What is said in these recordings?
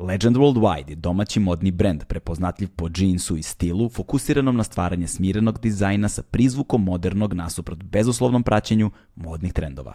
Legend Worldwide je domaći modni brend prepoznatljiv po džinsu i stilu, fokusiranom na stvaranje smirenog dizajna sa prizvukom modernog nasuprot bezuslovnom praćenju modnih trendova.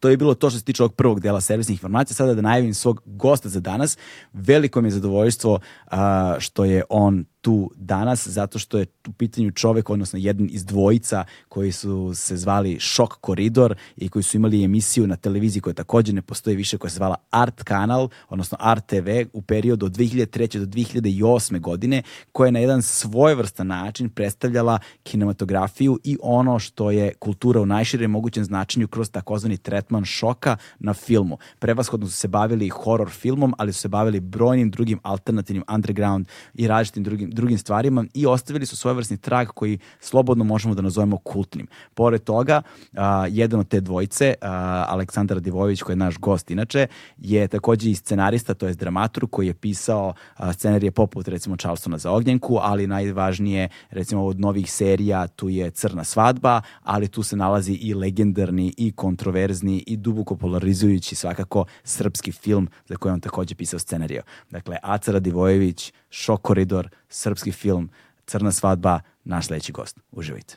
To je bilo to što se tiče ovog prvog dela servisnih informacija. Sada da najavim svog gosta za danas. Veliko mi je zadovoljstvo uh, što je on tu danas zato što je u pitanju čovek, odnosno jedan iz dvojica koji su se zvali Šok Koridor i koji su imali emisiju na televiziji koja takođe ne postoji više, koja se zvala Art Kanal, odnosno Art TV u periodu od 2003. do 2008. godine, koja je na jedan svojevrstan način predstavljala kinematografiju i ono što je kultura u najširem mogućem značenju kroz takozvani tretman šoka na filmu. Prevashodno su se bavili horror filmom, ali su se bavili brojnim drugim alternativnim underground i različitim drugim drugim stvarima i ostavili su svojevrsni trag koji slobodno možemo da nazovemo kultnim. Pored toga, a, jedan od te dvojice, a, Aleksandar Divojević, koji je naš gost inače, je takođe i scenarista, to je dramatur koji je pisao a, scenarije poput recimo Charlestona za ognjenku, ali najvažnije recimo od novih serija tu je Crna svadba, ali tu se nalazi i legendarni i kontroverzni i duboko polarizujući svakako srpski film za koji on takođe pisao scenariju. Dakle, Acara Divojević, Šok koridor, srpski film, Crna svadba, naš sledeći gost. Uživajte.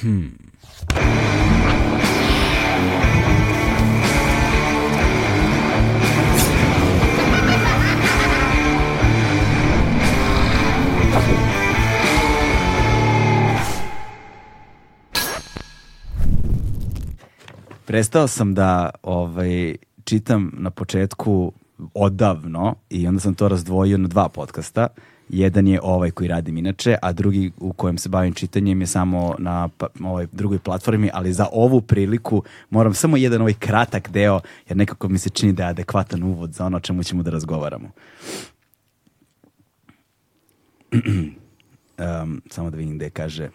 Hmm. Prestao sam da ovaj, čitam na početku odavno i onda sam to razdvojio na dva podcasta. Jedan je ovaj koji radim inače, a drugi u kojem se bavim čitanjem je samo na pa, ovoj drugoj platformi, ali za ovu priliku moram samo jedan ovaj kratak deo, jer nekako mi se čini da je adekvatan uvod za ono o čemu ćemo da razgovaramo. um, samo da vidim gde kaže...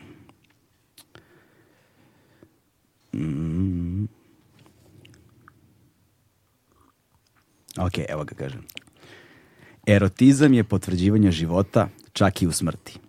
Mm. Ok, evo ga kažem. Erotizam je potvrđivanje života čak i u smrti.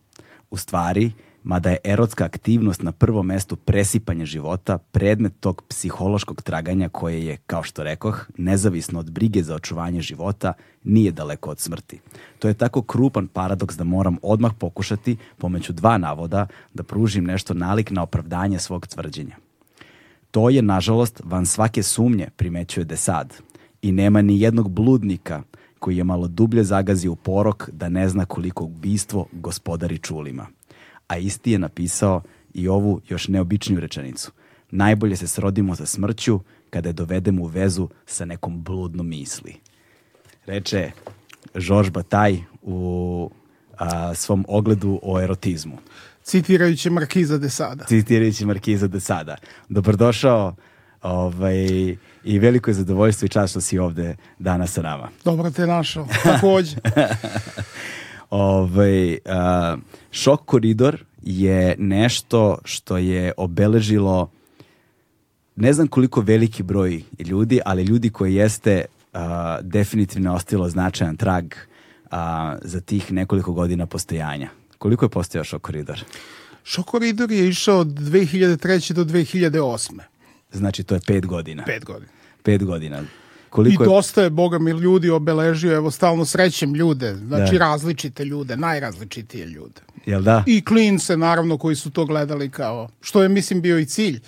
U stvari, mada je erotska aktivnost na prvom mestu presipanje života, predmet tog psihološkog traganja koje je, kao što rekoh, nezavisno od brige za očuvanje života, nije daleko od smrti. To je tako krupan paradoks da moram odmah pokušati, pomeću dva navoda, da pružim nešto nalik na opravdanje svog tvrđenja. To je, nažalost, van svake sumnje, primećuje Desad, i nema ni jednog bludnika koji je malo dublje zagazio u porok da ne zna koliko ubistvo gospodari čulima. A isti je napisao i ovu još neobičniju rečenicu. Najbolje se srodimo sa smrću kada je dovedemo u vezu sa nekom bludnom misli. Reče Žorž Bataj u a, svom ogledu o erotizmu. Citirajući Markiza de Sada. Citirajući Markiza de Sada. Dobrodošao ovaj, i veliko je zadovoljstvo i čast što si ovde danas sa nama. Dobro te našao, takođe. ovaj, a, šok koridor je nešto što je obeležilo ne znam koliko veliki broj ljudi, ali ljudi koji jeste a, definitivno ostilo značajan trag a, za tih nekoliko godina postojanja. Koliko je postojao šok koridor? Šok koridor je išao od 2003. do 2008. Znači to je pet godina. Pet godina. Pet godina. Koliko I dosta je, boga mi, ljudi obeležio, evo, stalno srećem ljude, znači da. različite ljude, najrazličitije ljude. Jel da? I klince, naravno, koji su to gledali kao, što je, mislim, bio i cilj,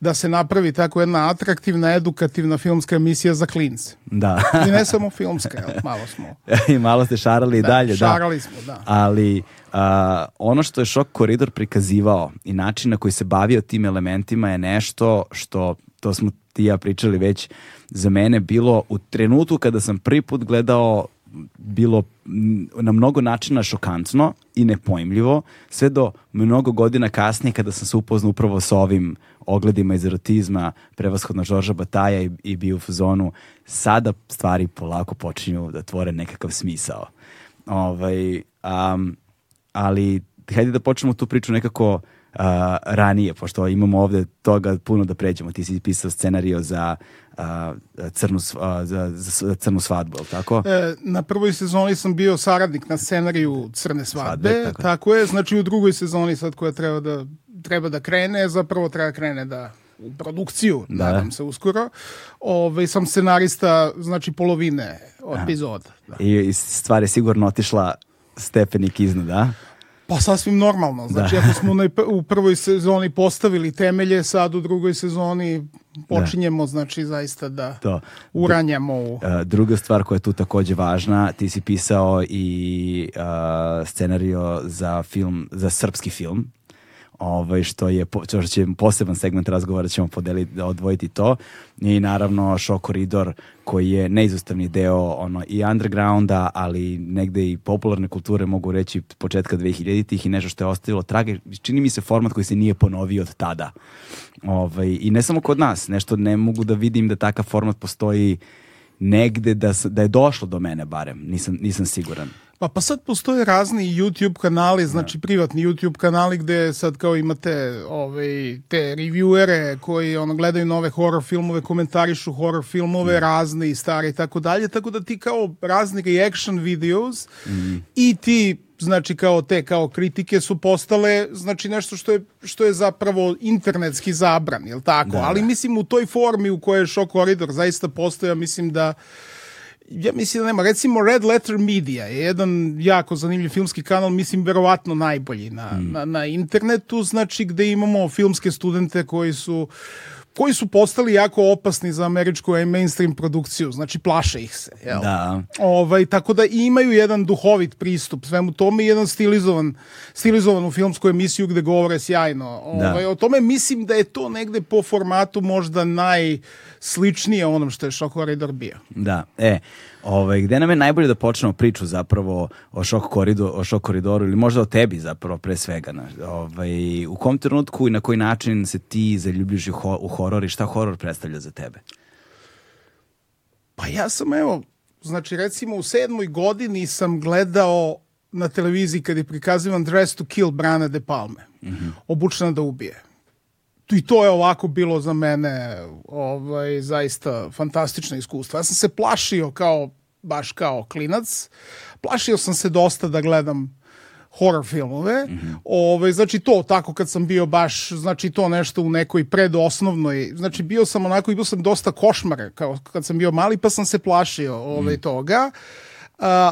da se napravi tako jedna atraktivna, edukativna filmska emisija za klince. Da. I ne samo filmska, malo smo. I malo ste šarali i da, dalje, šarali da. smo, da. Ali Uh, ono što je Šok koridor prikazivao i način na koji se bavio tim elementima je nešto što, to smo ti ja pričali već, za mene bilo u trenutku kada sam prvi put gledao bilo na mnogo načina šokantno i nepojmljivo, sve do mnogo godina kasnije kada sam se upoznao upravo sa ovim ogledima iz erotizma, prevashodno Žorža Bataja i, i bio u zonu, sada stvari polako počinju da tvore nekakav smisao. Ovaj, um, ali hajde da počnemo tu priču nekako uh, ranije, pošto imamo ovde toga puno da pređemo. Ti si pisao scenario za uh, crnu, uh, za, za crnu svadbu, je tako? E, na prvoj sezoni sam bio saradnik na scenariju Crne svadbe, svadbe tako. tako je. Znači u drugoj sezoni sad koja treba da, treba da krene, zapravo treba da krene da u produkciju, da. nadam se uskoro. Ove, ovaj, sam scenarista, znači polovine epizoda. Da. I, I stvar je sigurno otišla stepenik iznad, da? Pa sasvim normalno. Znači, da. ako smo u prvoj sezoni postavili temelje, sad u drugoj sezoni počinjemo, da. znači, zaista da to. uranjamo u... E, druga stvar koja je tu takođe važna, ti si pisao i uh, scenario za film, za srpski film, ovaj, što je što će poseban segment razgovora ćemo podeliti, da odvojiti to i naravno Show Koridor koji je neizostavni deo ono i undergrounda, ali negde i popularne kulture mogu reći početka 2000-ih i nešto što je ostavilo trage. Čini mi se format koji se nije ponovio od tada. Ovaj, I ne samo kod nas, nešto ne mogu da vidim da takav format postoji negde da, da je došlo do mene barem, nisam, nisam siguran. Pa, pa sad postoje razni YouTube kanali, znači da. privatni YouTube kanali gde sad kao imate ovaj, te reviewere koji ono, gledaju nove horror filmove, komentarišu horror filmove, mm. razne i stare i tako dalje, tako da ti kao razni reaction videos mm. i ti znači kao te kao kritike su postale znači nešto što je što je zapravo internetski zabran, je tako? Da, Ali da. mislim u toj formi u kojoj je Shock Corridor zaista postoja, mislim da ja mislim da nema. Recimo Red Letter Media je jedan jako zanimljiv filmski kanal, mislim verovatno najbolji na, mm. na, na internetu, znači gde imamo filmske studente koji su koji su postali jako opasni za američku mainstream produkciju, znači plaše ih se. Jel? Da. Ovaj, tako da imaju jedan duhovit pristup svemu tome i jedan stilizovan, stilizovan u filmsku emisiju gde govore sjajno. Ovaj, da. O tome mislim da je to negde po formatu možda najsličnije onom što je Shock Corridor bio. Da, e, Ovaj, gde nam je najbolje da počnemo priču zapravo o šok, korido, o šok koridoru ili možda o tebi zapravo pre svega. Ovaj, u kom trenutku i na koji način se ti zaljubljuš u horor i šta horor predstavlja za tebe? Pa ja sam evo, znači recimo u sedmoj godini sam gledao na televiziji kad je prikazivan Dress to Kill Brana de Palme. Mm -hmm. Obučena da ubije i to je ovako bilo za mene ovaj, zaista fantastično iskustvo. Ja sam se plašio kao, baš kao klinac, plašio sam se dosta da gledam horror filmove. Mm -hmm. Ove, ovaj, znači to tako kad sam bio baš, znači to nešto u nekoj predosnovnoj, znači bio sam onako i bio sam dosta košmar kao kad sam bio mali pa sam se plašio ovaj, mm. toga. Uh,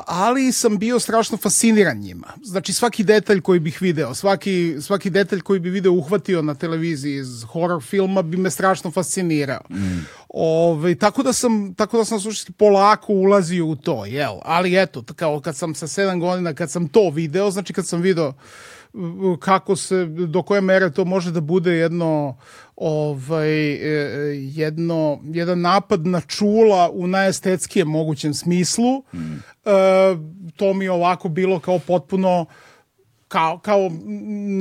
ali sam bio strašno fasciniran njima. Znači svaki detalj koji bih video, svaki, svaki detalj koji bi video uhvatio na televiziji iz horror filma bi me strašno fascinirao. Mm. Ove, tako da sam, tako da sam suštinski polako ulazio u to, jel? Ali eto, kao kad sam sa sedam godina, kad sam to video, znači kad sam video kako se, do koje mere to može da bude jedno ovaj, e, jedno, jedan napad na čula u najestetskijem mogućem smislu. Mm. E, to mi je ovako bilo kao potpuno kao, kao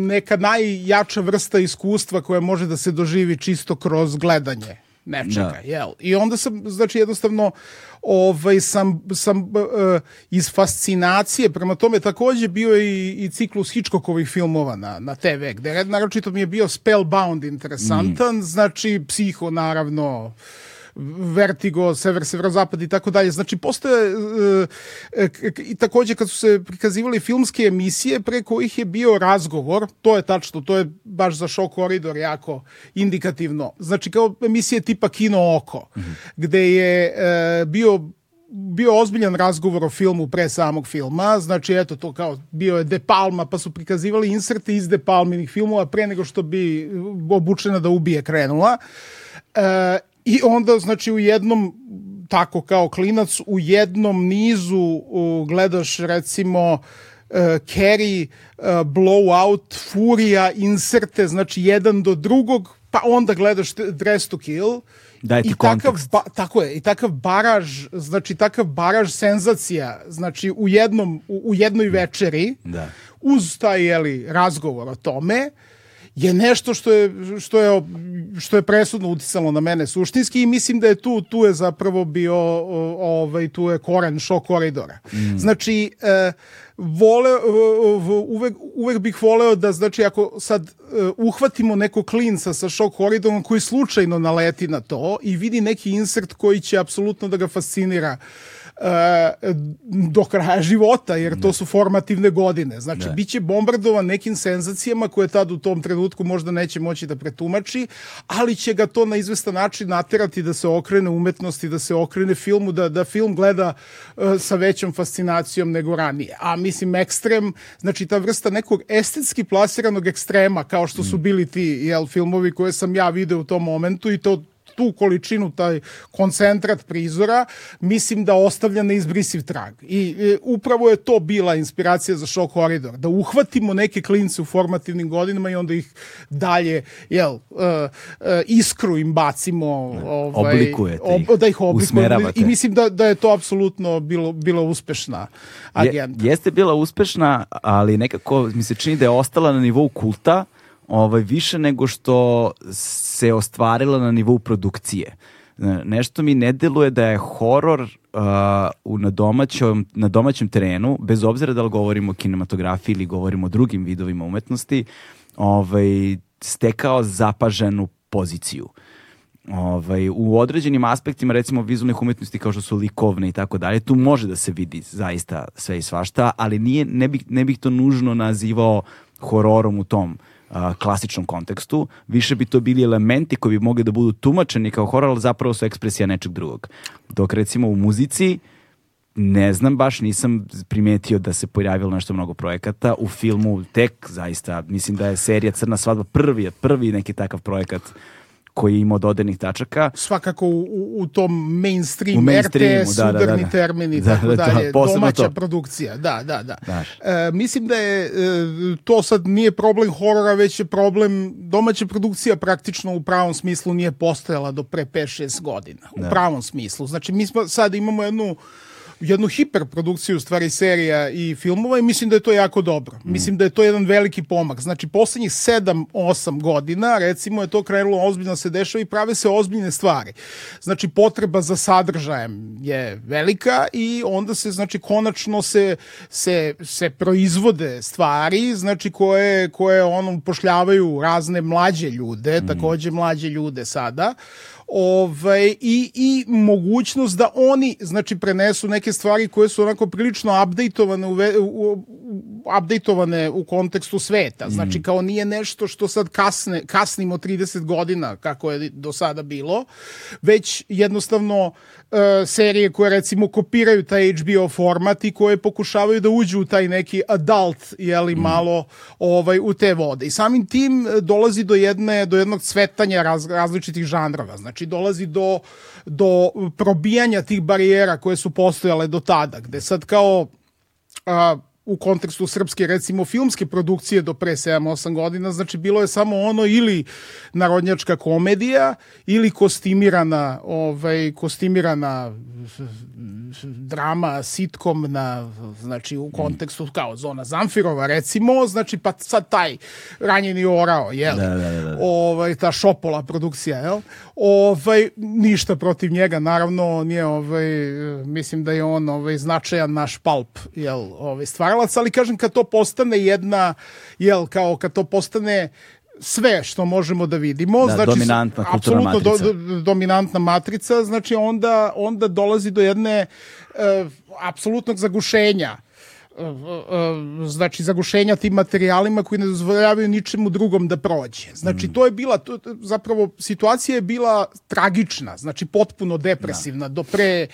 neka najjača vrsta iskustva koja može da se doživi čisto kroz gledanje nečega, da. jel? I onda sam, znači, jednostavno ovaj, sam, sam uh, iz fascinacije, prema tome takođe bio i, i ciklus Hitchcockovih filmova na, na TV, gde naročito mi je bio Spellbound interesantan, mm. znači, psiho, naravno, Vertigo, Sever, Severozapad i tako dalje. Znači, postoje e, i takođe kad su se prikazivali filmske emisije pre kojih je bio razgovor, to je tačno, to je baš za show koridor jako indikativno. Znači, kao emisije tipa Kino oko, mm -hmm. gde je e, bio bio ozbiljan razgovor o filmu pre samog filma, znači eto to kao bio je De Palma pa su prikazivali inserte iz De Palminih filmova pre nego što bi obučena da ubije krenula. E, I onda, znači, u jednom, tako kao klinac, u jednom nizu uh, gledaš, recimo, uh, carry, uh, blowout, furija, inserte, znači jedan do drugog, pa onda gledaš Dress to Kill ti I takav, ba, tako je, i takav baraž, znači takav baraž senzacija, znači u jednom, u, u jednoj večeri, Da. uz taj jeli, razgovor o tome, je nešto što je, što je, što je presudno uticalo na mene suštinski i mislim da je tu, tu je zapravo bio ovaj, tu je koren šok koridora. Znači, e, vole, uvek, uvek bih voleo da, znači, ako sad e, uhvatimo nekog klinca sa šok koridorom koji slučajno naleti na to i vidi neki insert koji će apsolutno da ga fascinira e, do kraja života, jer to su formativne godine. Znači, Da. bit će bombardovan nekim senzacijama koje tad u tom trenutku možda neće moći da pretumači, ali će ga to na izvestan način naterati da se okrene umetnosti, da se okrene filmu, da, da film gleda e, sa većom fascinacijom nego ranije. A mislim, ekstrem, znači ta vrsta nekog estetski plasiranog ekstrema, kao što su bili ti jel, filmovi koje sam ja video u tom momentu i to tu količinu, taj koncentrat prizora, mislim da ostavlja neizbrisiv trag. I e, upravo je to bila inspiracija za Shock Corridor, da uhvatimo neke klince u formativnim godinama i onda ih dalje, jel, uh, uh, iskru im bacimo, ovaj, Oblikujete ih, da ih oblikujemo. usmeravate. I mislim da, da je to apsolutno bilo, bilo uspešna Je, agenda. jeste bila uspešna, ali nekako mi se čini da je ostala na nivou kulta ovaj, više nego što se ostvarila na nivou produkcije. Ne- Nešto mi ne deluje da je horor uh, na, domaćom, na domaćem terenu, bez obzira da li govorimo o kinematografiji ili govorimo o drugim vidovima umetnosti, ovaj, stekao zapaženu poziciju ovaj, u određenim aspektima recimo vizualnih umetnosti kao što su likovne i tako dalje, tu može da se vidi zaista sve i svašta, ali nije, ne, bih, ne bih to nužno nazivao hororom u tom a, klasičnom kontekstu, više bi to bili elementi koji bi mogli da budu tumačeni kao horor, ali zapravo su ekspresija nečeg drugog. Dok recimo u muzici ne znam baš, nisam primetio da se pojavilo nešto mnogo projekata. U filmu tek, zaista, mislim da je serija Crna svadba prvi, prvi neki takav projekat koji je imao dodirnih tačaka. svakako u, u, tom mainstream, U mainstreamu, RTS, da, da, udarni da, da. termini i Da, tako da, da, dalje, domaća to. produkcija, da, da, da. E, mislim da je e, to sad nije problem horora, već je problem domaća produkcija praktično u pravom smislu nije postojala do pre 5-6 godina. U pravom smislu. Znači mi smo sad imamo jednu jednu hiperprodukciju stvari serija i filmova i mislim da je to jako dobro. Mislim da je to jedan veliki pomak. Znači poslednjih 7-8 godina recimo je to krenulo ozbiljno se dešava i prave se ozbiljne stvari. Znači potreba za sadržajem je velika i onda se znači konačno se se se proizvode stvari znači koje koje ono upošljavaju razne mlađe ljude, takođe mlađe ljude sada ovaj, i, i mogućnost da oni znači prenesu neke stvari koje su onako prilično updateovane u, u, u updateovane u kontekstu sveta. Znači kao nije nešto što sad kasne, kasnimo 30 godina kako je do sada bilo, već jednostavno e, serije koje recimo kopiraju taj HBO format i koje pokušavaju da uđu u taj neki adult, jeli, malo ovaj, u te vode. I samim tim e, dolazi do jedne do jednog cvetanja raz, različitih žanrova. Znači dolazi do, do probijanja tih barijera koje su postojale do tada, gde sad kao a, u kontekstu srpske recimo filmske produkcije do pre 7-8 godina, znači bilo je samo ono ili narodnjačka komedija ili kostimirana ovaj kostimirana drama sitkom na znači u kontekstu kao Zona Zamfirova recimo, znači pa sad taj ranjeni orao, jel? Da, da, da, da. ovaj ta šopola produkcija, jel? Ovaj ništa protiv njega, naravno on je ovaj mislim da je on ovaj značajan naš palp, jel, ovaj stvaralac, ali kažem kad to postane jedna jel kao kad to postane sve što možemo da vidimo, Da, znači dominantna apsolutno matrica. do, dominantna matrica, znači onda onda dolazi do jedne e, apsolutnog zagušenja e, e, znači zagušenja tim materijalima koji ne dozvoljavaju ničemu drugom da prođe. Znači Mm. to je bila to, zapravo situacija je bila tragična, znači potpuno depresivna do pre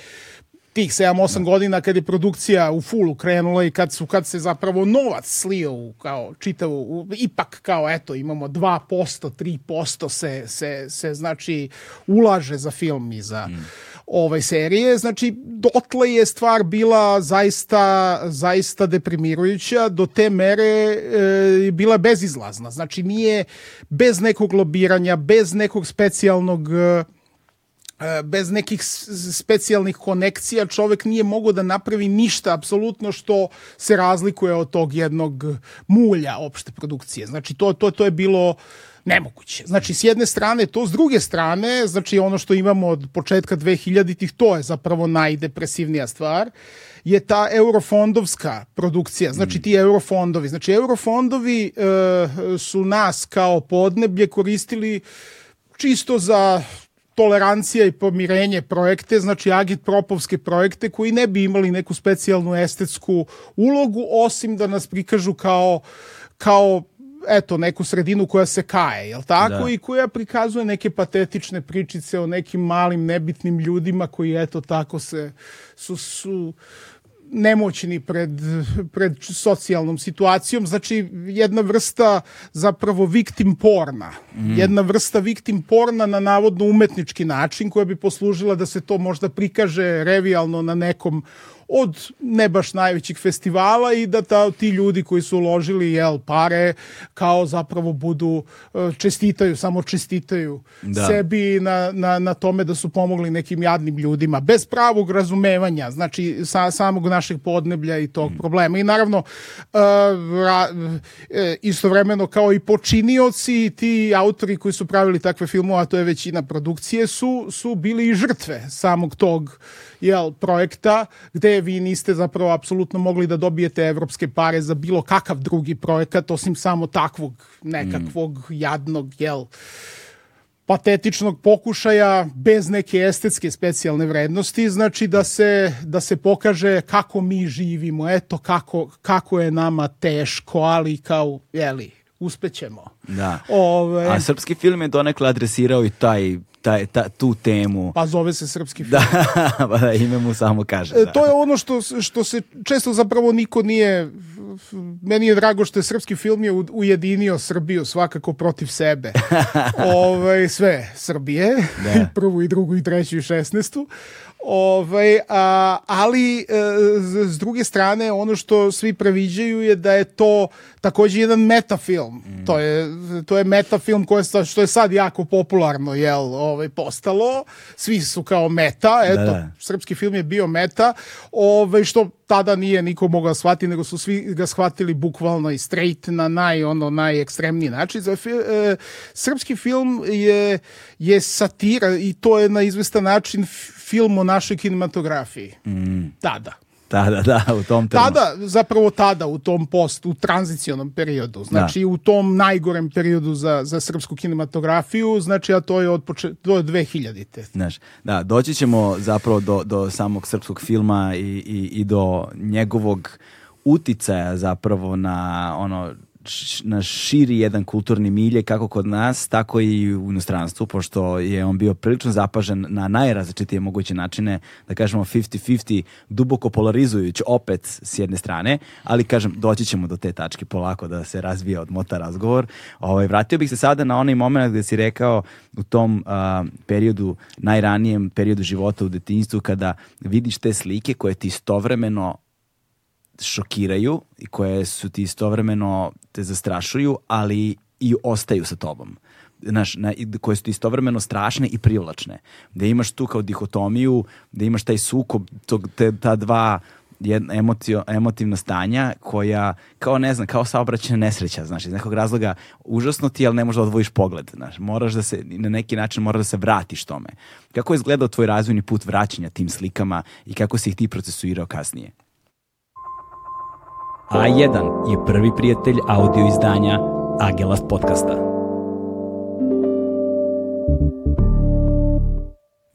tih 7-8 godina kad je produkcija u fullu krenula i kad su kad se zapravo novac slio u kao čitavu u, ipak kao eto imamo 2%, 3% se se se znači ulaže za film i za ovaj serije, znači dotle je stvar bila zaista zaista deprimirujuća do te mere e, bila bezizlazna. Znači nije bez nekog lobiranja, bez nekog specijalnog e, bez nekih specijalnih konekcija čovek nije mogao da napravi ništa apsolutno što se razlikuje od tog jednog mulja opšte produkcije. Znači to to to je bilo nemoguće. Znači, s jedne strane to, s druge strane, znači ono što imamo od početka 2000-ih, to je zapravo najdepresivnija stvar, je ta eurofondovska produkcija, znači ti eurofondovi. Znači, eurofondovi e, su nas kao podneblje koristili čisto za tolerancija i pomirenje projekte, znači agitpropovske projekte koji ne bi imali neku specijalnu estetsku ulogu, osim da nas prikažu kao kao eto, neku sredinu koja se kaje, jel tako? Da. I koja prikazuje neke patetične pričice o nekim malim nebitnim ljudima koji eto tako se su, su nemoćni pred, pred socijalnom situacijom, znači jedna vrsta zapravo victim porna. Mm. Jedna vrsta victim porna na navodno umetnički način koja bi poslužila da se to možda prikaže revijalno na nekom od ne baš najvećih festivala i da ta, ti ljudi koji su uložili jel, pare kao zapravo budu e, čestitaju, samo čestitaju da. sebi na, na, na tome da su pomogli nekim jadnim ljudima bez pravog razumevanja, znači sa, samog našeg podneblja i tog mm. problema. I naravno uh, ra, e, istovremeno kao i počinioci ti autori koji su pravili takve filmove, a to je većina produkcije, su, su bili i žrtve samog tog jel, projekta gde vi niste zapravo apsolutno mogli da dobijete evropske pare za bilo kakav drugi projekat osim samo takvog nekakvog mm. jadnog jel, patetičnog pokušaja bez neke estetske specijalne vrednosti, znači da se, da se pokaže kako mi živimo, eto kako, kako je nama teško, ali kao, jeli, uspećemo. Da. Ove... A srpski film je donekle adresirao i taj taj, ta, tu temu. Pa zove se srpski film. Da, pa da ime mu samo kaže. E, da. To je ono što, što se često zapravo niko nije meni je drago što je srpski film je ujedinio Srbiju svakako protiv sebe. Ove, ovaj, sve Srbije, da. i prvu i drugu i treću i šestnestu. Ovaj, a, ali e, s druge strane ono što svi previđaju je da je to takođe jedan metafilm. Mm. To je to je metafilm koje što je sad jako popularno jel, ovaj postalo. Svi su kao meta, eto, da, da. srpski film je bio meta, ovaj što tada nije niko mogao shvatiti, nego su svi ga shvatili bukvalno i straight na naj ono najekstremniji način. Za, e, srpski film je je satira i to je na izvestan način film o našoj kinematografiji. Mm. Tada. Tada, da, u tom trenutku. Tada, zapravo tada, u tom post, u tranzicionom periodu. Znači, da. u tom najgorem periodu za, za srpsku kinematografiju, znači, a to je od, poče, do 2000-te. Znaš, da, doći ćemo zapravo do, do samog srpskog filma i, i, i do njegovog uticaja zapravo na ono na širi jedan kulturni milje kako kod nas, tako i u inostranstvu, pošto je on bio prilično zapažen na najrazličitije moguće načine, da kažemo 50-50, duboko polarizujući opet s jedne strane, ali kažem, doći ćemo do te tačke polako da se razvija od mota razgovor. Ovaj, vratio bih se sada na onaj moment gde si rekao u tom uh, periodu, najranijem periodu života u detinjstvu, kada vidiš te slike koje ti istovremeno šokiraju i koje su ti istovremeno te zastrašuju, ali i ostaju sa tobom znaš, na, koje su istovremeno strašne i privlačne. Da imaš tu kao dihotomiju, da imaš taj sukob, tog, te, ta dva jedna emotio, emotivna stanja koja, kao ne znam, kao saobraćena nesreća, znaš, iz nekog razloga užasno ti, ali ne možeš da odvojiš pogled, znaš, moraš da se, na neki način moraš da se vratiš tome. Kako je izgledao tvoj razvojni put vraćanja tim slikama i kako si ih ti procesuirao kasnije? A1 je prvi prijatelj audio izdanja Agelast podcasta.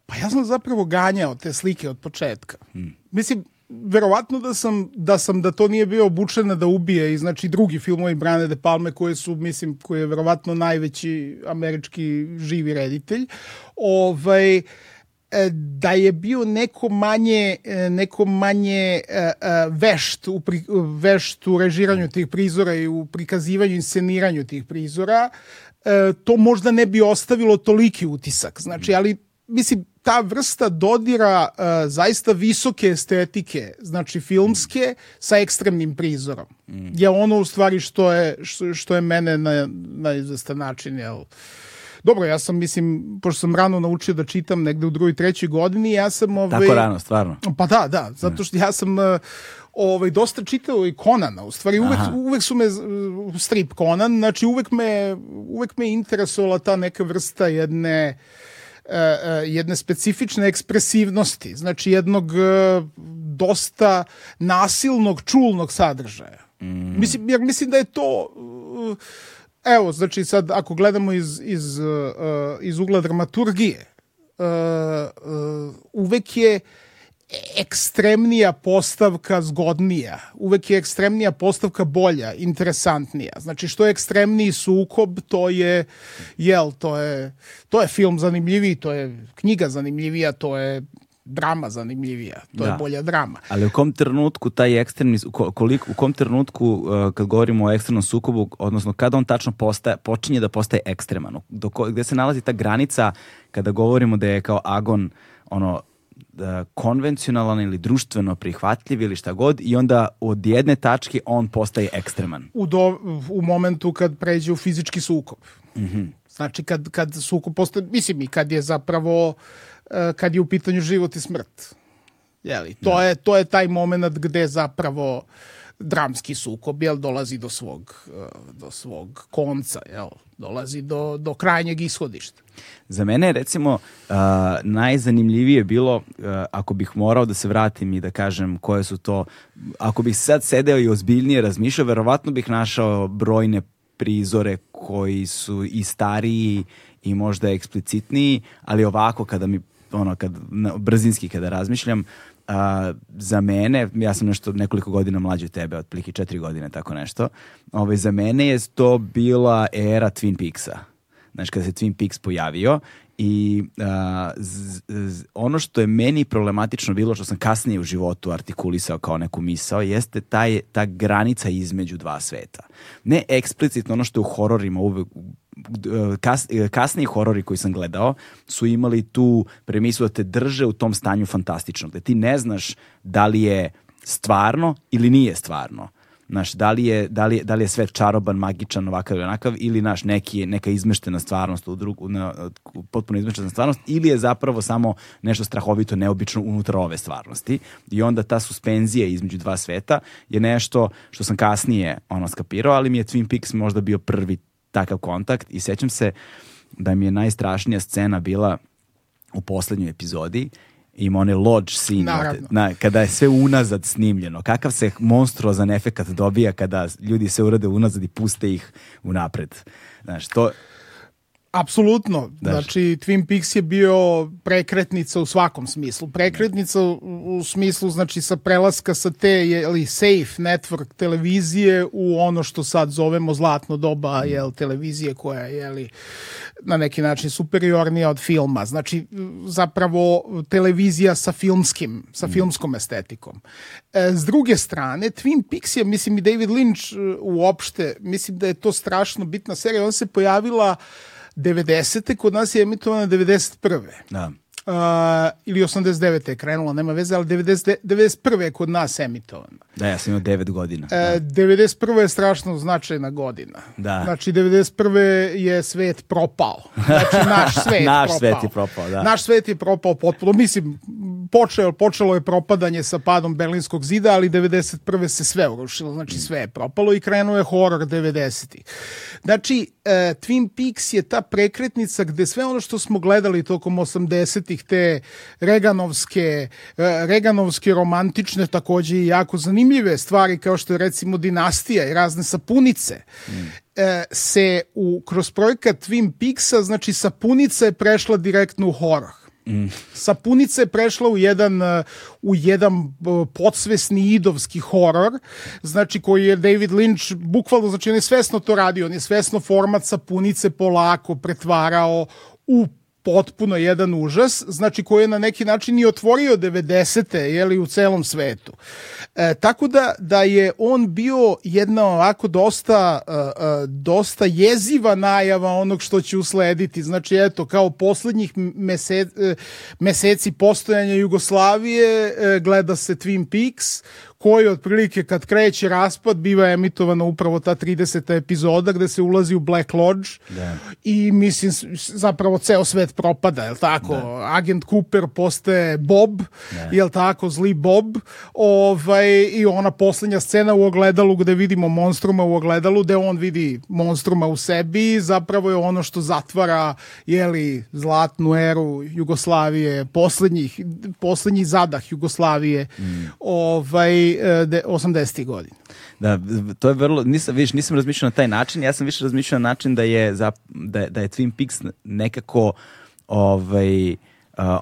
Pa ja sam zapravo ganjao te slike od početka. Hmm. Mislim, verovatno da sam, da sam da to nije bio obučena da ubije i znači drugi filmovi Brane de Palme koje su, mislim, koji je verovatno najveći američki živi reditelj. Ovaj, da je bio neko manje e, neko manje e, vešt u, pri, vešt u režiranju tih prizora i u prikazivanju i insceniranju tih prizora to možda ne bi ostavilo toliki utisak znači ali mislim ta vrsta dodira uh, zaista visoke estetike, znači filmske, sa ekstremnim prizorom. Mm. Je ono u stvari što je, što, što je mene na, na izvestan način, jel, dobro, ja sam, mislim, pošto sam rano naučio da čitam negde u drugoj, trećoj godini, ja sam... Ovaj, Tako rano, stvarno? Pa da, da, zato što ja sam uh, ovaj, dosta čitao i Konana, u stvari uvek, Aha. uvek su me, uh, strip Conan, znači uvek me, uvek me interesovala ta neka vrsta jedne uh, jedne specifične ekspresivnosti, znači jednog dosta nasilnog, čulnog sadržaja. Mm. Mislim, jer mislim da je to uh, evo, znači sad ako gledamo iz, iz, uh, iz ugla dramaturgije, uh, uh, uvek je ekstremnija postavka zgodnija, uvek je ekstremnija postavka bolja, interesantnija. Znači što je ekstremniji sukob, to je jel, to je to je film zanimljiviji, to je knjiga zanimljivija, to je drama zanimljivija, to da. je bolja drama. Ali u kom trenutku taj ekstremni, koliko, u kom trenutku uh, kad govorimo o ekstremnom sukobu, odnosno kada on tačno postaje, počinje da postaje ekstreman, do ko, gde se nalazi ta granica kada govorimo da je kao agon ono da, konvencionalan ili društveno prihvatljiv ili šta god i onda od jedne tačke on postaje ekstreman. U, do, u momentu kad pređe u fizički sukob. Mm -hmm. Znači kad, kad sukob postaje, mislim i kad je zapravo uh, kad je u pitanju život i smrt. Jeli, to, da. je, to je taj moment gde zapravo dramski sukob jel, dolazi do svog, do svog konca, jel, dolazi do, do krajnjeg ishodišta. Za mene je recimo uh, najzanimljivije bilo, uh, ako bih morao da se vratim i da kažem koje su to, ako bih sad sedeo i ozbiljnije razmišljao, verovatno bih našao brojne prizore koji su i stariji i možda eksplicitniji, ali ovako kada mi ono kad brzinski kada razmišljam a, za mene, ja sam nešto nekoliko godina mlađi od tebe, otprilike četiri godine, tako nešto. Ovaj, za mene je to bila era Twin Peaksa. Znaš, kada se Twin Peaks pojavio i a, z, z, ono što je meni problematično bilo, što sam kasnije u životu artikulisao kao neku misao, jeste taj, ta granica između dva sveta. Ne eksplicitno ono što je u hororima uvek kas, kasniji horori koji sam gledao su imali tu premisu da te drže u tom stanju fantastičnog, da ti ne znaš da li je stvarno ili nije stvarno. Znaš, da li je, da li je, da li je svet čaroban, magičan, ovakav ili onakav, ili naš, neki, neka izmeštena stvarnost, u drugu, na, potpuno izmeštena stvarnost, ili je zapravo samo nešto strahovito neobično unutar ove stvarnosti. I onda ta suspenzija između dva sveta je nešto što sam kasnije ono skapirao, ali mi je Twin Peaks možda bio prvi takav kontakt i sećam se da mi je najstrašnija scena bila u poslednjoj epizodi ima onaj lodge scene na, kada je sve unazad snimljeno. Kakav se monstruozan efekat dobija kada ljudi se urade unazad i puste ih unapred. Znaš, to, Apsolutno. Daš. Znači, Twin Peaks je bio prekretnica u svakom smislu. Prekretnica u, u smislu, znači, sa prelaska sa te jeli, safe network televizije u ono što sad zovemo zlatno doba jel, televizije koja je jeli, na neki način superiornija od filma. Znači, zapravo televizija sa filmskim, sa mm. filmskom estetikom. E, s druge strane, Twin Peaks je, mislim i David Lynch e, uopšte, mislim da je to strašno bitna serija. Ona se pojavila 90. kod nas je emitovana 91. Da. Uh, ili 89. je krenula, nema veze, ali 90, 91. je kod nas emitovana. Da, ja sam imao 9 godina. Uh, da. 91. je strašno značajna godina. Da. Znači, 91. je svet propao. Znači, naš svet naš propao. svet je propao, da. Naš svet je propao potpuno. Mislim, počelo, počelo je propadanje sa padom Berlinskog zida, ali 91. se sve urušilo, znači sve je propalo i krenuo je horor 90. Znači, uh, Twin Peaks je ta prekretnica gde sve ono što smo gledali tokom 80-ih, te Reganovske, uh, Reganovske romantične, takođe i jako zanimljive stvari, kao što je recimo Dinastija i razne sapunice, mm se u, kroz projekat Twin Peaksa, znači sapunica je prešla direktno u horor. Mm. Sapunica je prešla u jedan, u jedan podsvesni idovski horor, znači koji je David Lynch bukvalno, znači on je svesno to radio, on je svesno format sapunice polako pretvarao u potpuno jedan užas, znači koji je na neki način i otvorio 90. jeli, u celom svetu. E, tako da, da je on bio jedna ovako dosta, uh, dosta jeziva najava onog što će uslediti. Znači, eto, kao poslednjih meseci, meseci postojanja Jugoslavije gleda se Twin Peaks, koji otprilike kad kreće raspad biva emitovana upravo ta 30. epizoda gde se ulazi u Black Lodge Da. i mislim zapravo ceo svet propada, je tako? Agent Cooper postaje Bob, je tako, zli Bob, ovaj, i ona poslednja scena u ogledalu gde vidimo monstruma u ogledalu, gde on vidi monstruma u sebi, zapravo je ono što zatvara, jeli, zlatnu eru Jugoslavije, poslednjih, poslednji zadah Jugoslavije, ovaj, de- 80. godina. Da, to je vrlo, nisam, viš, nisam razmišljao na taj način, ja sam više razmišljao na način da je, da, da je Twin Peaks nekako ovaj,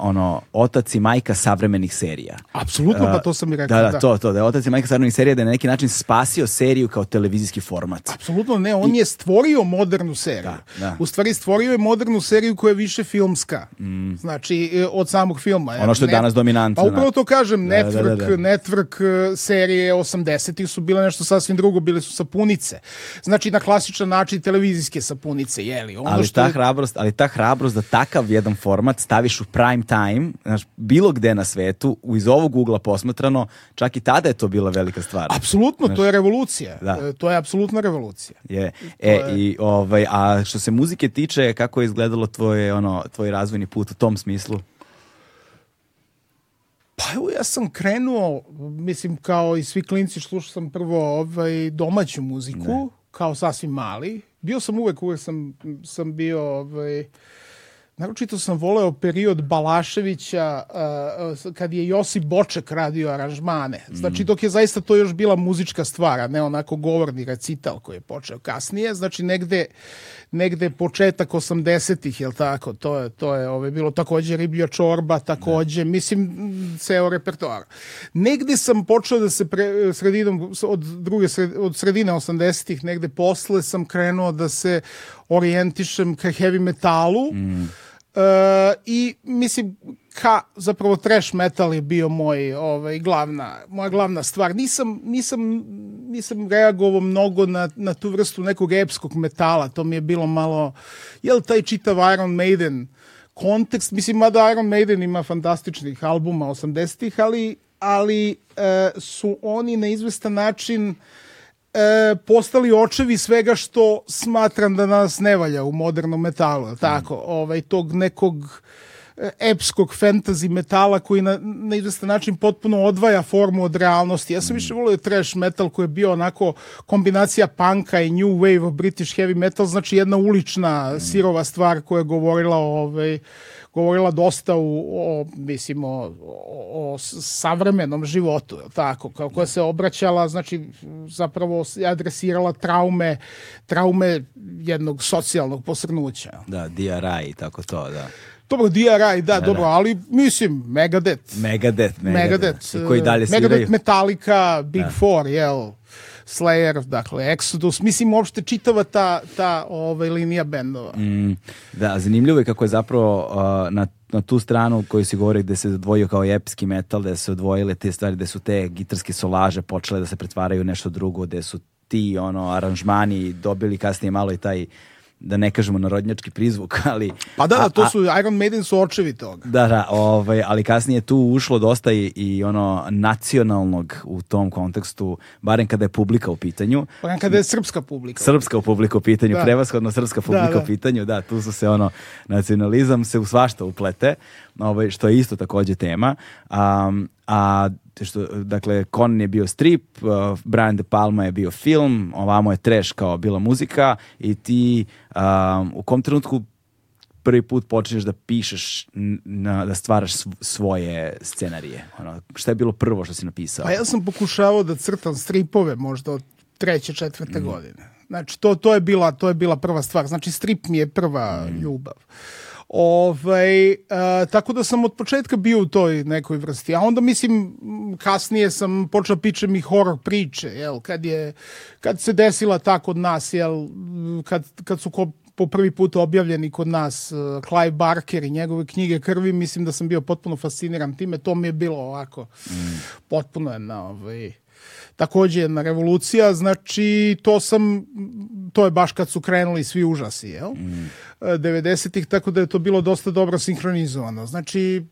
ono, otac i majka savremenih serija. Apsolutno, pa to sam i rekao. Da, da, to, to, da je otac i majka savremenih serija, da je na neki način spasio seriju kao televizijski format. Apsolutno ne, on je stvorio modernu seriju. Da, da. U stvari stvorio je modernu seriju koja je više filmska. Znači, e, od samog filma. Mm. Ono što je danas dominantno, Pa upravo da. to kažem, Da, da, network, da, da. network e, serije 80-ih su bile nešto sasvim drugo, bile su sapunice. Znači, na klasičan način televizijske sapunice, jeli? Ono ali što ta hrabrost, ali ta hrabrost da takav jedan format staviš u prime time, znaš, bilo gde na svetu, iz ovog ugla posmatrano, čak i tada je to bila velika stvar. Apsolutno, to je revolucija. Da. E, To je apsolutna revolucija. Je. E, i, ovaj, a što se muzike tiče, kako je izgledalo tvoje, ono, tvoj razvojni put u tom smislu? Pa evo ja sam krenuo, mislim kao i svi klinci slušao sam prvo ovaj, domaću muziku, kao sasvim mali. Bio sam uvek, uvek sam, sam bio, ovaj, naročito sam voleo period Balaševića a, kad je Josip Boček radio aranžmane. Znači dok je zaista to još bila muzička stvar, a ne onako govorni recital koji je počeo kasnije. Znači negde, negde početak 80-ih, jel tako? To je, to je ovaj, bilo takođe Riblja čorba, takođe, mislim, m, ceo repertoar. Negde sam počeo da se pre, sredinom, od, druge, sred, od sredine 80-ih, negde posle sam krenuo da se orijentišem ka heavy metalu. E, I mislim ka zapravo trash metal je bio moj ovaj glavna moja glavna stvar. Nisam nisam nisam reagovao mnogo na, na tu vrstu nekog epskog metala. To mi je bilo malo jel taj čitav Iron Maiden kontekst, mislim mada Iron Maiden ima fantastičnih albuma 80-ih, ali ali e, su oni na izvestan način e, postali očevi svega što smatram da nas ne valja u modernom metalu, tako, ovaj, tog nekog e, epskog fantasy metala koji na, na izvestan način potpuno odvaja formu od realnosti. Ja sam više volio trash metal koji je bio onako kombinacija punka i new wave of British heavy metal, znači jedna ulična sirova stvar koja je govorila o ovaj, govorila dosta u, o, mislim, o, o, o savremenom životu, tako, kao koja se obraćala, znači, zapravo adresirala traume, traume jednog socijalnog posrnuća. Da, DRI i tako to, da. Dobro, DRI, da, dobro, ali mislim, Megadeth, Megadeth, Megadeth. Megadeth, koji dalje sviraju. Megadeth, Metallica, Big Four, jel, Slayer, dakle, Exodus, mislim, uopšte čitava ta, ta ovaj, linija bendova. Mm, da, zanimljivo je kako je zapravo uh, na, na tu stranu koju si govori gde se odvojio kao epski metal, gde se odvojile te stvari, gde su te gitarske solaže počele da se pretvaraju nešto drugo, gde su ti ono aranžmani dobili kasnije malo i taj da ne kažemo narodnjački prizvuk, ali... Pa da, da, to su, Iron Maiden su očevi toga. Da, da, ovaj, ali kasnije je tu ušlo dosta i, i ono nacionalnog u tom kontekstu, barem kada je publika u pitanju. Pa kada je srpska publika. Srpska u publika u pitanju, Da. prevashodno srpska publika da. u pitanju, da, tu su se ono, nacionalizam se u svašta uplete, ovaj, što je isto takođe tema. Um, a što, dakle, Conan je bio strip, uh, Brian De Palma je bio film, ovamo je trash kao bila muzika i ti um, u kom trenutku prvi put počneš da pišeš, na, da stvaraš sv- svoje scenarije? Ono, šta je bilo prvo što si napisao? Pa ja sam pokušavao da crtam stripove možda od treće, Mm. četvrte godine. Znači, to, to, je bila, to je bila prva stvar. Znači, strip mi je prva Mm. ljubav. Ovaj, a, tako da sam od početka bio u toj nekoj vrsti. A onda, mislim, kasnije sam počeo pičem i horor priče, jel, kad je, kad se desila ta kod nas, jel, kad, kad su ko, po prvi put objavljeni kod nas uh, Clive Barker i njegove knjige krvi, mislim da sam bio potpuno fasciniran time, to mi je bilo ovako potpuno jedna ovaj, takođe jedna revolucija, znači to sam, to je baš kad su krenuli svi užasi, jel? Mm. 90-ih, tako da je to bilo dosta dobro sinhronizovano. Znači,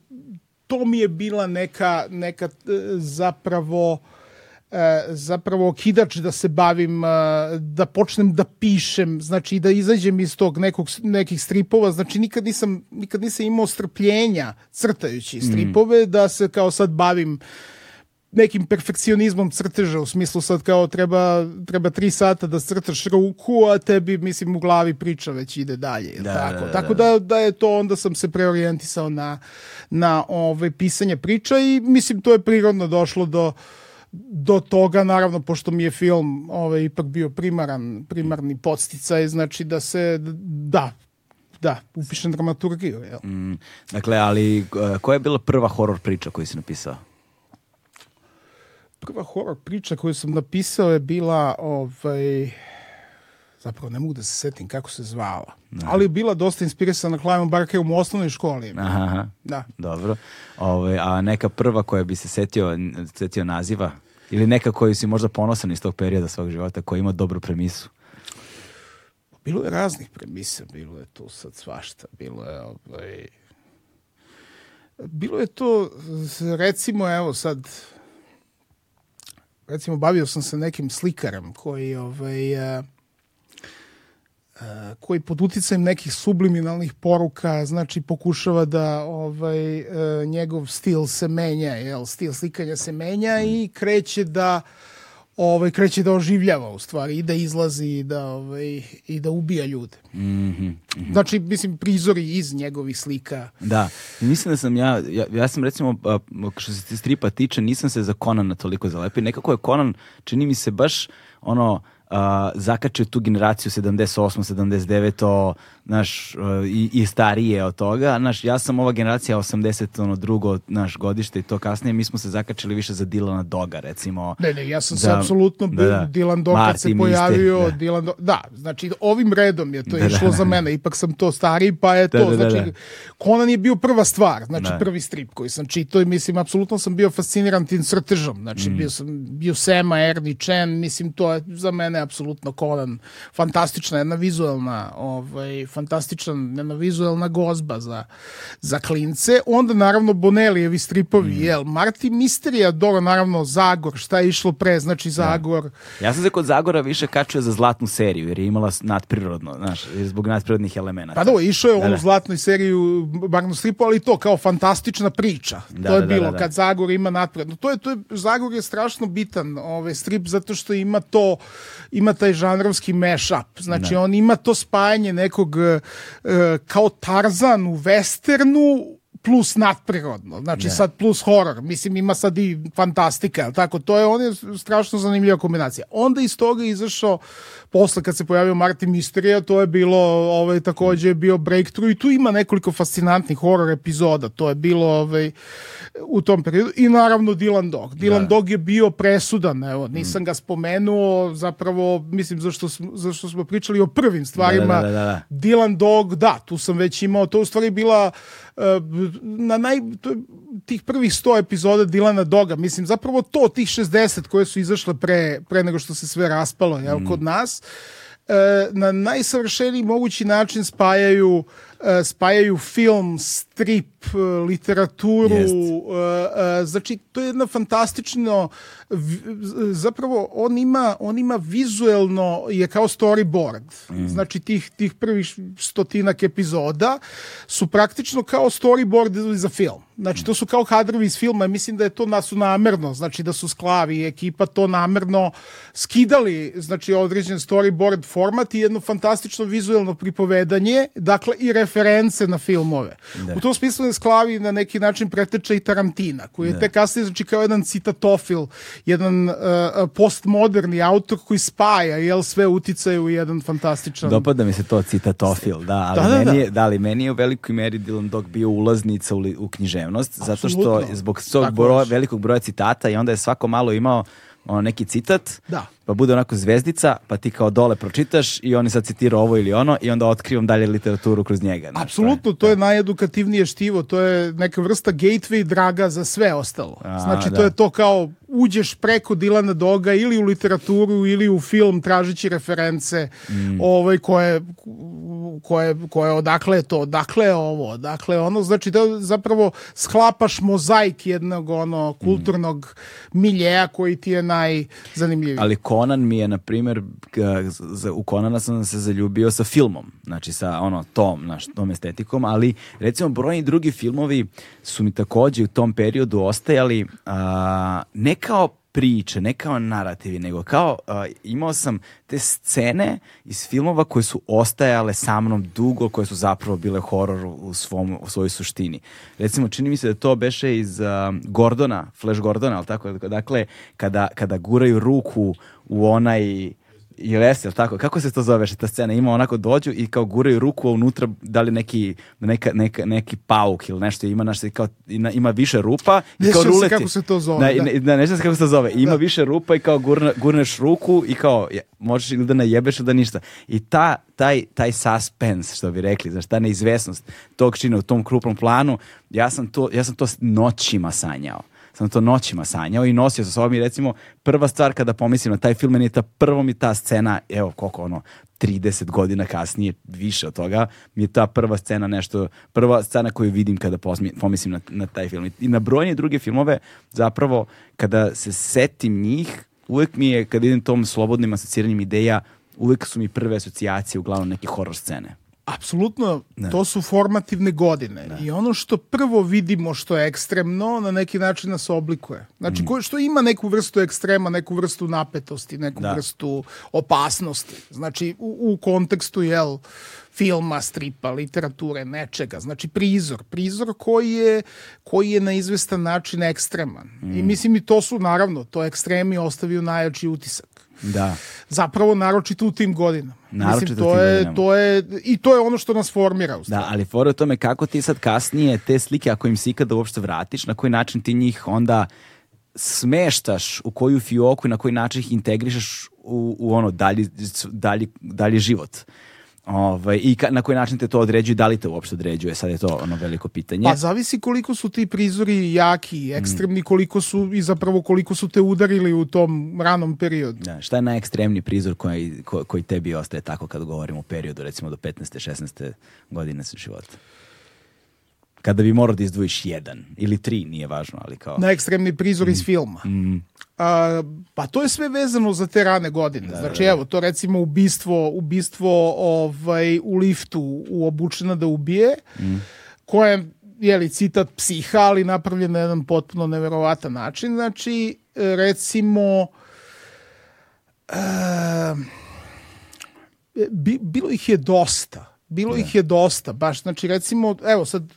to mi je bila neka, neka e, zapravo e, zapravo okidač da se bavim, e, da počnem da pišem, znači da izađem iz tog nekog, nekih stripova, znači nikad nisam, nikad nisam imao strpljenja crtajući stripove, da se kao sad bavim nekim perfekcionizmom crteža, u smislu sad kao treba, treba tri sata da crtaš ruku, a tebi, mislim, u glavi priča već ide dalje. Da, tako da, da, tako da, da je to, onda sam se preorijentisao na, na ove, pisanje priča i mislim, to je prirodno došlo do do toga, naravno, pošto mi je film ovaj, ipak bio primaran, primarni podsticaj, znači da se, da, da, upišem dramaturgiju. Jel? Mm, dakle, ali uh, koja je bila prva horor priča koju si napisao? Prva horor priča koju sam napisao je bila ovaj zapravo ne mogu da se setim kako se zvala. Ali je bila dosta inspirisana Cliveom Barkerom u osnovnoj školi. Aha, aha. Da. Dobro. Ove, a neka prva koja bi se setio, setio naziva? Ili neka koju si možda ponosan iz tog perioda svog života, koja ima dobru premisu? Bilo je raznih premisa, bilo je tu sad svašta, bilo je ovaj bilo je to recimo evo sad recimo bavio sam se nekim slikarom koji ovaj a, koji pod uticajem nekih subliminalnih poruka znači pokušava da ovaj a, njegov stil se menja, jel stil slikanja se menja i kreće da ovaj kreće da oživljava u stvari i da izlazi i da ovaj i da ubija ljude. Mhm. Znači mislim prizori iz njegovih slika. Da, mislim da sam ja, ja, ja sam recimo, što se stripa tiče, nisam se za Conana toliko zalepio. Nekako je Conan, čini mi se baš ono, a, zakačio tu generaciju 78, 79, naš, i, i starije od toga. Naš, ja sam ova generacija 80, ono, drugo, naš, godište i to kasnije, mi smo se zakačili više za Dilana Doga, recimo. Ne, ne, ja sam se Da, apsolutno da, da. Dylan Dog kad se pojavio, da. Dylan Dog, da, znači ovim redom je to Da, da, išlo da. za mene, ipak sam to stariji, pa je Da, to, da, znači. Conan je bio prva stvar, znači Da. prvi strip koji sam čitao i mislim, apsolutno sam bio fasciniran tim crtežom, znači Mm. bio sam, bio Sema, Ernie Chen, mislim, to je za mene apsolutno Conan, fantastična jedna vizualna, ovaj, fantastična jedna vizualna gozba za, za klince, onda naravno Bonelijevi stripovi, Mm. jel, Marti Misterija, dobro, naravno Zagor, šta je išlo pre, znači Zagor, Ja sam se kod Zagora više kačio za zlatnu seriju, jer je imala nadprirodno, znaš, zbog nadprirodnih elemenata. Pa da, išao je Da, on u da. zlatnoj seriju Barnu stripu, ali to kao fantastična priča. Da, to je da, da, bilo da, da. kad Zagor ima natpredno. To je to je Zagor je strašno bitan, ovaj strip zato što ima to ima taj žanrovski mashup. Znači on ima to spajanje nekog e, kao Tarzan u westernu plus nadprirodno. Znači sad plus horor. Mislim ima sad i fantastika, jel tako to je on je strašno zanimljiva kombinacija. Onda iz toga je izašao posle kad se pojavio Martin Misterija, to je bilo ovaj takođe je bio breakthrough i tu ima nekoliko fascinantnih horor epizoda. To je bilo ovaj u tom periodu i naravno Dylan Dog. Dylan Dog je bio presudan, evo, nisam ga spomenuo, zapravo mislim zašto zašto smo pričali o prvim stvarima. Da, da, da, da. Dylan Dog, da, tu sam već imao, to u stvari bila uh, na naj, tih prvih 100 epizoda Dilana Doga, mislim, zapravo to, tih 60 koje su izašle pre, pre nego što se sve raspalo, jel, Mm. kod nas, e, na najsavršeniji mogući način spajaju e, spajaju film, strip, e, literaturu, Jest. e, e, znači to je jedna fantastično zapravo on ima on ima vizuelno je kao storyboard. Mm. Znači tih tih prvih stotinak epizoda su praktično kao storyboard za film. Znači to su kao kadrovi iz filma, mislim da je to na su namerno, znači da su sklavi i ekipa to namerno skidali, znači određen storyboard format i jedno fantastično vizuelno pripovedanje, dakle i reference na filmove. U tom smislu je sklavi na neki način preteče i Tarantina, koji je tek kasnije znači kao jedan citatofil, jedan uh, postmoderni autor koji spaja jel sve uticaje u jedan fantastičan Dopada mi se to citatofil, da, ali, Da, da, meni, da. Je, da, ali meni je u velikoj meri Dylan Dog bio ulaznica u, li- u književnost, zato što zbog svog broja, velikog broja citata i onda je svako malo imao ono, neki citat, Da. Pa bude onako zvezdica, pa ti kao dole pročitaš i on je sad citirao ovo ili ono i onda otkrivam dalje literaturu kroz njega. znaš, Apsolutno, to je najedukativnije štivo, to je neka vrsta gateway draga za sve ostalo. A, znači, da. to je to kao uđeš preko Dilana Doga ili u literaturu ili u film tražeći reference Mm. ovaj, koje koje, koje odakle je to, odakle je ovo, odakle je ono, znači da zapravo sklapaš mozaik jednog ono kulturnog miljeja koji ti je najzanimljiviji. Ali Conan mi je, na primjer, u Conana sam se zaljubio sa filmom, znači sa ono tom, naš, tom estetikom, ali recimo brojni drugi filmovi su mi takođe u tom periodu ostajali a, ne kao priče, ne kao narativi, nego kao uh, imao sam te scene iz filmova koje su ostajale sa mnom dugo, koje su zapravo bile horor u, svom, u svojoj suštini. Recimo, čini mi se da to beše iz uh, Gordona, Flash Gordona, ali tako? Dakle, kada, kada guraju ruku u onaj Jel jeste, tako? Kako se to zove ta scena? Ima onako dođu i kao guraju ruku unutra, da li neki, neka, neka, neki pauk ili nešto ima, naš, kao, ima više rupa i kao ruleti. kako se to zove. Da, da. da ne se kako se to zove. Ima da. više rupa i kao gurne, gurneš ruku i kao je, možeš ili da najebeš ili da ništa. I ta, taj, taj suspense, što bi rekli, znaš, ta neizvesnost tog čina u tom krupnom planu, ja sam to, ja sam to noćima sanjao sam to noćima sanjao i nosio sa sobom i recimo prva stvar kada pomislim na taj film, meni je ta prvo mi ta scena, evo koliko ono, 30 godina kasnije, više od toga, mi je ta prva scena nešto, prva scena koju vidim kada pomislim na, na taj film. I na brojne druge filmove, zapravo, kada se setim njih, uvek mi je, kada idem tom slobodnim asociranjem ideja, uvek su mi prve asocijacije uglavnom neke horror scene. Apsolutno, ne. to su formativne godine ne. i ono što prvo vidimo što je ekstremno, na neki način nas oblikuje. Znači, mm. što ima neku vrstu ekstrema, neku vrstu napetosti, neku da. vrstu opasnosti. Znači, u, u kontekstu, jel, filma, stripa, literature, nečega. Znači, prizor. Prizor koji je, koji je na izvestan način ekstreman. Mm. I mislim i to su, naravno, to ekstremi ostavio najjači utisak. Da. Zapravo naročito u tim godinama. Naročito Mislim, to je, to je, I to je ono što nas formira. Da, ali fora o tome kako ti sad kasnije te slike, ako im se ikada uopšte vratiš, na koji način ti njih onda smeštaš u koju fioku i na koji način ih integrišeš u, u ono dalji, dalji, dalji život. Ovaj, I ka, na koji način te to određuje, da li te uopšte određuje, sad je to ono veliko pitanje. Pa zavisi koliko su ti prizori jaki, ekstremni, mm. koliko su i zapravo koliko su te udarili u tom ranom periodu. Da, šta je najekstremniji prizor koji, ko, koji tebi ostaje tako kad govorimo o periodu recimo do 15. 16. godine života? Kada bi morao da izdvojiš jedan ili tri, nije važno, ali kao... Na ekstremni prizor mm. iz filma. Mm. A, pa to je sve vezano za te rane godine. Da, znači, da, da. evo, to recimo ubistvo, ubistvo ovaj, u liftu u obučena da ubije, mm. koje je li citat psiha, ali napravljen na jedan potpuno neverovatan način. Znači, recimo, e, bi, bilo ih je dosta. Bilo da. ih je dosta, baš, znači recimo, evo sad,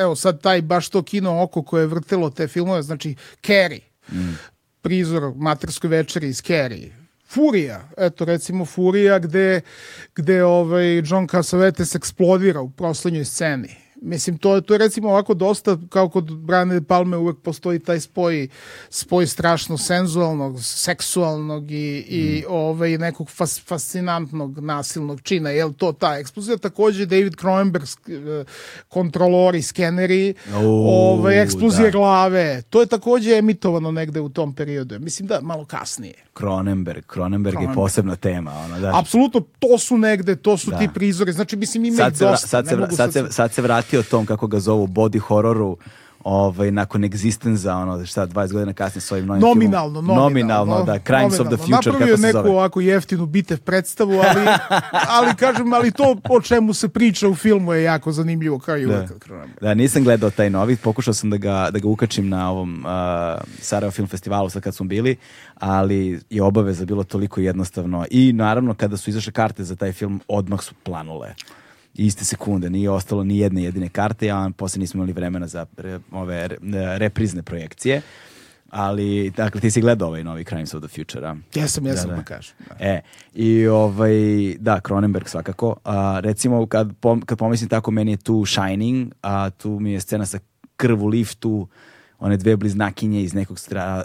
evo sad taj baš to kino oko koje je vrtelo te filmove, znači Carrie, mm. Prizor materskoj večeri iz Carrie. Furija, eto recimo Furija gde, gde ovaj John Cassavetes eksplodira u proslednjoj sceni Mislim, to, to je recimo ovako dosta, kao kod Brane Palme uvek postoji taj spoj, spoj strašno senzualnog, seksualnog i, i mm. ovaj, nekog fas, fascinantnog nasilnog čina. Jel to ta eksplozija? Takođe David Cronenberg, eh, kontrolori, skeneri, uh, ovaj, eksplozije da. glave. To je takođe emitovano negde u tom periodu. Mislim da malo kasnije. Cronenberg, Cronenberg, Cronenberg. je posebna tema. Ono, da. Apsolutno, to su negde, to su da. ti prizori. Znači, mislim, ima sad ih dosta. Sad se, sad, se, sad se vrati o tom, kako ga zovu, body hororu, ovaj, nakon egzistenza, ono, šta, 20 godina kasnije s ovim novim nominalno, filmom. Nominalno, nominalno, da, Crimes nominalno. of the Future, Napravio kako se zove. neku ovako jeftinu bitev predstavu, ali, ali kažem, ali to o čemu se priča u filmu je jako zanimljivo, kao i da. uvek. Da, nisam gledao taj novi, pokušao sam da ga, da ga ukačim na ovom uh, Sarajevo Film Festivalu sad kad smo bili, ali je obaveza bilo toliko jednostavno i naravno kada su izašle karte za taj film, odmah su planule iste sekunde, nije ostalo ni jedne jedine karte, a posle nismo imali vremena za re, ove re, reprizne projekcije. Ali, dakle, ti si gledao ovaj novi Crimes of the Future, a? Jesam, jesam, da, da. pa kažem. Da. E, i ovaj, da, Cronenberg svakako. A, recimo, kad, pom, kad pomislim tako, meni je tu Shining, a tu mi je scena sa krv u liftu, one dve bliznakinje iz nekog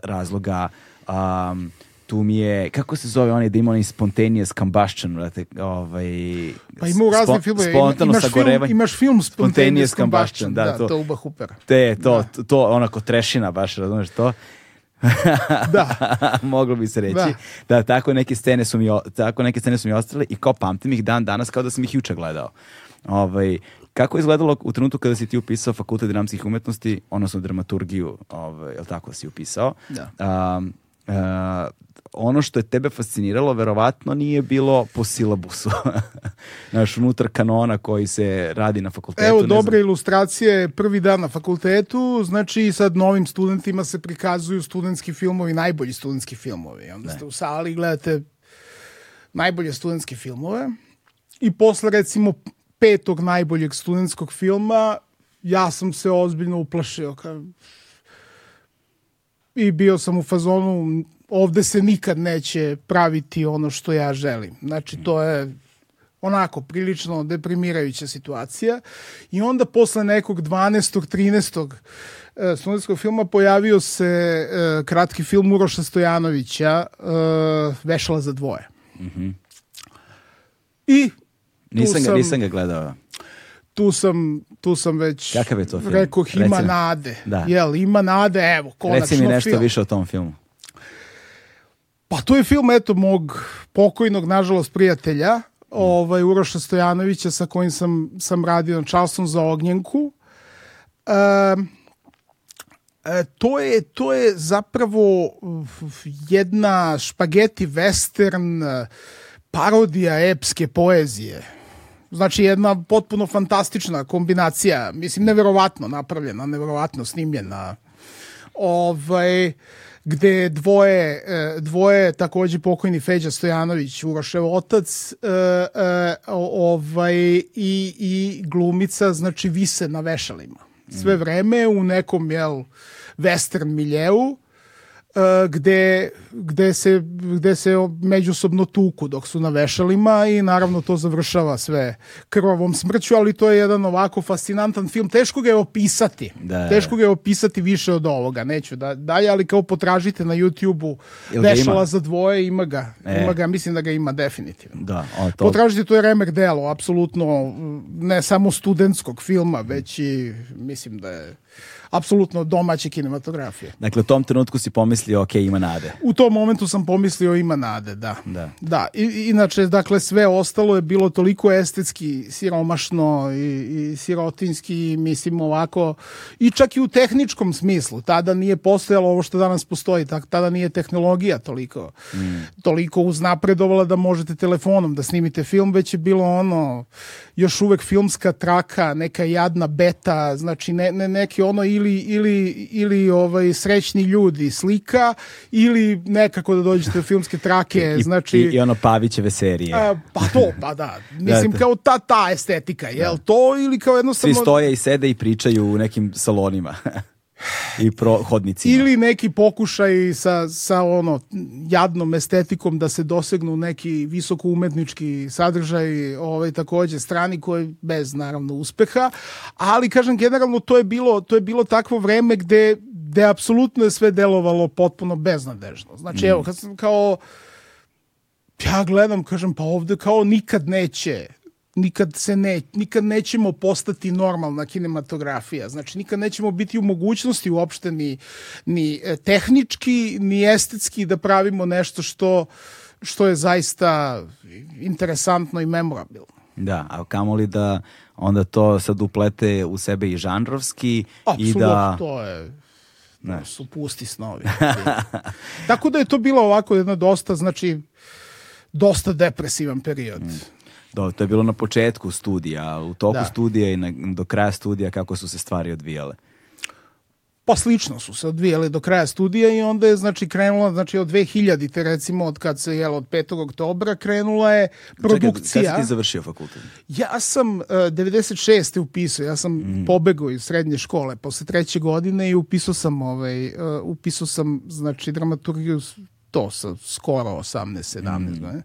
razloga, um, tu mi je, kako se zove onaj da ima onaj spontaneous combustion, brate, ovaj... Pa ima u raznim filmove, imaš, film, imaš film Spontaneous, spontaneous combustion, da, da, to, to Uba Hooper. Te, to, da. to, onako trešina baš, razumeš to? Da. Moglo bi se reći. Da. Da. tako neke scene su mi tako neke scene su mi ostale i kao pamtim ih dan danas kao da sam ih juče gledao. Ovaj kako je izgledalo u trenutku kada si ti upisao fakultet dramskih umetnosti, odnosno dramaturgiju, ovaj, je li tako si upisao? Da. Um, uh, ono što je tebe fasciniralo verovatno nije bilo po silabusu. Znaš, unutar kanona koji se radi na fakultetu. Evo, ne dobre znam. ilustracije, prvi dan na fakultetu, znači sad novim studentima se prikazuju studentski filmovi, najbolji studentski filmovi. Onda ste u sali i gledate najbolje studentske filmove i posle recimo petog najboljeg studentskog filma ja sam se ozbiljno uplašio kao, i bio sam u fazonu ovde se nikad neće praviti ono što ja želim. Znači to je onako prilično deprimirajuća situacija i onda posle nekog 12. 13. e, studentskog filma pojavio se e, kratki film Uroša Stojanovića e, Vešala za dvoje. I tu Nisam ga, sam- nisam ga gledao. Tu sam, tu sam već Kakav je to film? rekoh ima Reci nade. Da. Jel, ima nade, evo, konačno Reci mi nešto film. više o tom filmu. Pa to je film, eto, mog pokojnog, nažalost, prijatelja, ovaj, Uroša Stojanovića, sa kojim sam, sam radio na Charleston za Ognjenku. E, to je, to je zapravo jedna špageti western e, parodija epske poezije. Znači jedna potpuno fantastična kombinacija, mislim neverovatno napravljena, neverovatno snimljena. Ovaj gde dvoje, e, dvoje takođe pokojni Feđa Stojanović, Urošev otac, e, e, ovaj, i, i glumica, znači vise na vešalima. Sve vreme u nekom, jel, western miljeu, gde, gde, se, gde se međusobno tuku dok su na vešalima i naravno to završava sve krvavom smrću, ali to je jedan ovako fascinantan film. Teško ga je opisati. Da. Teško ga je opisati više od ovoga. Neću da dalje, ali kao potražite na YouTube-u Vešala za dvoje, ima ga. E. Ima ga, mislim da ga ima definitivno. Da, o, to, Potražite, to je remek delo, apsolutno ne samo studentskog filma, već i mislim da je apsolutno domaće kinematografije. Dakle, u tom trenutku si pomislio, ok, ima nade. U tom momentu sam pomislio ima nade, da. Da. Da, I, inače, dakle, sve ostalo je bilo toliko estetski siromašno i, i sirotinski, mislim ovako, i čak i u tehničkom smislu. Tada nije postojalo ovo što danas postoji, tak, tada nije tehnologija toliko, toliko uznapredovala da možete telefonom da snimite film, već je bilo ono, još uvek filmska traka, neka jadna beta, znači ne, ne, neki ono ili, ili, ili ovaj, srećni ljudi slika, ili nekako da dođete do filmske trake, I, znači... i, I ono Pavićeve serije. A, pa to, pa da. Mislim, Da, da. kao ta, ta estetika, jel to ili kao Svi jednostavno... stoje i sede i pričaju u nekim salonima. I pro hodnicima. Ili neki pokušaj sa, sa ono jadnom estetikom da se dosegnu neki visoko umetnički sadržaj, ovaj takođe strani koji bez naravno uspeha, ali kažem generalno to je bilo to je bilo takvo vreme gde gde apsolutno je sve delovalo potpuno beznadežno. Znači evo kad sam kao ja gledam, kažem, pa ovde kao nikad neće nikad se ne, nikad nećemo postati normalna kinematografija. Znači, nikad nećemo biti u mogućnosti uopšte ni, ni e, tehnički, ni estetski da pravimo nešto što, što je zaista interesantno i memorabilno. Da, a kamoli da onda to sad uplete u sebe i žanrovski i Apsolutno, da... to je to su pusti snovi. Tako da je to bilo ovako jedno dosta, znači, dosta depresivan period. Do, to je bilo na početku studija, u toku Da. studija i na, do kraja studija kako su se stvari odvijale. Pa slično su se odvijale do kraja studija i onda je znači krenula znači od 2000-te recimo od kad se jelo od 5. oktobra krenula je produkcija. Čekaj, kad si ti završio fakultet? Ja sam uh, 96. upisao, ja sam Mm. pobegao iz srednje škole posle treće godine i upisao sam ovaj uh, upisao sam znači dramaturgiju to sa skoro 18 17 Mm.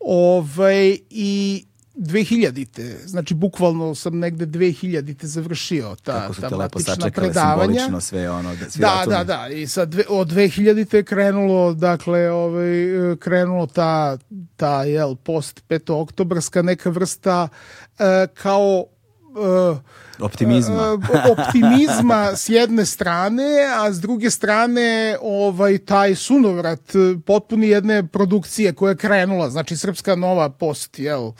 Ovaj i 2000-te, znači bukvalno sam negde 2000-te završio ta, Kako su ta te lepo sačekale predavanja. simbolično sve ono. Da, svi Da, ratuni. da, da. I sad dve, od 2000-te je krenulo, dakle, ovaj, e, krenulo ta, ta jel, post 5. oktobarska neka vrsta e, kao uh, Optimizma. uh, optimizma s jedne strane, a s druge strane ovaj taj sunovrat potpuni jedne produkcije koja je krenula, znači srpska nova post, jel,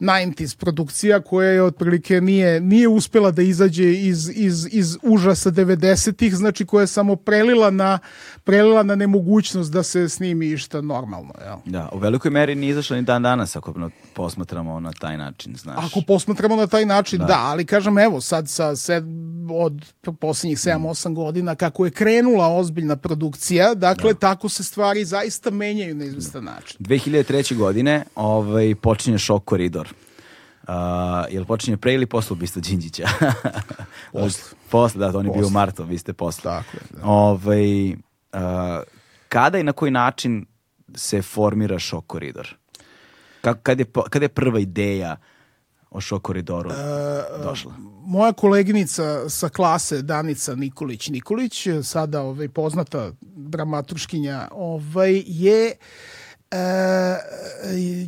90s produkcija koja je otprilike nije, nije uspela da izađe iz, iz, iz užasa 90-ih, znači koja je samo prelila na, prelila na nemogućnost da se snimi išta normalno. Jel? Da, u velikoj meri nije izašla ni dan danas ako posmatramo na taj način, znaš. Ako posmatramo na taj način, da, da ali kažem, evo, sad sa sed, od posljednjih 7-8 godina, kako je krenula ozbiljna produkcija, dakle, da. tako se stvari zaista menjaju na izvestan način. 2003. godine ovaj, počinje šok koridor. Uh, jel počinje pre ili posle ubistva Đinđića? posle. posle, da, on je bio u martu, vi ste posle. Tako je. Da. Ovaj, uh, kada i na koji način se formira šok koridor? Kako, kad, je, kad je prva ideja o šok koridoru uh, došla? Moja koleginica sa klase Danica Nikolić Nikolić, sada ovaj, poznata dramaturškinja, ovaj, je E,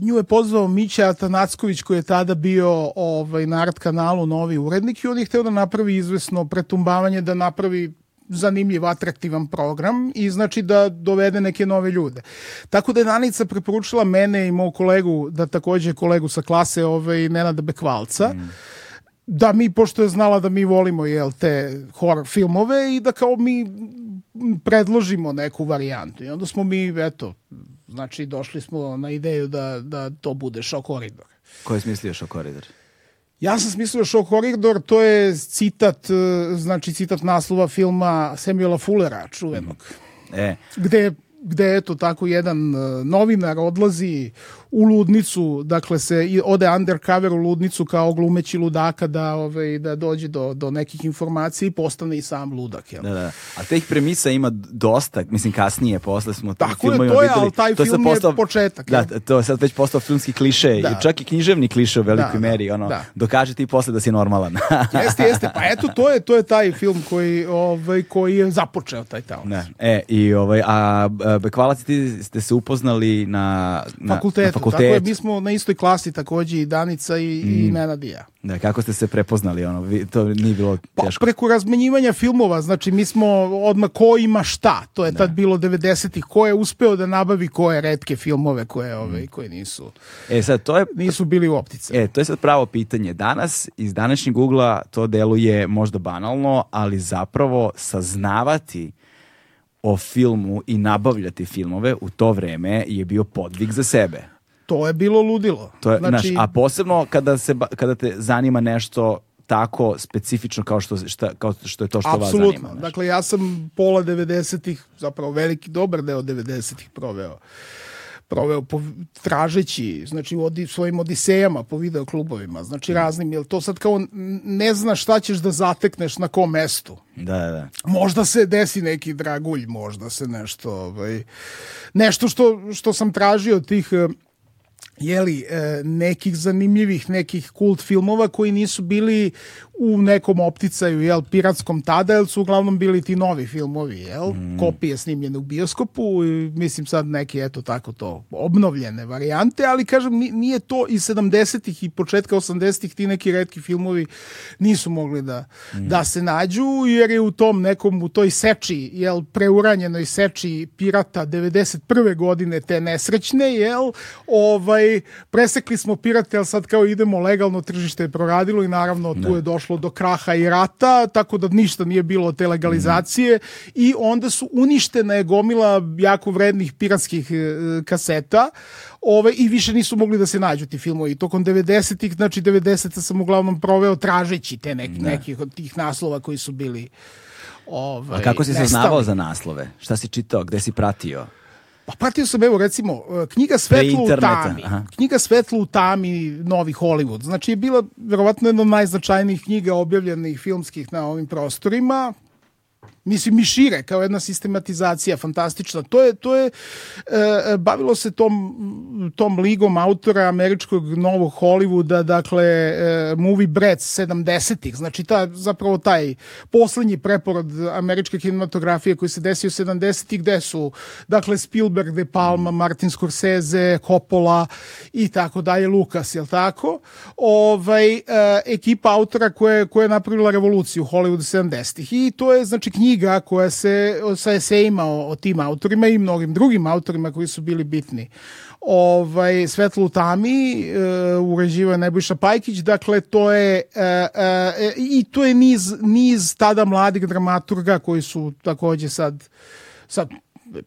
nju je pozvao Mića Atanacković koji je tada bio ovaj, na Art kanalu novi urednik i on je hteo da napravi izvesno pretumbavanje, da napravi zanimljiv, atraktivan program i znači da dovede neke nove ljude. Tako da je Danica preporučila mene i mog kolegu, da takođe kolegu sa klase ovaj, Nenada Bekvalca, mm da mi, pošto je znala da mi volimo jel, te horror filmove i da kao mi predložimo neku varijantu. I onda smo mi, eto, znači došli smo na ideju da, da to bude šok koridor. Ko je smislio šok koridor? Ja sam smislio šok koridor, to je citat, e, znači citat naslova filma Samuela Fullera, čuvenog. E. Gde gde eto tako jedan e, novinar odlazi u ludnicu, dakle se ode undercover u ludnicu kao glumeći ludaka da ovaj da dođe do do nekih informacija i postane i sam ludak, jel? Da, da. A teh premisa ima dosta, mislim kasnije posle smo Tako je, to je, videli, ali taj to film postao, je početak. Da, to je sad već postao filmski kliše da. i čak i književni kliše u velikoj da, da meri, ono, da. dokaže ti posle da si normalan. jeste, jeste. Pa eto to je to je taj film koji ovaj koji je započeo taj taoc. Da. E i ovaj a Bekvalac ti ste se upoznali na na fakultetu. Na fakultetu. Tako je, mi smo na istoj klasi takođe i Danica i, mm. i Nenad i ja. Da, kako ste se prepoznali, ono, vi, to nije bilo pa, teško. Pa, preko razmenjivanja filmova, znači mi smo odmah ko ima šta, to je da. tad bilo 90-ih, ko je uspeo da nabavi koje redke filmove koje, ove, mm. koje nisu, e, sad, to je, nisu bili u optice. E, to je sad pravo pitanje. Danas, iz današnjeg ugla, to deluje možda banalno, ali zapravo saznavati o filmu i nabavljati filmove u to vreme je bio podvig za sebe to je bilo ludilo. To je, znači, naš, a posebno kada, se, kada te zanima nešto tako specifično kao što, šta, kao što je to što Absolutno. vas zanima. Znači. Dakle, ja sam pola 90-ih, zapravo veliki, dobar deo 90-ih proveo proveo po, tražeći, znači u odi, svojim odisejama po video klubovima, znači raznim, jel to sad kao ne znaš šta ćeš da zatekneš na kom mestu. Da, da. Možda se desi neki dragulj, možda se nešto, ovaj, nešto što, što sam tražio od tih jeli, e, nekih zanimljivih, nekih kult filmova koji nisu bili u nekom opticaju, jel, piratskom tada, jel su uglavnom bili ti novi filmovi, jel, mm. kopije snimljene u bioskopu, i, mislim sad neke, eto tako to, obnovljene varijante, ali kažem, nije to i 70-ih i početka 80-ih ti neki redki filmovi nisu mogli da, mm. da se nađu, jer je u tom nekom, u toj seči, jel, preuranjenoj seči pirata 91. godine te nesrećne, jel, ovaj, presekli smo pirate, ali sad kao idemo legalno, tržište je proradilo i naravno tu je došlo došlo do kraha i rata, tako da ništa nije bilo od te legalizacije mm. i onda su uništena je gomila jako vrednih piratskih e, kaseta ove, i više nisu mogli da se nađu ti filmovi. Tokom 90-ih, znači 90 sam uglavnom proveo tražeći te neki, ne. nekih od tih naslova koji su bili ovaj, A kako si saznavao za naslove? Šta si čitao? Gde si pratio? Pa pratio sam, evo, recimo, e, knjiga Svetlo u tami. Aha. Knjiga Svetlo u tami, novi Hollywood. Znači je bila, verovatno, jedna od najznačajnijih knjiga objavljenih filmskih na ovim prostorima. Mislim, i šire, kao jedna sistematizacija fantastična. To je, to je e, bavilo se tom, tom ligom autora američkog novog Hollywooda, dakle, e, movie Brats 70-ih, znači ta, zapravo taj poslednji preporod američke kinematografije koji se desio 70-ih, gde su, dakle, Spielberg, De Palma, Martin Scorsese, Coppola i tako dalje, Lucas, jel tako? Ovaj, e, ekipa autora koja, koja je napravila revoluciju Hollywoodu 70-ih i to je, znači, knjiga knjiga koja se sa esejima o, o tim autorima i mnogim drugim autorima koji su bili bitni. Ovaj Svetlo u tami uh, uređiva Nebojša Pajkić, dakle to je uh, uh, i to je niz niz tada mladih dramaturga koji su takođe sad sad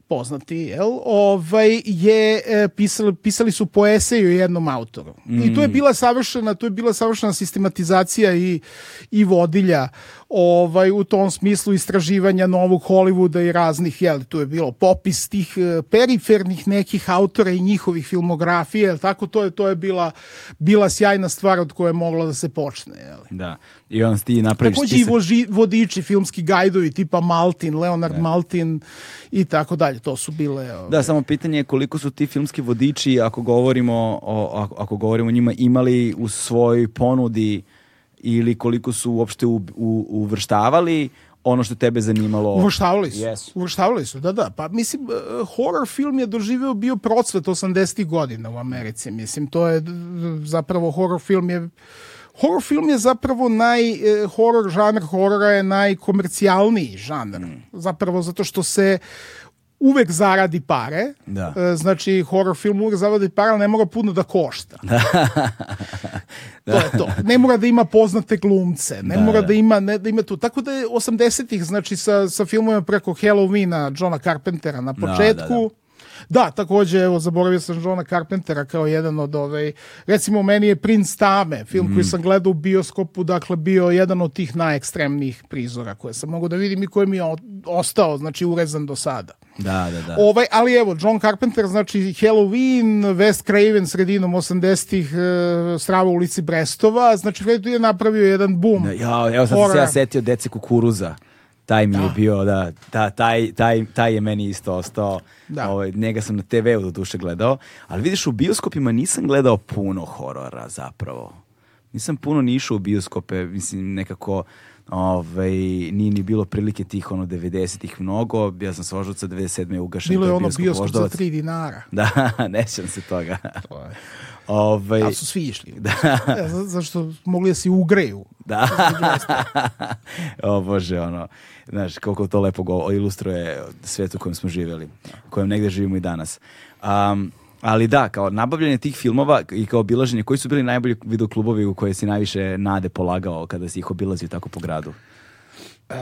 poznati, jel, ovaj, je e, pisali, pisali su po eseju jednom autoru. Mm. I to je bila savršena, to je bila savršena sistematizacija i, i vodilja ovaj, u tom smislu istraživanja novog Hollywooda i raznih, jel, tu je bilo popis tih e, perifernih nekih autora i njihovih filmografije, jel, tako to je, to je bila, bila sjajna stvar od koje je moglo da se počne, jel. Da, i on ti napraviš... Takođe i voži, vodiči, filmski gajdovi tipa Maltin, Leonard da. Maltin i tako dalje, to su bile... Ovaj... Da, samo pitanje je koliko su ti filmski vodiči, ako govorimo o, ako, ako govorimo o njima, imali u svojoj ponudi ili koliko su uopšte u, u, uvrštavali ono što tebe zanimalo. Uvrštavali su. Yes. Uvrštavali su, da, da. Pa mislim, uh, horror film je doživeo bio procvet 80. godina u Americi. Mislim, to je zapravo horror film je horror film je zapravo naj eh, horror žanr horora je najkomercijalniji žanr. Mm. Zapravo zato što se uvek zaradi pare. Da. E, znači, horror film uvek zaradi pare, ali ne mora puno da košta. da. To je to. Ne mora da ima poznate glumce, ne da, mora da. da ima, ne, da ima tu. Tako da je 80-ih, znači, sa, sa filmovima preko Halloweena, Johna Carpentera na početku, da, da, da Da, takođe, evo, zaboravio sam Johna Carpentera kao jedan od ovaj, recimo meni je Prince Tame, film mm. koji sam gledao u bioskopu, dakle bio jedan od tih najekstremnijih prizora koje sam mogu da vidim i koji mi je ostao, znači urezan do sada. Da, da, da. Ovaj, ali evo, John Carpenter, znači Halloween, West Craven sredinom 80-ih, uh, Strava u ulici Brestova, znači Freddy je napravio jedan boom. Ja, evo sad sam se ja setio Dece kukuruza taj mi da. je bio, da, ta, taj, taj, taj je meni isto ostao. Da. Ovaj, njega sam na TV-u do duše gledao, ali vidiš u bioskopima nisam gledao puno horora zapravo. Nisam puno ni išao u bioskope, mislim nekako ovaj, nije ni bilo prilike tih ono 90-ih mnogo, ja sam sa Ožuca 97. ugašen. Bilo je ono bioskop, bioskop za 3 dinara. Da, nećem se toga. To je. Ovaj, Ali su svi išli. Da. Ja, zašto mogli da se ugreju. Da. o Bože, ono, znaš, koliko to lepo go, ilustruje svet u kojem smo živjeli, u kojem negde živimo i danas. Um, ali da, kao nabavljanje tih filmova i kao obilaženje, koji su bili najbolji videoklubovi u koje si najviše nade polagao kada si ih obilazio tako po gradu? Uh,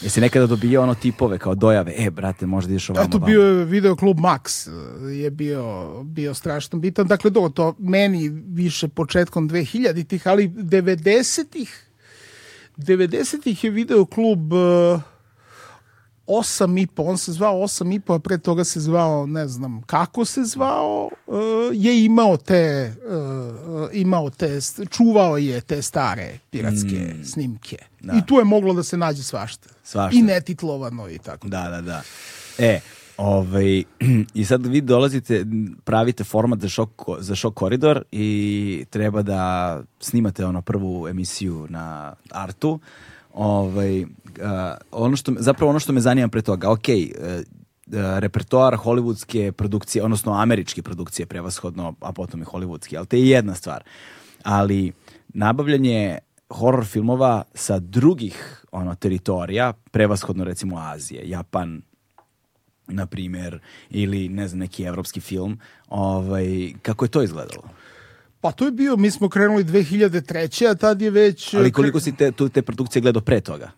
Jesi nekada dobio ono tipove kao dojave, e brate, možda ideš ovamo. Eto bio je video klub Max, je bio, bio strašno bitan. Dakle, do, to meni više početkom 2000-ih, ali 90-ih 90-ih je video klub uh, 8 i po, on se zvao 8 i po, a pre toga se zvao, ne znam kako se zvao, uh, je imao te, uh, imao te, čuvao je te stare piratske mm. snimke. Da. I tu je moglo da se nađe svašta. Svašta. I netitlovano i tako. Da, da, da. E, Ovaj, I sad vi dolazite, pravite format za šok, za šok koridor i treba da snimate ono prvu emisiju na Artu. Ovaj, uh, ono što, zapravo ono što me zanima pre toga, ok, uh, repertoar hollywoodske produkcije, odnosno američke produkcije prevashodno, a potom i hollywoodski, ali to je jedna stvar. Ali nabavljanje horror filmova sa drugih ono teritorija, prevashodno recimo Azije, Japan, na primjer, ili ne znam, neki evropski film, ovaj, kako je to izgledalo? Pa to je bio, mi smo krenuli 2003. a tad je već... Ali koliko si te, tu, te produkcije gledao pre toga?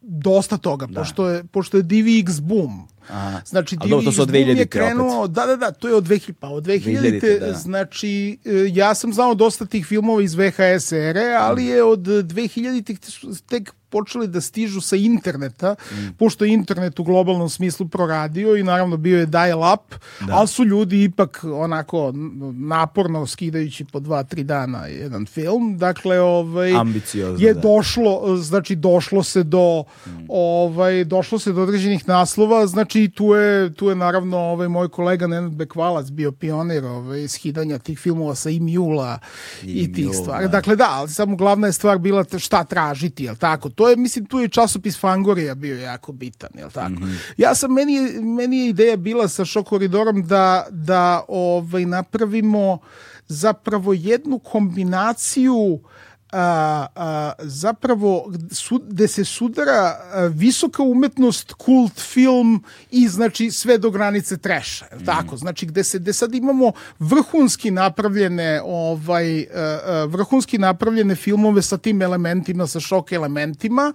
Dosta toga, da. pošto, je, pošto je DVX boom. Aha. Znači, DVX boom je krenuo, opet. da, da, da, to je od 2000, pa od 2000, 2000 da. znači, e, ja sam znao dosta tih filmova iz VHS ere, ali je od 2000 tek počeli da stižu sa interneta, pošto je internet u globalnom smislu proradio i naravno bio je dial up, Da. ali su ljudi ipak onako naporno skidajući po dva, tri dana jedan film. Dakle, ovaj, Ambiciozno, je da. došlo, znači došlo se do ovaj došlo se do određenih naslova, znači tu je tu je naravno ovaj moj kolega Nenad Bekvalac bio pionir ovaj skidanja tih filmova sa Imjula i, tih Imjul, stvari. da. Dakle da, ali samo glavna je stvar bila šta tražiti, jel tako? To je mislim tu je časopis Fangorija bio jako bitan, jel tako? Mhm. Ja sam meni je- meni je ideja bila sa šok koridorom da da ovaj napravimo zapravo jednu kombinaciju a, a, zapravo su, gde se sudara a, visoka umetnost, kult film i znači sve do granice treša, je li tako? Znači gde se gde sad imamo vrhunski napravljene ovaj a, a, vrhunski napravljene filmove sa tim elementima, sa šok elementima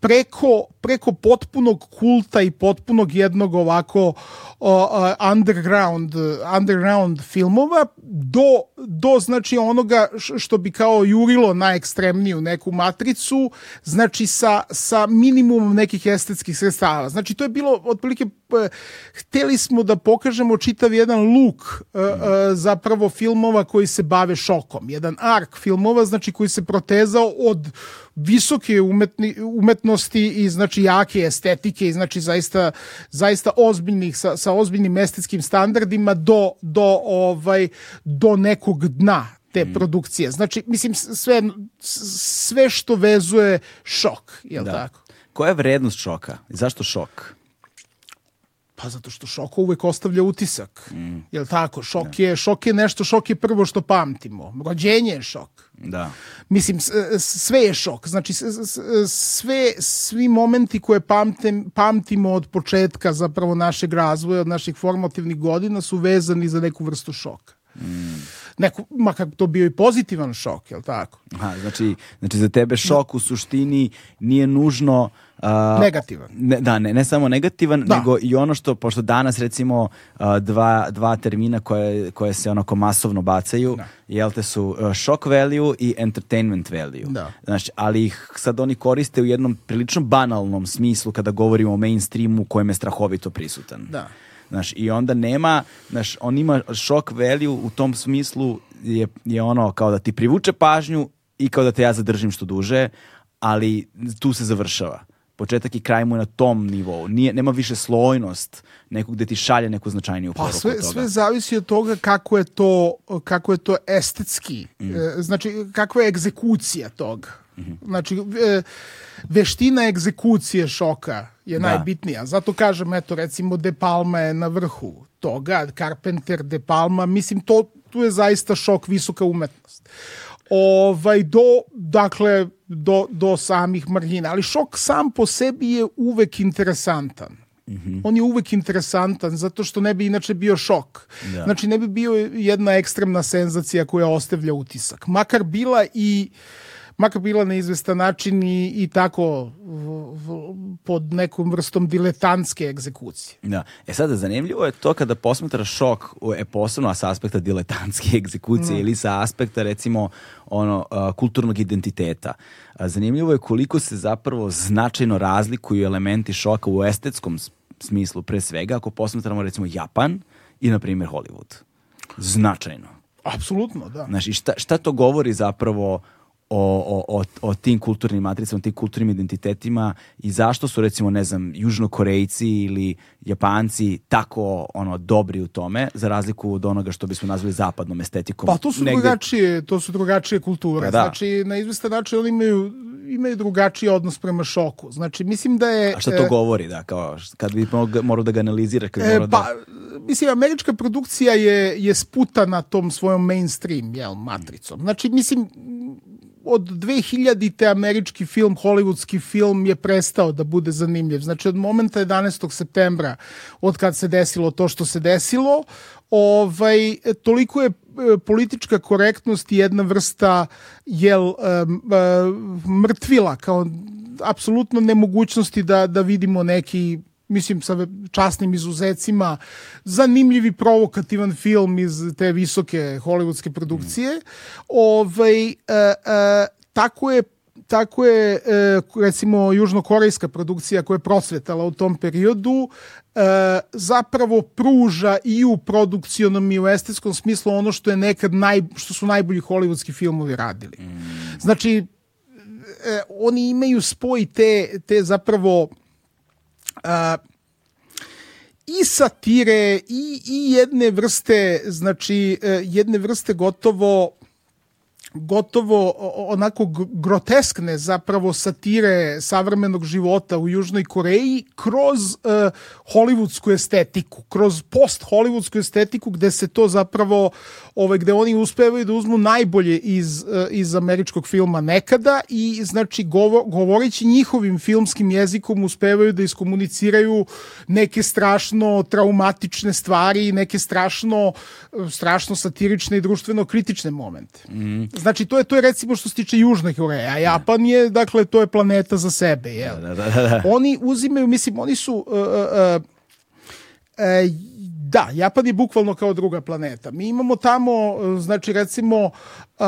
preko preko potpunog kulta i potpunog jednog ovako o, a, underground underground filmova do do znači onoga što bi kao jurilo najekstremniju neku matricu znači sa sa minimumom nekih estetskih sredstava. Znači to je bilo otprilike p- hteli smo da pokažemo čitav jedan luk e, e, zapravo filmova koji se bave šokom. Jedan ark filmova znači koji se protezao od visoke umetni, umetnosti i znači jake estetike i znači zaista zaista ozbiljnih sa, sa ozbiljnim estetskim standardima do do ovaj do nekog dna te produkcije. Znači mislim sve sve što vezuje šok, je Da. tako? Koja je vrednost šoka? Zašto šok? Pa zato što šok uvek ostavlja utisak. Jel tako? Šok je šok je nešto, šok je prvo što pamtimo. Rođenje je šok. Da. Mislim, sve je šok. Znači, sve, svi momenti koje pamtim, pamtimo od početka zapravo našeg razvoja, od naših formativnih godina su vezani za neku vrstu šoka. Neku, makar to bio i pozitivan šok, jel tako? Aha, znači, znači za tebe šok u suštini nije nužno a, Negativan. Ne, da, ne, ne samo negativan, Da. nego i ono što, pošto danas recimo a, dva, dva termina koje, koje se onako masovno bacaju, Da. jel te su a, shock value i entertainment value. Da. Znači, ali ih sad oni koriste u jednom prilično banalnom smislu kada govorimo o mainstreamu kojem je strahovito prisutan. Da. Znaš, i onda nema, znaš, on ima shock value u tom smislu je, je ono kao da ti privuče pažnju i kao da te ja zadržim što duže, ali tu se završava. Početak i kraj mu je na tom nivou. Nije, nema više slojnost nekog gde ti šalje neku značajniju Pa poruku sve, od toga. sve zavisi od toga kako je to, kako je to estetski. Mm. E, Znači, kakva je egzekucija toga. Znači, veština egzekucije šoka je Da. najbitnija. Zato kažem, eto, recimo, De Palma je na vrhu toga, Carpenter, De Palma, mislim, to, tu je zaista šok, visoka umetnost. Ovaj, do, dakle, do, do samih margina. Ali šok sam po sebi je uvek interesantan. On je uvek interesantan zato što ne bi inače bio šok. Da. Znači ne bi bio jedna ekstremna senzacija koja ostavlja utisak. Makar bila i makar bila na izvestan način i, i tako v- v- pod nekom vrstom diletantske egzekucije. Da. E sada, zanimljivo je to kada posmetraš šok, u- e, posebno sa aspekta diletantske egzekucije ili sa aspekta, recimo, ono, a, kulturnog identiteta. A, zanimljivo je koliko se zapravo značajno razlikuju elementi šoka u estetskom smislu, pre svega, ako posmetramo, recimo, Japan i, na primjer, Hollywood. Značajno. Apsolutno, da. Znaš, i šta, šta to govori zapravo o, o, o, o tim kulturnim matricama, tim kulturnim identitetima i zašto su recimo, ne znam, južnokorejci ili japanci tako ono dobri u tome, za razliku od onoga što bismo nazvali zapadnom estetikom. Pa to su Negde- drugačije, to su drugačije kulture. Pa da. Znači na izvestan način oni imaju imaju drugačiji odnos prema šoku. Znači mislim da je A šta to e, govori, da, kao, kad bi morao, da ga analiziraš, kad E, morao pa, da... mislim, američka produkcija je, je sputana tom svojom mainstream jel, matricom. Znači, mislim, od 2000-te američki film, hollywoodski film je prestao da bude zanimljiv. Znači, od momenta 11. septembra, od kad se desilo to što se desilo, ovaj, toliko je e, politička korektnost jedna vrsta jel, e, mrtvila, kao apsolutno nemogućnosti da, da vidimo neki mislim sa časnim izuzecima, zanimljivi provokativan film iz te visoke hollywoodske produkcije. Ovaj, e, e, tako je tako je e, recimo južnokorejska produkcija koja je prosvetala u tom periodu e, zapravo pruža i u produkcionom i u estetskom smislu ono što je nekad naj, što su najbolji hollywoodski filmovi radili. Znači e, oni imaju spoj te, te zapravo i satire i, i jedne vrste znači jedne vrste gotovo gotovo onako groteskne zapravo satire savremenog života u Južnoj Koreji kroz uh, hollywoodsku estetiku, kroz post-hollywoodsku estetiku gde se to zapravo, ovaj, gde oni uspevaju da uzmu najbolje iz, uh, iz američkog filma nekada i znači govo, govoreći njihovim filmskim jezikom uspevaju da iskomuniciraju neke strašno traumatične stvari, neke strašno, strašno satirične i društveno kritične momente. Mm Znači, to je, to je recimo što se tiče Južne Koreje, a Japan je, dakle, to je planeta za sebe, jel? Da, da, da, da. Oni uzimaju, mislim, oni su... Uh, uh, uh, da, Japan je bukvalno kao druga planeta. Mi imamo tamo, znači, recimo, uh,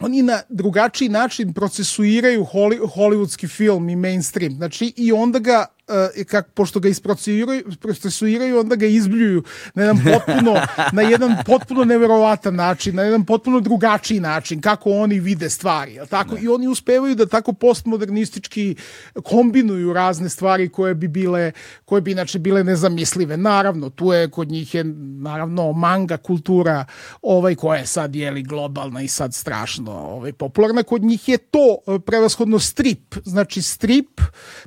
oni na drugačiji način procesuiraju holi, hollywoodski film i mainstream. Znači, i onda ga uh, kak, pošto ga isprocesuiraju, onda ga izbljuju na jedan potpuno, na jedan potpuno neverovatan način, na jedan potpuno drugačiji način, kako oni vide stvari. Jel tako? Ne. I oni uspevaju da tako postmodernistički kombinuju razne stvari koje bi bile, koje bi inače bile nezamislive. Naravno, tu je kod njih je naravno manga kultura ovaj koja je sad jeli globalna i sad strašno ovaj, popularna. Kod njih je to e, prevashodno strip. Znači strip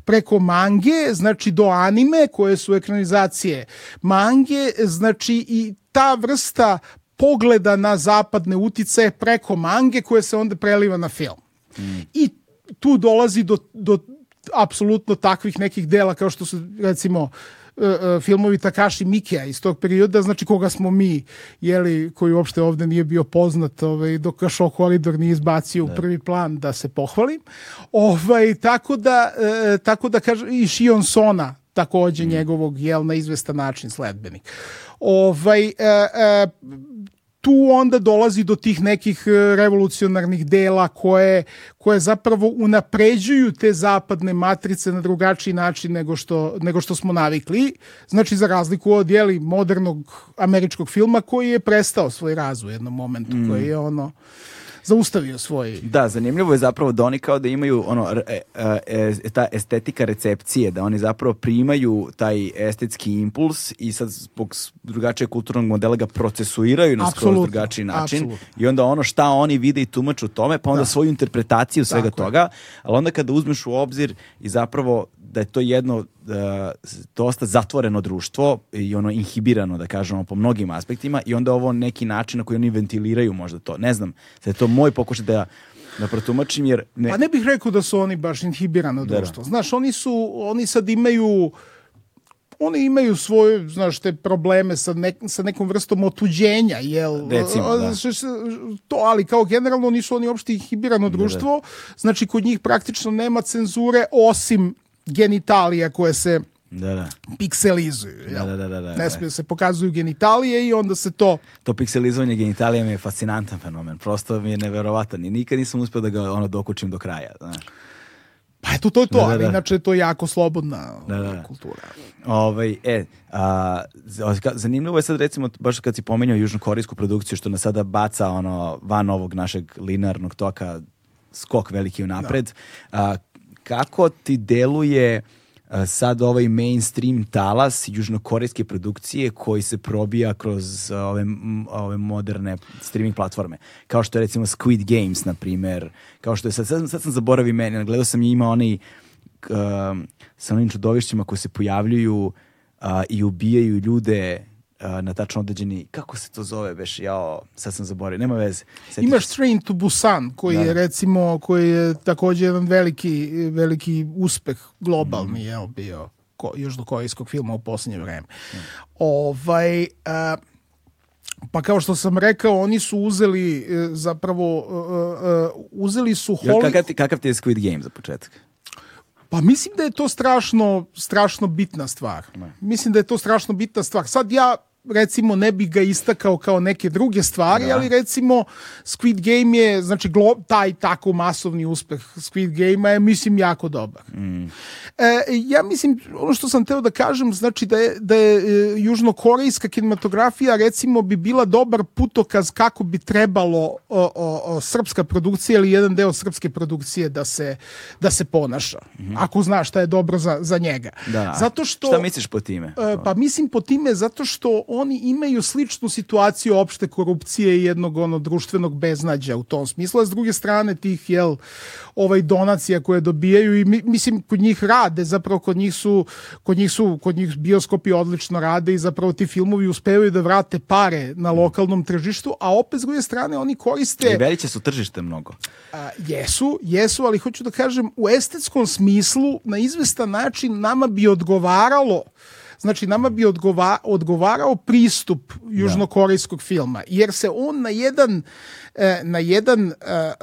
preko mange znači do anime koje su ekranizacije mange, znači i ta vrsta pogleda na zapadne utice preko mange koje se onda preliva na film. Mm. I tu dolazi do, do apsolutno takvih nekih dela kao što su recimo filmovi Takashi Mikija iz tog perioda, znači koga smo mi, jeli, koji uopšte ovde nije bio poznat, ovaj, dok ga Show Koridor nije izbacio u da. prvi plan da se pohvalim. Ovaj, tako da, uh, tako da kaže, i Shion Sona, takođe mm. njegovog, jel, na izvestan način sledbenik. Ovaj, uh, uh, tu onda dolazi do tih nekih e, revolucionarnih dela koje, koje zapravo unapređuju te zapadne matrice na drugačiji način nego što, nego što smo navikli. Znači, za razliku od jeli, modernog američkog filma koji je prestao svoj razvoj u jednom momentu, mm. koji je ono zaustavio svoj... Da, zanimljivo je zapravo da oni kao da imaju ono, e, e, e, ta estetika recepcije, da oni zapravo primaju taj estetski impuls i sad zbog drugačijeg kulturnog modela ga procesuiraju na skroz drugačiji način absolutno. i onda ono šta oni vide i tumaču u tome, pa onda da. svoju interpretaciju svega Tako toga, ali onda kada uzmeš u obzir i zapravo da je to jedno uh, dosta zatvoreno društvo i ono inhibirano, da kažemo, po mnogim aspektima i onda ovo neki način na koji oni ventiliraju možda to. Ne znam, sad je to moj pokušaj da da protumačim jer ne... Pa ne bih rekao da su oni baš inhibirano da, da. društvo. Znaš, oni su oni sad imaju oni imaju svoje, znaš, te probleme sa, nek, sa nekom vrstom otuđenja, jel? Recimo, da. To, ali kao generalno nisu oni uopšte inhibirano društvo, da, da. znači kod njih praktično nema cenzure osim genitalija koje se da, da. pikselizuju. Da, da, da, da, da, ne smije se pokazuju genitalije i onda se to... To pikselizovanje genitalija mi je fascinantan fenomen. Prosto mi je neverovatan i nikad nisam uspio da ga ono dokučim do kraja. Znaš. Pa eto, to je to, da, da, ali da. inače to je jako slobodna da, da. kultura. Ovaj, e, a, zanimljivo je sad recimo, baš kad si pomenjao južnokorejsku produkciju, što nas sada baca ono, van ovog našeg linearnog toka skok veliki unapred. Da. A, kako ti deluje sad ovaj mainstream talas južnokorejske produkcije koji se probija kroz ove, ove moderne streaming platforme. Kao što je recimo Squid Games, na primer. Kao što je, sad, sad, sad sam zaboravio meni, gledao sam ima onaj uh, sa onim čudovišćima koji se pojavljuju uh, i ubijaju ljude na tačno određeni, kako se to zove beš, jao, sad sam zaboravio, nema veze. Sjetiš Imaš Train to Busan, koji da. je recimo, koji je takođe jedan veliki, veliki uspeh globalni, mm. je bio ko, južnokojskog filma u poslednje vreme. Mm. Ovaj, a, Pa kao što sam rekao, oni su uzeli e, zapravo uh, uh, uzeli su Hollywood... Kakav ti, kakav ti je Squid Game za početak? Pa mislim da je to strašno, strašno bitna stvar. Ne. Mislim da je to strašno bitna stvar. Sad ja recimo ne bi ga istakao kao neke druge stvari, Da. ali recimo Squid Game je, znači glo, taj tako masovni uspeh Squid Game-a je mislim jako dobar. Mm. E, ja mislim, ono što sam teo da kažem, znači da je, da je e, južnokorejska kinematografija recimo bi bila dobar putokaz kako bi trebalo o, o, o, srpska produkcija ili jedan deo srpske produkcije da se, da se ponaša. Ako znaš šta je dobro za, za njega. Da. Zato što... Šta misliš po time? E, Pa mislim po time zato što oni imaju sličnu situaciju opšte korupcije i jednog ono društvenog beznađa u tom smislu, a s druge strane tih jel ovaj donacija koje dobijaju i mi, mislim kod njih rade, zapravo kod njih su kod njih su kod njih bioskopi odlično rade i zapravo ti filmovi uspevaju da vrate pare na lokalnom tržištu, a opet s druge strane oni koriste I veliće su tržište mnogo. A, jesu, jesu, ali hoću da kažem u estetskom smislu na izvestan način nama bi odgovaralo Znači, nama bi odgova, odgovarao pristup južnokorejskog filma, jer se on na jedan, e, na jedan e,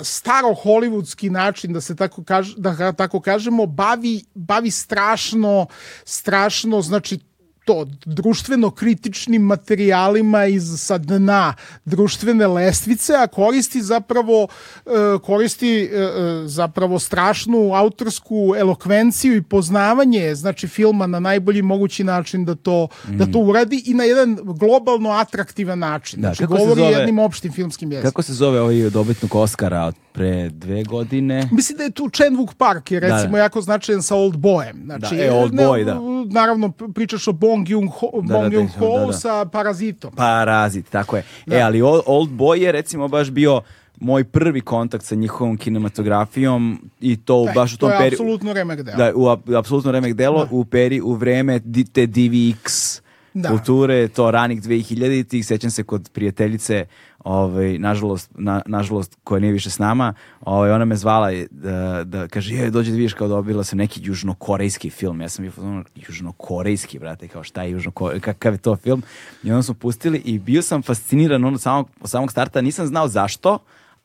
staro hollywoodski način, da se tako, kaž, da tako kažemo, bavi, bavi strašno, strašno, znači, to društveno kritičnim materijalima iz sa dna društvene lestvice, a koristi zapravo e, koristi e, e, zapravo strašnu autorsku elokvenciju i poznavanje znači filma na najbolji mogući način da to da to uradi i na jedan globalno atraktivan način. Da, znači kako se govori zove- jednim opštim filmskim jezikom. Kako se zove ovaj dobitnik Oscara od pre dve godine? Mislim da je tu Chen Wook Park je recimo Da. jako značajan sa Old Boyem. Znači, Da, e, Old Boy, da. Naravno, pričaš o Bong Joon-ho Da, Bong da, da, Joon-ho da, da. sa Parazitom. Parazit, tako je. E, ali Old, Boy je recimo baš bio moj prvi kontakt sa njihovom kinematografijom i to E, baš u tom to je periodu. apsolutno remek deo. Da, u, ap- apsolutno remek delo u, peri, u vreme te DVX Da. kulture, to ranih 2000-ih, sećam se kod prijateljice, ovaj, nažalost, na, nažalost, koja nije više s nama, ovaj, ona me zvala da, da kaže, je, dođe da vidiš kao dobila sam neki južnokorejski film. Ja sam bio ono, južnokorejski, brate, kao šta je južnokorejski, kakav je to film? I onda smo pustili i bio sam fasciniran ono, samog, samog starta, nisam znao zašto,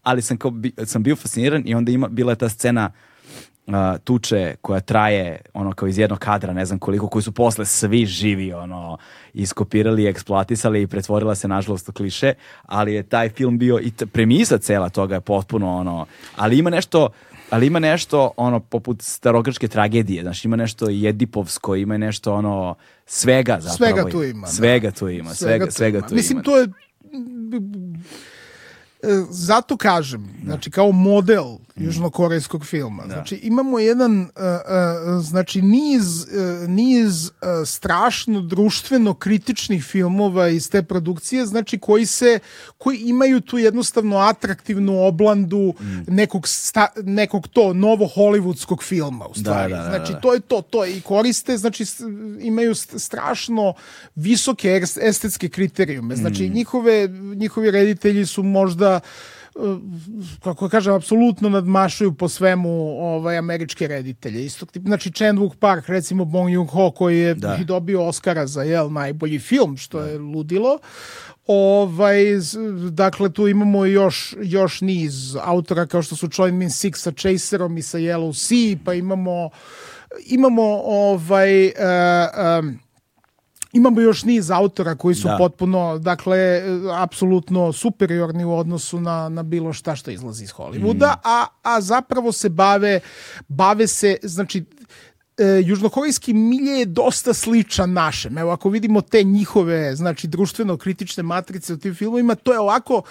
ali sam, kao, bi- sam bio fasciniran i onda ima, bila je ta scena uh, tuče koja traje ono kao iz jednog kadra, ne znam koliko, koji su posle svi živi ono iskopirali, eksploatisali i pretvorila se nažalost u kliše, ali je taj film bio i premisa cela toga je potpuno ono, ali ima nešto ali ima nešto ono poput starogrčke tragedije, znači ima nešto jedipovsko, ima nešto ono svega zapravo. Svega tu ima, da. Svega tu ima, svega, svega, tu Mislim, ima. to je... E, Zato kažem, znači kao model. Južnokorejskog filma. Znači imamo jedan e, e, znači niz e, niz strašno društveno kritičnih filmova iz te produkcije, znači koji se koji imaju tu jednostavno atraktivnu oblandu Mm. nekog sta, nekog to novo hollywoodskog filma u stvari. da, da, znači da. to je to, to je i koriste, znači imaju st- strašno visoke es- estetske kriterijume. Znači Mm. njihove, njihovi reditelji su možda uh, kako da kažem, apsolutno nadmašuju po svemu ovaj, američke reditelje. Istog tipa, znači Chen Wook Park, recimo Bong Joon-ho koji je Da. dobio Oscara za jel, najbolji film, što je ludilo. Ovaj, dakle, tu imamo još, još niz autora kao što su Choi Min Sik sa Chaserom i sa Yellow Sea, pa imamo imamo ovaj e, em, imamo još niz autora koji su Da. potpuno, dakle, apsolutno superiorni u odnosu na, na bilo šta što izlazi iz Hollywooda, a, a zapravo se bave, bave se, znači, e, južnokorejski milje je dosta sličan našem. Evo, ako vidimo te njihove, znači, društveno-kritične matrice u tim filmovima, to je ovako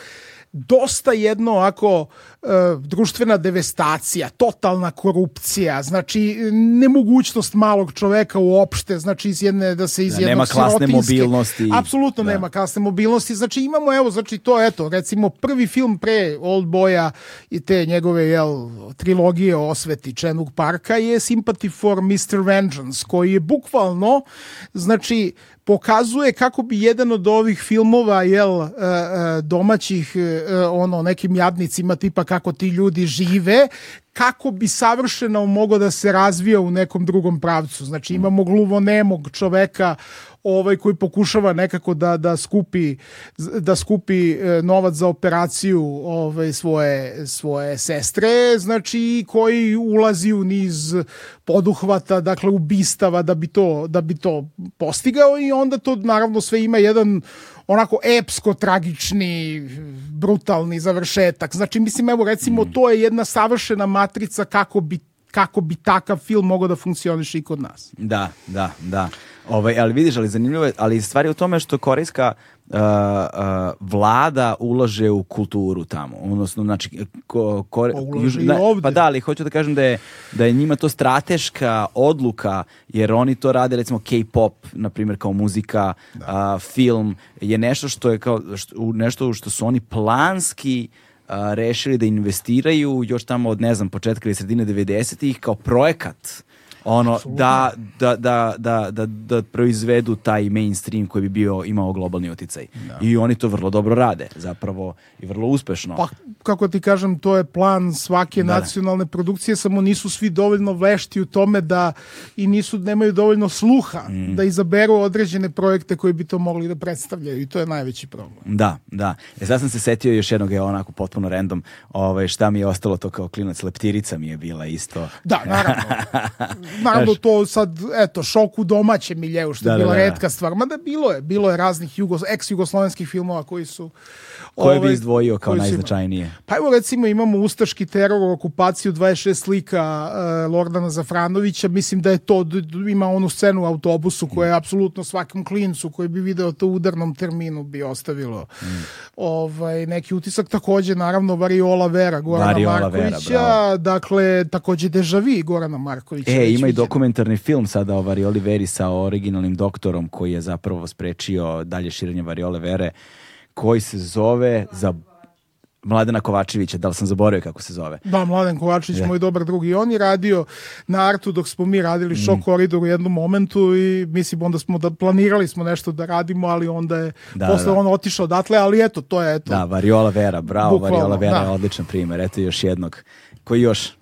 dosta jedno ovako e, društvena devestacija, totalna korupcija, znači nemogućnost malog čoveka uopšte, znači iz jedne da se iz Da, jednog nema klasne mobilnosti. Apsolutno Da. nema klasne mobilnosti. Znači imamo evo znači to eto recimo prvi film pre Old Boya i te njegove jel trilogije o osveti Chenuk Parka je Sympathy for Mr. Vengeance koji je bukvalno znači pokazuje kako bi jedan od ovih filmova jel e, e, domaćih e, ono nekim jadnicima tipa kako ti ljudi žive kako bi savršeno mogao da se razvija u nekom drugom pravcu. Znači imamo gluvonemog čoveka ovaj koji pokušava nekako da da skupi da skupi e, novac za operaciju ovaj svoje svoje sestre znači koji ulazi u niz poduhvata dakle ubistava da bi to da bi to postigao i onda to naravno sve ima jedan onako epsko tragični brutalni završetak znači mislim evo recimo mm. to je jedna savršena matrica kako bi kako bi takav film mogao da funkcioniše i kod nas. Da, da, da. Ovaj, ali vidiš, ali zanimljivo je, ali stvar je u tome što korejska uh, uh, vlada ulaže u kulturu tamo. Odnosno, znači, ko, kore, pa juž, da, pa da, ali hoću da kažem da je, da je njima to strateška odluka, jer oni to rade, recimo, K-pop, na primjer, kao muzika, da. uh, film, je nešto što je kao, što, nešto što su oni planski rešili da investiraju još tamo od, ne znam, početka ili sredine 90-ih kao projekat ono da, da, da, da, da, da proizvedu taj mainstream koji bi bio imao globalni uticaj. Da. I oni to vrlo dobro rade, zapravo i vrlo uspešno. Pa kako ti kažem, to je plan svake da, nacionalne da. produkcije, samo nisu svi dovoljno vešti u tome da i nisu nemaju dovoljno sluha mm. da izaberu određene projekte koji bi to mogli da predstavljaju i to je najveći problem. Da, da. E sad sam se setio još jednog je onako potpuno random, ovaj šta mi je ostalo to kao klinac leptirica mi je bila isto. Da, naravno. naravno to sad, eto, šok u domaćem miljeu, što da, je bila da, da, redka stvar. Mada bilo je, bilo je raznih jugos, ex-jugoslovenskih filmova koji su... Koje ovaj, bi izdvojio kao najznačajnije? Pa evo recimo imamo Ustaški teror, okupaciju 26 slika uh, Lordana Zafranovića, mislim da je to, ima onu scenu u autobusu koja je apsolutno svakom klincu koji bi video to u udarnom terminu bi ostavilo mm. ovaj, neki utisak. Takođe, naravno, Variola Vera, Gorana Variola Markovića, Vera, dakle, takođe Dežavi Gorana Markovića. E, ima i dokumentarni film sada o Varioli Veri sa originalnim doktorom koji je zapravo sprečio dalje širenje Variole Vere koji se zove za Mladena Kovačevića, da li sam zaboravio kako se zove? Da, Mladen Kovačević, yeah. moj dobar drug. I on je radio na Artu dok smo mi radili mm. Shock Corridor u jednom momentu i mislim onda smo da planirali smo nešto da radimo, ali onda je da, posle da. on otišao odatle, ali eto, to je eto. Da, Variola Vera, bravo, Bukvalno, Variola Vera da. je odličan primer. Eto još jednog. Koji još?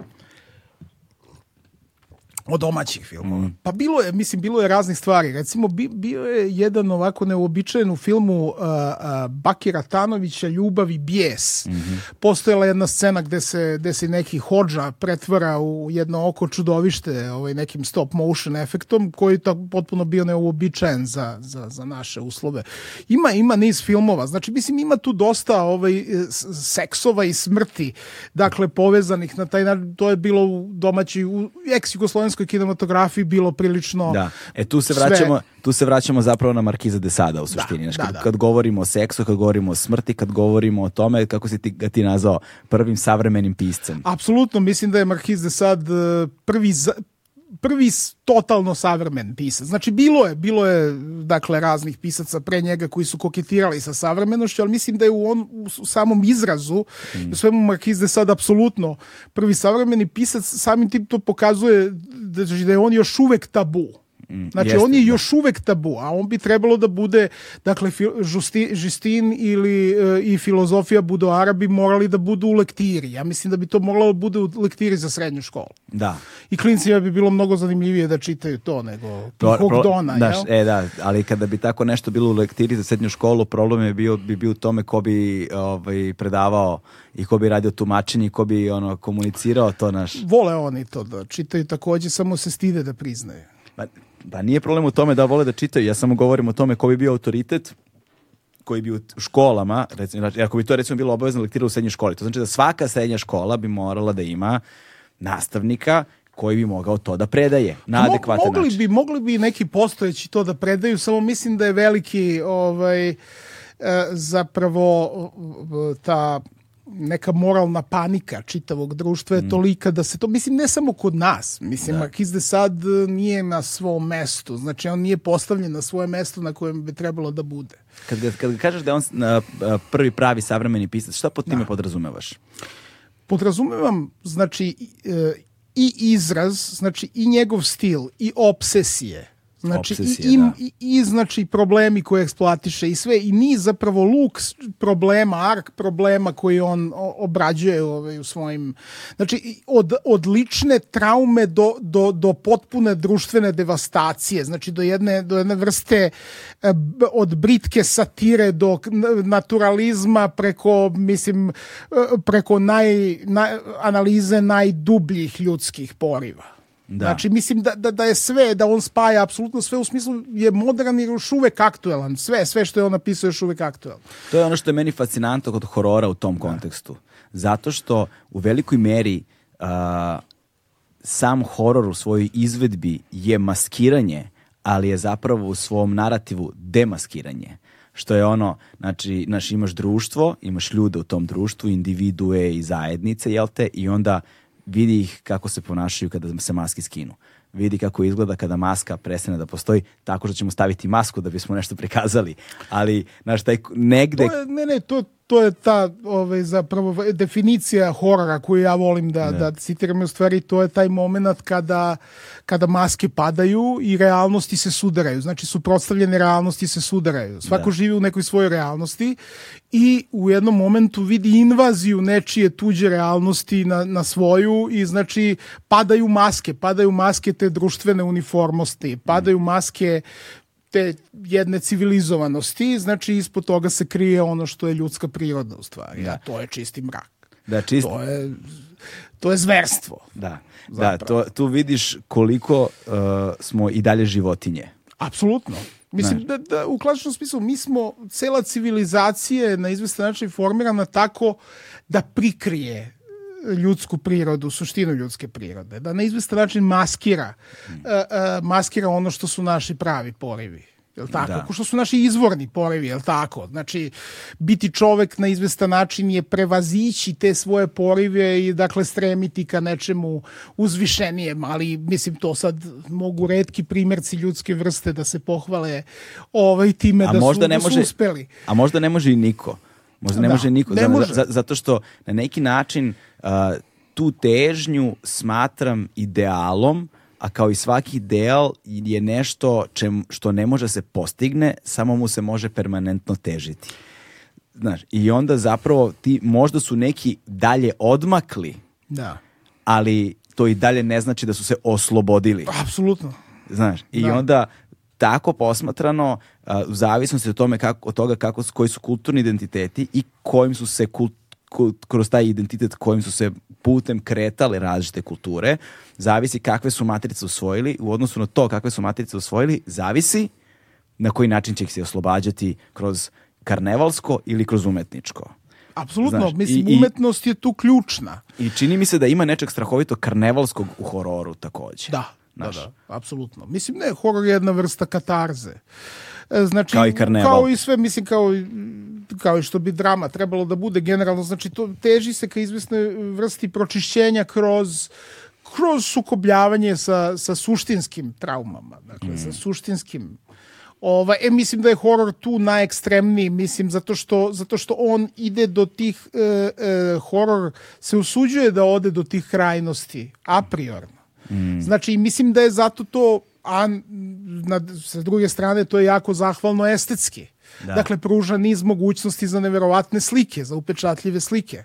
Od domaćih filmova. Mm. Pa bilo je, mislim, bilo je raznih stvari. Recimo, bi, bio je jedan ovako neuobičajen u filmu uh, uh, Bakira Tanovića Ljubav i bijes. Mm -hmm. Postojala jedna scena gde se, gde se neki hođa pretvara u jedno oko čudovište ovaj, nekim stop motion efektom koji je potpuno bio neuobičajen za, za, za naše uslove. Ima, ima niz filmova. Znači, mislim, ima tu dosta ovaj, seksova i smrti, dakle, povezanih na taj način. To je bilo u domaći, u ex-jugoslovenskoj srpskoj kinematografiji bilo prilično Da. E tu se vraćamo, sve... tu se vraćamo zapravo na Markiza de Sada u suštini. Da, znači, kad, da, kad govorimo o seksu, kad govorimo o smrti, kad govorimo o tome kako si ti, ga ti nazvao prvim savremenim piscem. Apsolutno, mislim da je Markiz de Sad eh, prvi prvi totalno savremen pisac. Znači bilo je, bilo je dakle raznih pisaca pre njega koji su koketirali sa savremenošću, ali mislim da je u, on, u samom izrazu mm. u svemu Markiz de sad apsolutno prvi savremeni pisac, samim tim to pokazuje da, da je on još uvek tabu. Mm, znači, jeste, on je da. još uvek tabu, a on bi trebalo da bude, dakle, Justin ili e, i filozofija Budoara bi morali da budu u lektiri. Ja mislim da bi to moglo da bude u lektiri za srednju školu. Da. I klincima bi bilo mnogo zanimljivije da čitaju to nego Pro, Dona. Daš, e, da, ali kada bi tako nešto bilo u lektiri za srednju školu, problem je bio, bi bio u tome ko bi ovaj, predavao i ko bi radio tumačenje i ko bi ono, komunicirao to naš... Vole oni to da čitaju takođe, samo se stide da priznaju. Pa, pa nije problem u tome da vole da čitaju, ja samo govorim o tome ko bi bio autoritet koji bi u školama, recimo, znači, ako bi to recimo bilo obavezno lektira u srednjoj školi, to znači da svaka srednja škola bi morala da ima nastavnika koji bi mogao to da predaje na Mo, adekvatan mogli način. Bi, mogli bi neki postojeći to da predaju, samo mislim da je veliki ovaj, e, zapravo ta neka moralna panika čitavog društva je mm. tolika da se to, mislim, ne samo kod nas, mislim, da. Markiz de Sad nije na svom mestu, znači on nije postavljen na svoje mesto na kojem bi trebalo da bude. Kad, ga, kad ga kažeš da je on prvi pravi savremeni pisac, šta pod time da. podrazumevaš? Podrazumevam, znači, e, i izraz, znači i njegov stil, i obsesije, Znači, i, i, da. i, i, znači problemi koje eksploatiše i sve i niz zapravo luk problema, ark problema koji on obrađuje ovaj, u svojim znači od, od lične traume do, do, do potpune društvene devastacije znači do jedne, do jedne vrste e, od britke satire do naturalizma preko mislim e, preko naj, naj, analize najdubljih ljudskih poriva Da. Znači, mislim da, da, da je sve, da on spaja apsolutno sve u smislu je modern i još uvek aktuelan. Sve, sve što je on napisao je još uvek aktuelno. To je ono što je meni fascinantno kod horora u tom kontekstu. Zato što u velikoj meri a, sam horor u svojoj izvedbi je maskiranje, ali je zapravo u svom narativu demaskiranje. Što je ono, znači, znaš, imaš društvo, imaš ljude u tom društvu, individue i zajednice, jel te, i onda vidi ih kako se ponašaju kada se maske skinu. Vidi kako izgleda kada maska prestane da postoji, tako što ćemo staviti masku da bismo nešto prikazali. Ali, znaš, taj negde... To je, ne, ne, to, to je ta ovaj, zapravo definicija horora koju ja volim da, da. citiram. U stvari, to je taj moment kada, kada maske padaju i realnosti se sudaraju. Znači, suprotstavljene realnosti se sudaraju. Svako živi u nekoj svojoj realnosti i u jednom momentu vidi invaziju nečije tuđe realnosti na, na svoju i znači padaju maske, padaju maske te društvene uniformosti, padaju maske te jedne civilizovanosti, znači ispod toga se krije ono što je ljudska priroda u stvari, a to je čisti mrak. Da, čist, To je, to je zverstvo. da, da to, tu vidiš koliko uh, smo i dalje životinje. Apsolutno. Mislim da, da u klasičnom smislu mi smo, cela civilizacija je na izvestan način formirana tako da prikrije ljudsku prirodu, suštinu ljudske prirode, da na izvestan način maskira, uh, uh, maskira ono što su naši pravi porivi. Jel tako? Da. Ko što su naši izvorni porivi, jel tako? Znači, biti čovek na izvestan način je prevazići te svoje porive i dakle stremiti ka nečemu uzvišenijem, ali mislim to sad mogu redki primjerci ljudske vrste da se pohvale ovaj time A da, možda su, ne da su može, uspeli. A možda ne može i niko. Možda ne Da, može niko. ne za- može. za- zato što na neki način uh, tu težnju smatram idealom, a kao i svaki ideal je nešto čem, što ne može se postigne, samo mu se može permanentno težiti. Znaš, i onda zapravo ti možda su neki dalje odmakli, Da. ali to i dalje ne znači da su se oslobodili. Apsolutno. Znaš, i Da. onda tako posmatrano, a, u zavisnosti od, tome kako, od toga kako, koji su kulturni identiteti i kojim su se kult, ku- kroz taj identitet kojim su se putem kretale različite kulture, zavisi kakve su matrice usvojili, u odnosu na to kakve su matrice usvojili, zavisi na koji način će ih se oslobađati kroz karnevalsko ili kroz umetničko. Apsolutno, Znaš, mislim, i- umetnost je tu ključna. I čini mi se da ima nečeg strahovito karnevalskog u hororu takođe. Da, da, da, apsolutno. Mislim, ne, horor je jedna vrsta katarze. E, Znači, Kao i karneval. Kao i sve, mislim, kao, i- kao i što bi drama trebalo da bude generalno. Znači, to teži se ka izvesnoj vrsti pročišćenja kroz kroz sukobljavanje sa, sa suštinskim traumama, dakle, Mm. sa suštinskim Ovaj, e, mislim da je horor tu najekstremniji, mislim, zato što, zato što on ide do tih, e, e, horor se usuđuje da ode do tih krajnosti, a priorno. Znači, mislim da je zato to, a na, sa druge strane, to je jako zahvalno estetski. Da. Dakle, pruža niz mogućnosti za neverovatne slike, za upečatljive slike,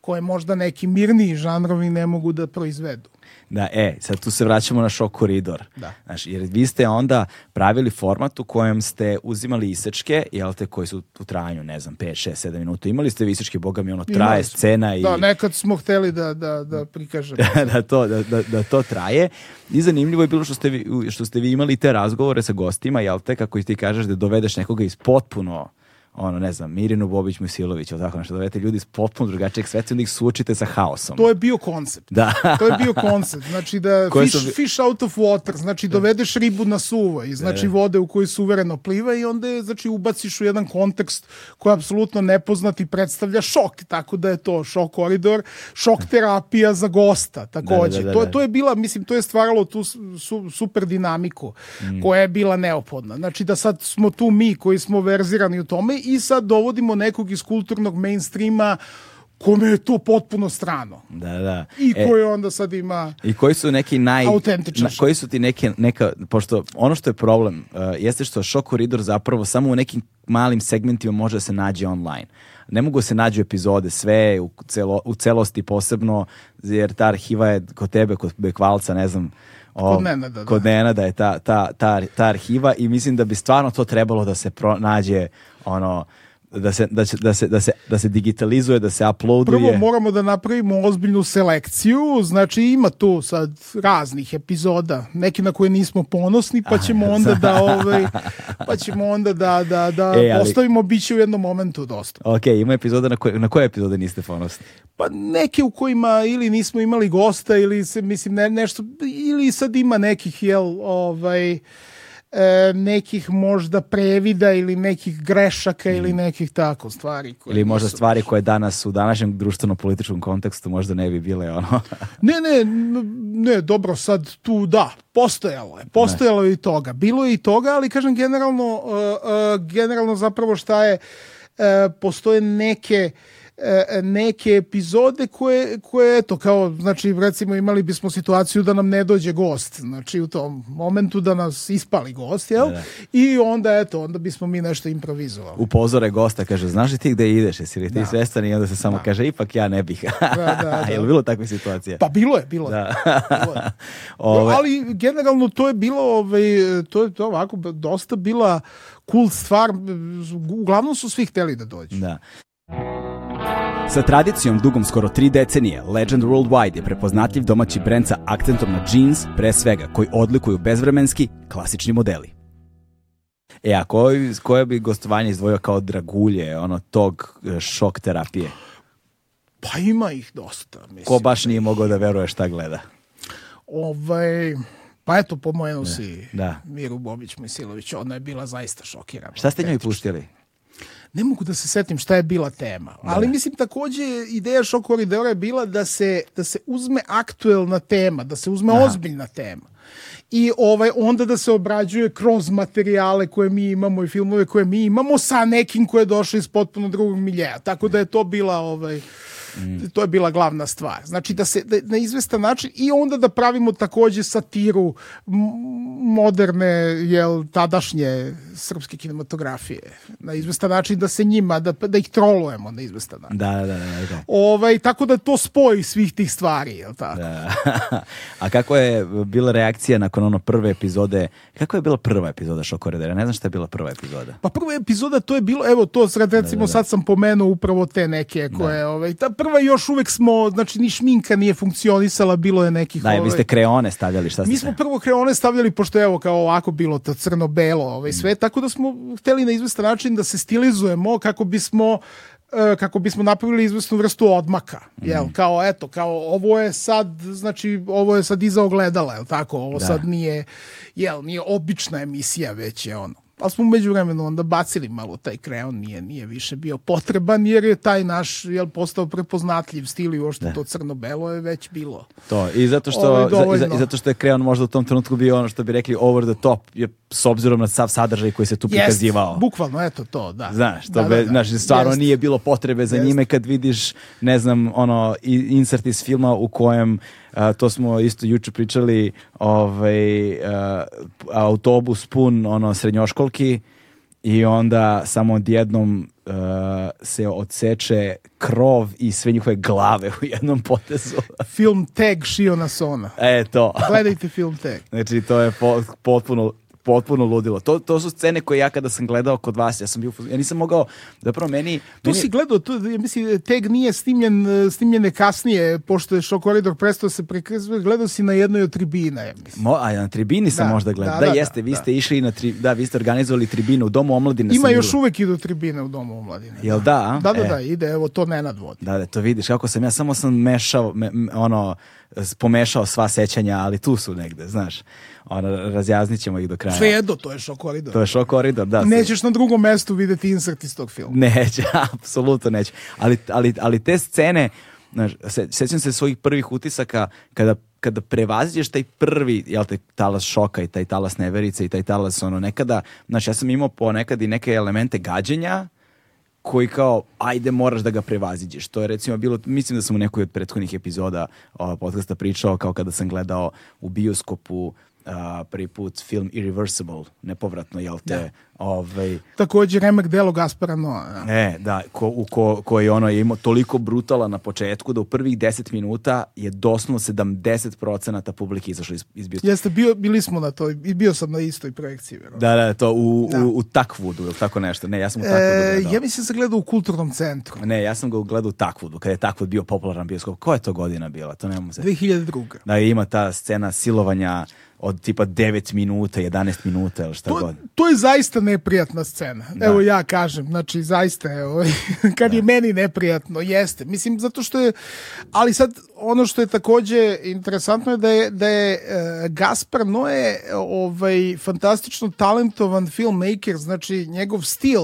koje možda neki mirniji žanrovi ne mogu da proizvedu. Da, e, sad tu se vraćamo na šok koridor. Da. Znaš, jer vi ste onda pravili format u kojem ste uzimali isečke, jel te, koji su u trajanju, ne znam, 5, 6, 7 minuta. Imali ste isečke, boga mi, ono, traje Imali smo. scena i... Da, nekad smo hteli da, da, da prikažemo. da, to, da, da, da to traje. I zanimljivo je bilo što ste, vi, što ste vi imali te razgovore sa gostima, jel te, kako ti kažeš da dovedeš nekoga iz potpuno ono, ne znam, Mirinu Bobić Musilović, ili tako nešto, dovedete ljudi iz potpuno drugačijeg sveta i onda ih suočite sa haosom. To je bio koncept. Da. to je bio koncept. Znači da Koje fish, su- fish out of water, znači dovedeš ribu na suvo i znači vode u kojoj suvereno pliva i onda je znači ubaciš u jedan kontekst koji je apsolutno nepoznat i predstavlja šok, tako da je to šok koridor, šok terapija za gosta takođe. Da, da, da, to, da. to je bila, mislim, to je stvaralo tu su, super dinamiku Mm. koja je bila neophodna. Znači da sad smo tu mi koji smo verzirani u tome i sad dovodimo nekog iz kulturnog mainstreama kome je to potpuno strano. Da, da. I E, koji onda sad ima... I koji su neki naj... Na- koji su ti neke, neka, pošto ono što je problem, uh, jeste što Shock Corridor zapravo samo u nekim malim segmentima može da se nađe online. Ne mogu da se nađu epizode sve u, celo, u celosti posebno, jer ta arhiva je kod tebe, kod Bekvalca, ne znam, o, Kod Nenada, da. kod Nenada je ta, ta, ta, ta arhiva i mislim da bi stvarno to trebalo da se pronađe ono da se, da, će, da, se, da, se, da se digitalizuje, da se uploaduje. Prvo moramo da napravimo ozbiljnu selekciju, znači ima tu sad raznih epizoda, neki na koje nismo ponosni, pa ćemo onda da ovaj, pa ćemo onda da, da, da E, ali- postavimo, bit će u jednom momentu dosta. Ok, ima epizoda na koje, na koje epizode niste ponosni? Pa neke u kojima ili nismo imali gosta ili se, mislim, ne, nešto, ili sad ima nekih, jel, ovaj, e, nekih možda previda ili nekih grešaka ili nekih tako stvari. Koje Mhm. Ili možda stvari koje danas u današnjem društveno-političkom kontekstu možda ne bi bile ono... Ne, ne, ne, dobro, sad tu da, postojalo je, postojalo je i toga. Bilo je i toga, ali kažem generalno, uh, uh, generalno zapravo šta je, uh, postoje neke uh, neke epizode koje, koje, eto, kao, znači, recimo imali bismo situaciju da nam ne dođe gost, znači u tom momentu da nas ispali gost, jel? Da, da. I onda, eto, onda bismo mi nešto improvizovali. upozore gosta, kaže, znaš li ti gde ideš, jesi li ti Da. svestan i onda se samo kaže, ipak ja ne bih. da, da. Jel bilo takve situacije? Pa bilo je, bilo je. Da. Bilo je. Ove- Ali generalno to je bilo, ovaj, to je to ovako dosta bila cool stvar. Uglavnom su svi hteli da dođu. Da. Sa tradicijom dugom skoro tri decenije, Legend Worldwide je prepoznatljiv domaći brend sa akcentom na jeans, pre svega, koji odlikuju bezvremenski, klasični modeli. E, a koji, koje bi gostovanje izdvojio kao dragulje, ono, tog e, šok terapije? Pa ima ih dosta. Mislim. Ko baš nije mogao da veruje šta gleda? Ovaj, pa eto, pomenuo si da. Miru Bobić Mojsilović, ona je bila zaista šokirana. Šta ste njoj puštili? Ne mogu da se setim šta je bila tema. Ali mislim takođe ideja šok koridora je bila da se, da se uzme aktuelna tema, da se uzme ozbiljna tema. I ovaj onda da se obrađuje kroz materijale koje mi imamo i filmove koje mi imamo sa nekim ko je došao iz potpuno drugog miljeja. Tako da je to bila ovaj to je bila glavna stvar. Znači da se da, na izvestan način i onda da pravimo takođe satiru moderne jel tadašnje srpske kinematografije na izvestan način da se njima da da ih trolujemo na izvestan način. Da, da, da. da, da. Ovaj tako da to spoji svih tih stvari, jel tako? Da. A kako je bila reakcija nakon ono prve epizode? Kako je bila prva epizoda Šok Koridora? Ne znam šta je bila prva epizoda. Pa prva epizoda to je bilo, evo to sad recimo sad sam pomenuo upravo te neke koje, ovaj, ta prva još uvek smo, znači ni šminka nije funkcionisala, bilo je nekih... Da, vi ovaj, ste kreone stavljali, šta ste Mi se- smo prvo kreone stavljali, pošto je evo kao ovako bilo to crno-belo ovaj, sve, tako da smo hteli na izvestan način da se stilizujemo kako bismo e, kako bismo napravili izvesnu vrstu odmaka. Jel, kao eto, kao ovo je sad, znači ovo je sad iza ogledala, jel tako? Ovo Da. sad nije, jel, nije obična emisija, već je ono. Ali smo umeđu vremenu onda bacili malo taj kreon, nije, nije više bio potreban, jer je taj naš, jel, postao prepoznatljiv stil i uopšte to crno-belo je već bilo. To, i zato što, Ovo za- i i zato što je kreon možda u tom trenutku bio ono što bi rekli over the top, je, s obzirom na sav sadržaj koji se tu prikazivao. Jest, bukvalno, eto to, da. Znaš, to da, be, znaš, stvarno Jest. nije bilo potrebe za Jest. njime kad vidiš, ne znam, ono, insert iz filma u kojem, a, to smo isto juče pričali, ovaj, a, autobus pun, ono, srednjoškolki i onda samo odjednom a, se odseče krov i sve njihove glave u jednom potezu. Film Tag Shiona Sona. e, to. Gledajte film Tag. Znači, to je po- potpuno potpuno ludilo. To, to su scene koje ja kada sam gledao kod vas, ja sam bio, ja nisam mogao, zapravo meni... To meni- si gledao, to, ja mislim, Tag nije snimljen, snimljene kasnije, pošto je Show Corridor prestao se prikazuje, gledao si na jednoj od tribina, ja mislim. Mo, a na tribini sam Da, možda gledao. da, Da, da, jeste, da, vi da. ste išli na tri, da, vi ste organizovali tribinu u Domu omladine. Ima još bio. uvek idu tribine u Domu omladine. Jel da? Da, da, E. da, ide, evo to Nenad vodi. Da, da, to vidiš kako sam ja samo sam mešao, me- ono, pomešao sva sećanja, ali tu su negde, znaš. Ono, razjaznit ćemo ih do kraja. Sve jedno, to je Show Corridor. To je šok koridor, da. Nećeš na drugom mestu videti insert iz tog filma. Neće, apsolutno neće. Ali, ali, ali te scene, znaš, se, sećam se svojih prvih utisaka kada kada prevaziđeš taj prvi, jel te, talas šoka i taj talas neverice i taj talas ono nekada, znaš, ja sam imao ponekad i neke elemente gađenja koji kao, ajde moraš da ga prevaziđeš. To je recimo bilo, mislim da sam u nekoj od prethodnih epizoda ovog podcasta pričao kao kada sam gledao u bioskopu a, prvi put film Irreversible, nepovratno, jel te? Da. Ovaj, Također remek delo Gaspara Noa. Da. E, da, ko, u ko, koji ono je imao toliko brutala na početku da u prvih 10 minuta je doslovno 70% publike izašlo iz, iz bioskopa. Jeste, bio, bili smo na toj, i bio sam na istoj projekciji. Verovatno. Da, da, to u, Da. u, u Takvudu, ili tako nešto. Ne, ja sam u Takvudu E, gledao. ja mislim da sam gledao u kulturnom centru. Ne, ja sam ga gledao u Takvudu, kada je Takvud bio popularan bioskop. Koja je to godina bila? To nemamo se. 2002. Da ima ta scena silovanja od tipa 9 minuta, 11 minuta ili šta To, god. to je zaista neprijatna scena. Da. Evo ja kažem, znači zaista evo, kad je meni neprijatno, jeste. Mislim, zato što je, ali sad ono što je takođe interesantno je da je, da je e, Gaspar Noe ovaj, fantastično talentovan filmmaker, znači njegov stil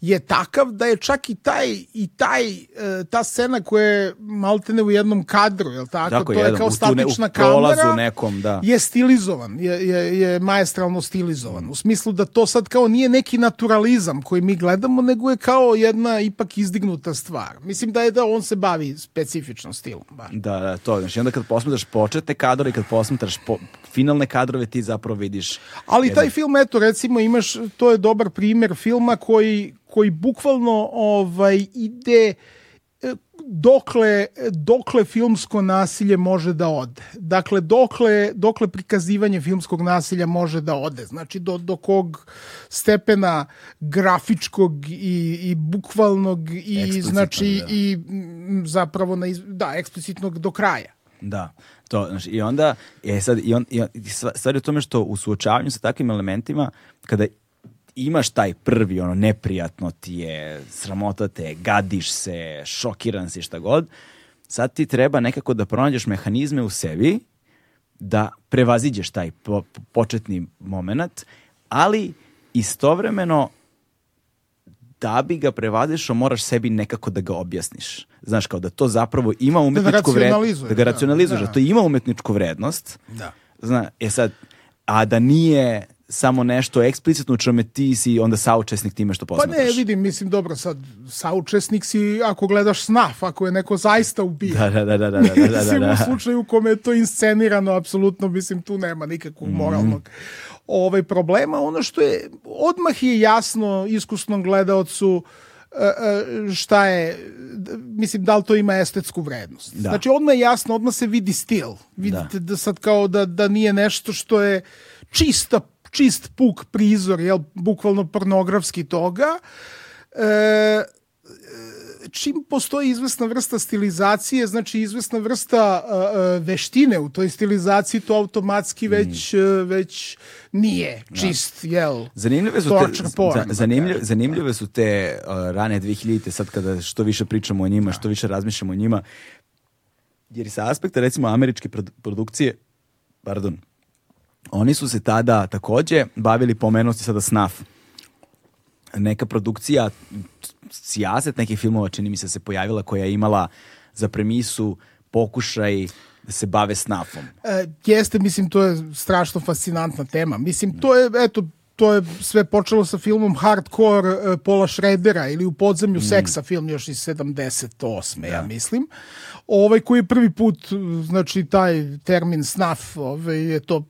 je takav da je čak i taj, i taj e, ta scena koja je maltene u jednom kadru, je tako? Tako, to je jedan, kao ne- statična prolazu kamera nekom, da. je stilizovan, je, je, je maestralno stilizovan. U smislu da to sad kao nije neki naturalizam koji mi gledamo, nego je kao jedna ipak izdignuta stvar. Mislim da je da on se bavi specifičnom stilom. Bar. Da, da, to. Znači, onda kad posmetraš početne kadrove i kad posmetraš po, finalne kadrove, ti zapravo vidiš... Ali jedan- taj film, eto, recimo, imaš, to je dobar primjer filma koji, koji bukvalno ovaj, ide dokle, dokle filmsko nasilje može da ode. Dakle, dokle, dokle prikazivanje filmskog nasilja može da ode. Znači, do, do kog stepena grafičkog i, i bukvalnog i, znači, da. i zapravo, na, da, eksplicitnog do kraja. Da, to, znači, i onda, e sad, i on, i on, i sva- stvar je u tome što u suočavanju sa takvim elementima, kada imaš taj prvi, ono, neprijatno ti je, sramota te, gadiš se, šokiran si, šta god, sad ti treba nekako da pronađeš mehanizme u sebi da prevaziđeš taj po, početni moment, ali istovremeno da bi ga prevazišao moraš sebi nekako da ga objasniš. Znaš, kao da to zapravo ima umetničku vrednost. Da ga da, racionalizuješ, da. da to ima umetničku vrednost. Da. Zna, e sad, a da nije samo nešto eksplicitno u čome ti si onda saučesnik time što Pa posmatraš. ne, vidim, mislim, dobro, sad, saučesnik si ako gledaš snaf, ako je neko zaista ubija. Da, da, da, da, da, da, da, da, da. u slučaju u kome je to inscenirano, apsolutno, mislim, tu nema nikakvog Mhm. moralnog ovaj problema. Ono što je, odmah je jasno iskusnom gledaocu e, e, šta je, mislim, da li to ima estetsku vrednost. Da. Znači, odmah je jasno, odmah se vidi stil. Vidite da, sad kao da, da nije nešto što je čista, čist puk prizor, jel, bukvalno pornografski toga. E, čim postoji izvesna vrsta stilizacije, znači izvesna vrsta uh, veštine u toj stilizaciji, to automatski Mm. već, uh, već nije čist, jel? Zanimljive su te, porn, za- da zanimljive, kažem. zanimljive su te uh, rane 2000-te sad kada što više pričamo o njima, što više razmišljamo o njima. Jer sa aspekta recimo američke produ- produkcije, pardon, oni su se tada takođe bavili pomenuti sada snaf. Neka produkcija sijaset nekih filmova čini mi se se pojavila koja je imala za premisu pokušaj da se bave snafom. E, jeste, mislim, to je strašno fascinantna tema. Mislim, to je, eto, to je sve počelo sa filmom Hardcore e, Pola Šredera ili U podzemlju seksa, film još iz 78. ja mislim. Ovaj koji je prvi put, znači, taj termin snaf, ovaj, je to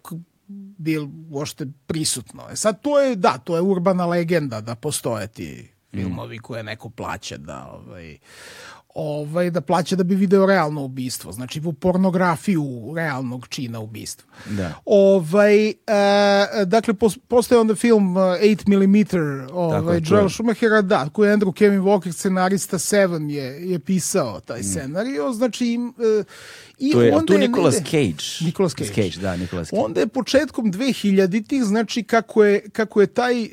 bil uopšte prisutno. E sad, to je, da, to je urbana legenda da postoje ti filmovi koje neko plaća da, ovaj, ovaj, da plaća da bi video realno ubistvo. Znači, u pornografiju realnog čina ubistva. Da. Ovaj, e, dakle, pos, postoje onda film uh, 8 mm ovaj, Joel. Schumachera, da, koji je Andrew Kevin Walker, scenarista Seven, je, je pisao taj scenario. Znači, im, e, i Mm. To je, onda tu je Nicolas Cage. Nicolas Cage. da, Nicolas Cage. Onda je početkom 2000-ih, znači kako je, kako je taj e,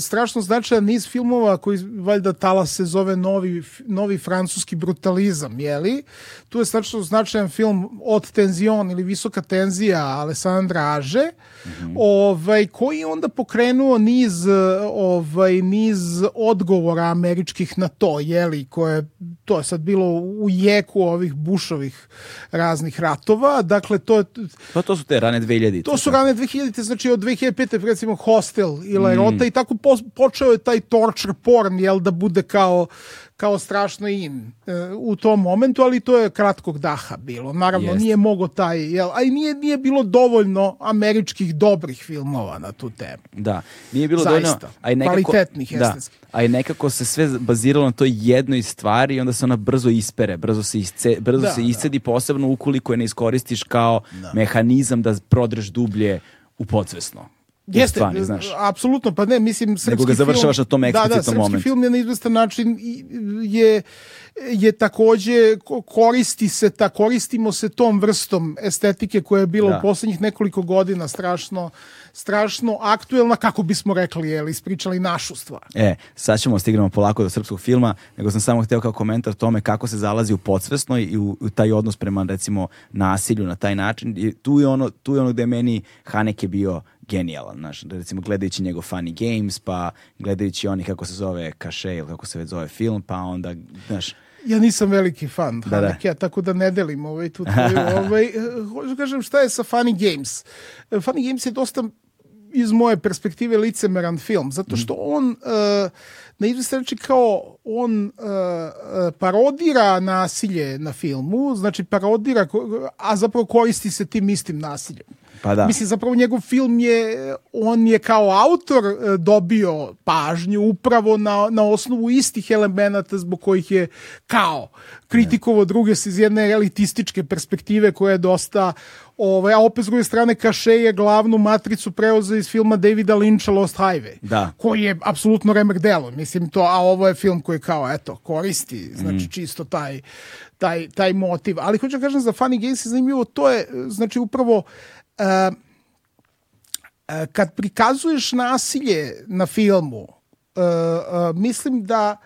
strašno značajan niz filmova koji valjda Talas se zove Novi, novi francuski brutalizam, jeli? Tu je strašno značajan film od tenzion ili visoka tenzija Alessandra Aže, mm -hmm. ovaj, koji je onda pokrenuo niz, ovaj, niz odgovora američkih na to, jeli, koje to je sad bilo u jeku ovih Bushovih raznih ratova, dakle to je... Pa to su te rane 2000. To su rane 2000, znači od 2005. recimo Hostel i Lerota mm. i tako po, počeo je taj torture porn, jel, da bude kao kao strašno in e, u tom momentu, ali to je kratkog daha bilo. Naravno, Jest. nije mogo taj, jel, a i nije, nije bilo dovoljno američkih dobrih filmova na tu temu. Da, nije bilo Zaista, dovoljno, a i nekako, kvalitetnih da, a i nekako se sve baziralo na toj jednoj stvari i onda se ona brzo ispere, brzo se, isce, brzo da, se iscedi, da. posebno ukoliko je ne iskoristiš kao da. mehanizam da prodreš dublje u podsvesno. Jeste, stvari, znaš. apsolutno, pa ne, mislim, srpski Nego ga završavaš film, na tom eksplicitnom da, da, srpski momentu. film je na izvestan način je, je takođe koristi se, ta, koristimo se tom vrstom estetike koja je bila da. u poslednjih nekoliko godina strašno strašno aktuelna, kako bismo rekli, jel, ispričali našu stvar. E, sad ćemo stignemo polako do srpskog filma, nego sam samo hteo kao komentar tome kako se zalazi u podsvesno i u, u taj odnos prema, recimo, nasilju na taj način. I tu je ono, tu je ono gde je meni Haneke bio genijalan, znaš, recimo gledajući njegov Funny Games, pa gledajući oni kako se zove Kaše ili kako se već zove film, pa onda, znaš, Ja nisam veliki fan da, da. tako da ne delim ovaj, tu tvoju, ovaj, eh, hoću da kažem šta je sa Funny Games. Eh, Funny Games je dosta iz moje perspektive licemeran film, zato što mhm. on uh, na izvestan način kao on uh, parodira nasilje na filmu, znači parodira, a zapravo koristi se tim istim nasiljem. Pa da. Mislim, zapravo njegov film je, on je kao autor e, dobio pažnju upravo na, na osnovu istih elemenata zbog kojih je kao kritikovo druge se iz jedne elitističke perspektive koja je dosta Ovaj, a opet s druge strane Kaše je glavnu matricu preuzeo iz filma Davida Lyncha Lost Highway. Da. Koji je apsolutno remek delo. Mislim to, a ovo je film koji kao, eto, koristi, znači mm. čisto taj, taj, taj motiv. Ali hoću da kažem za Funny Games je zanimljivo, to je, znači upravo uh, kad prikazuješ nasilje na filmu, mislim da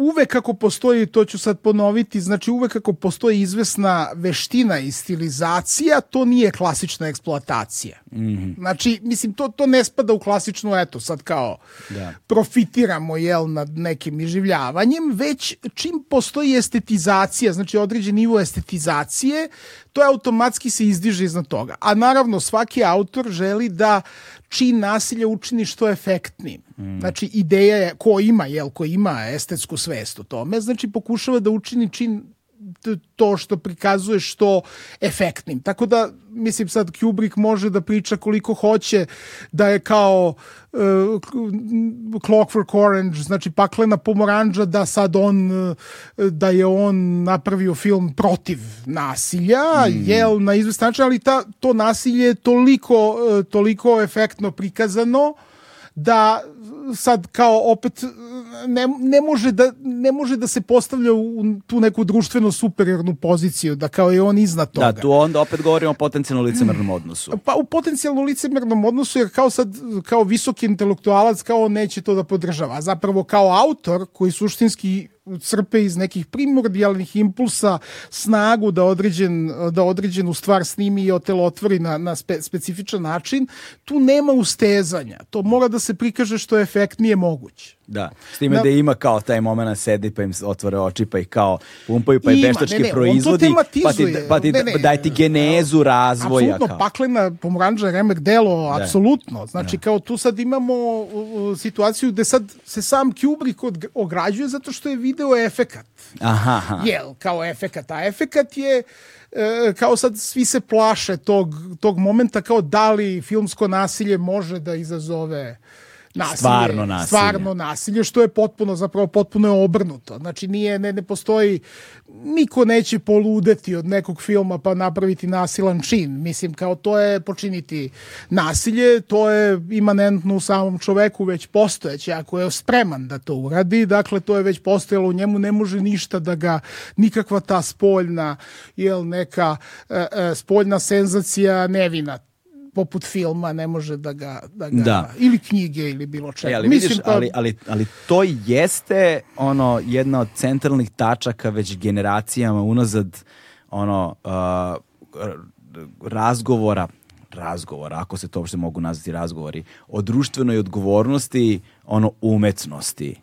uvek ako postoji, to ću sad ponoviti, znači uvek ako postoji izvesna veština i stilizacija, to nije klasična eksploatacija. Mm -hmm. Znači, mislim, to, to ne spada u klasičnu, eto, sad kao da. profitiramo, jel, nad nekim iživljavanjem, već čim postoji estetizacija, znači određen nivo estetizacije, to je automatski se izdiže iznad toga. A naravno, svaki autor želi da čin nasilja učini što efektnijim. Mm. Znači, ideja je, ko ima, jel, ko ima estetsku svest o tome, znači pokušava da učini čin to što prikazuje što efektnim. Tako da, mislim sad Kubrick može da priča koliko hoće da je kao uh, Clockwork Orange, znači paklena pomoranđa da sad on uh, da je on napravio film protiv nasilja, mm. jel, na izvestan ali ta, to nasilje je toliko, uh, toliko efektno prikazano da sad kao opet ne, ne, može da, ne može da se postavlja u tu neku društveno superiornu poziciju, da kao je on iznad toga. Da, tu onda opet govorimo o potencijalno licemernom odnosu. Pa u potencijalno licemernom odnosu, jer kao sad, kao visoki intelektualac, kao on neće to da podržava. Zapravo kao autor, koji suštinski crpe iz nekih primordijalnih impulsa snagu da, određen, da određenu stvar snimi i otvori na, na spe, specifičan način, tu nema ustezanja. To mora da se prikaže što je efektnije moguće. Da, s time da, da ima kao taj moment sedi pa im otvore oči pa ih kao pumpaju pa i veštački proizvodi pa ti, pa ti ne, ne, daj ti genezu razvoja. Apsolutno, kao. paklena pomoranđa remek delo, da. apsolutno. Znači da. kao tu sad imamo uh, situaciju gde sad se sam Kubrick ograđuje zato što je video efekat. Aha, aha. Jel, kao efekat. A efekat je e, kao sad svi se plaše tog, tog momenta kao da li filmsko nasilje može da izazove nasilje, stvarno nasilje. Stvarno nasilje, što je potpuno, zapravo potpuno je obrnuto. Znači nije, ne, ne postoji, niko neće poludeti od nekog filma pa napraviti nasilan čin. Mislim, kao to je počiniti nasilje, to je imanentno u samom čoveku već postojeće, ako je spreman da to uradi, dakle to je već postojalo u njemu, ne može ništa da ga, nikakva ta spoljna, jel, neka e, e, spoljna senzacija nevina poput filma ne može da ga, da ga Da. ili knjige ili bilo čega. E, ali, Mislim, vidiš, ali, ali, ali to jeste ono jedna od centralnih tačaka već generacijama unazad ono uh, razgovora razgovora, ako se to uopšte mogu nazvati razgovori, o društvenoj odgovornosti, ono, umetnosti.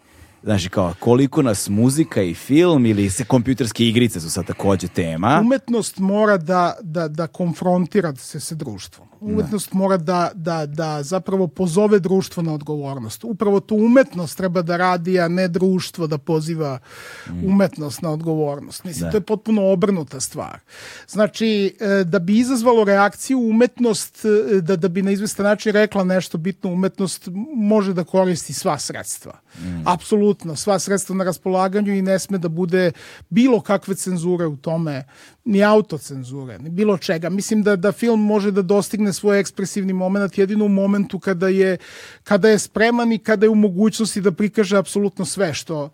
Znači, kao, koliko nas muzika i film ili se kompjuterske igrice su sad takođe tema. Umetnost mora da, da, da konfrontira se sa društvom. Umetnost mora da, da, da zapravo pozove društvo na odgovornost. Upravo tu umetnost treba da radi, a ne društvo da poziva umetnost na odgovornost. Mislim, Da. to je potpuno obrnuta stvar. Znači, e, da bi izazvalo reakciju, umetnost, e, da, da bi na izvestan način rekla nešto bitno, umetnost može da koristi sva sredstva. Apsolutno, sva sredstva na raspolaganju i ne sme da bude bilo kakve cenzure u tome, ni autocenzure, ni bilo čega. Mislim da, da film može da dostigne svoj ekspresivni moment jedino u momentu kada je, kada je spreman i kada je u mogućnosti da prikaže apsolutno sve što,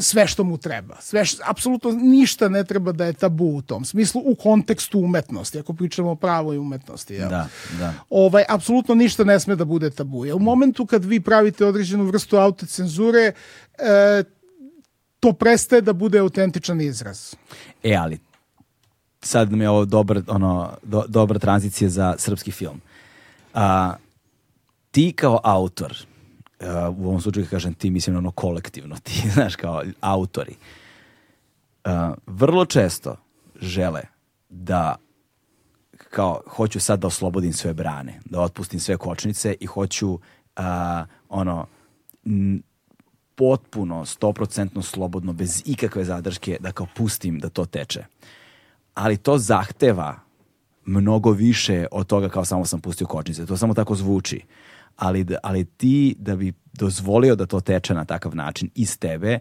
sve što mu treba. Sve š- apsolutno ništa ne treba da je tabu u tom smislu, u kontekstu umetnosti, ako pričamo o pravoj umetnosti. Jel? Da, da. ovaj, apsolutno ništa ne sme da bude tabu. Jer u momentu kad vi pravite određenu vrstu autocenzure, e, to prestaje da bude autentičan izraz. E, ali sad mi je ovo dobar, ono, do, dobra tranzicija za srpski film. A, ti kao autor, a, u ovom slučaju kažem ti, mislim ono kolektivno, ti, znaš, kao autori, a, vrlo često žele da kao hoću sad da oslobodim sve brane, da otpustim sve kočnice i hoću a, ono n- potpuno, 100% slobodno, bez ikakve zadrške, da kao pustim da to teče. Ali to zahteva mnogo više od toga kao samo sam pustio kočnice. To samo tako zvuči. Ali, da- ali ti da bi dozvolio da to teče na takav način iz tebe,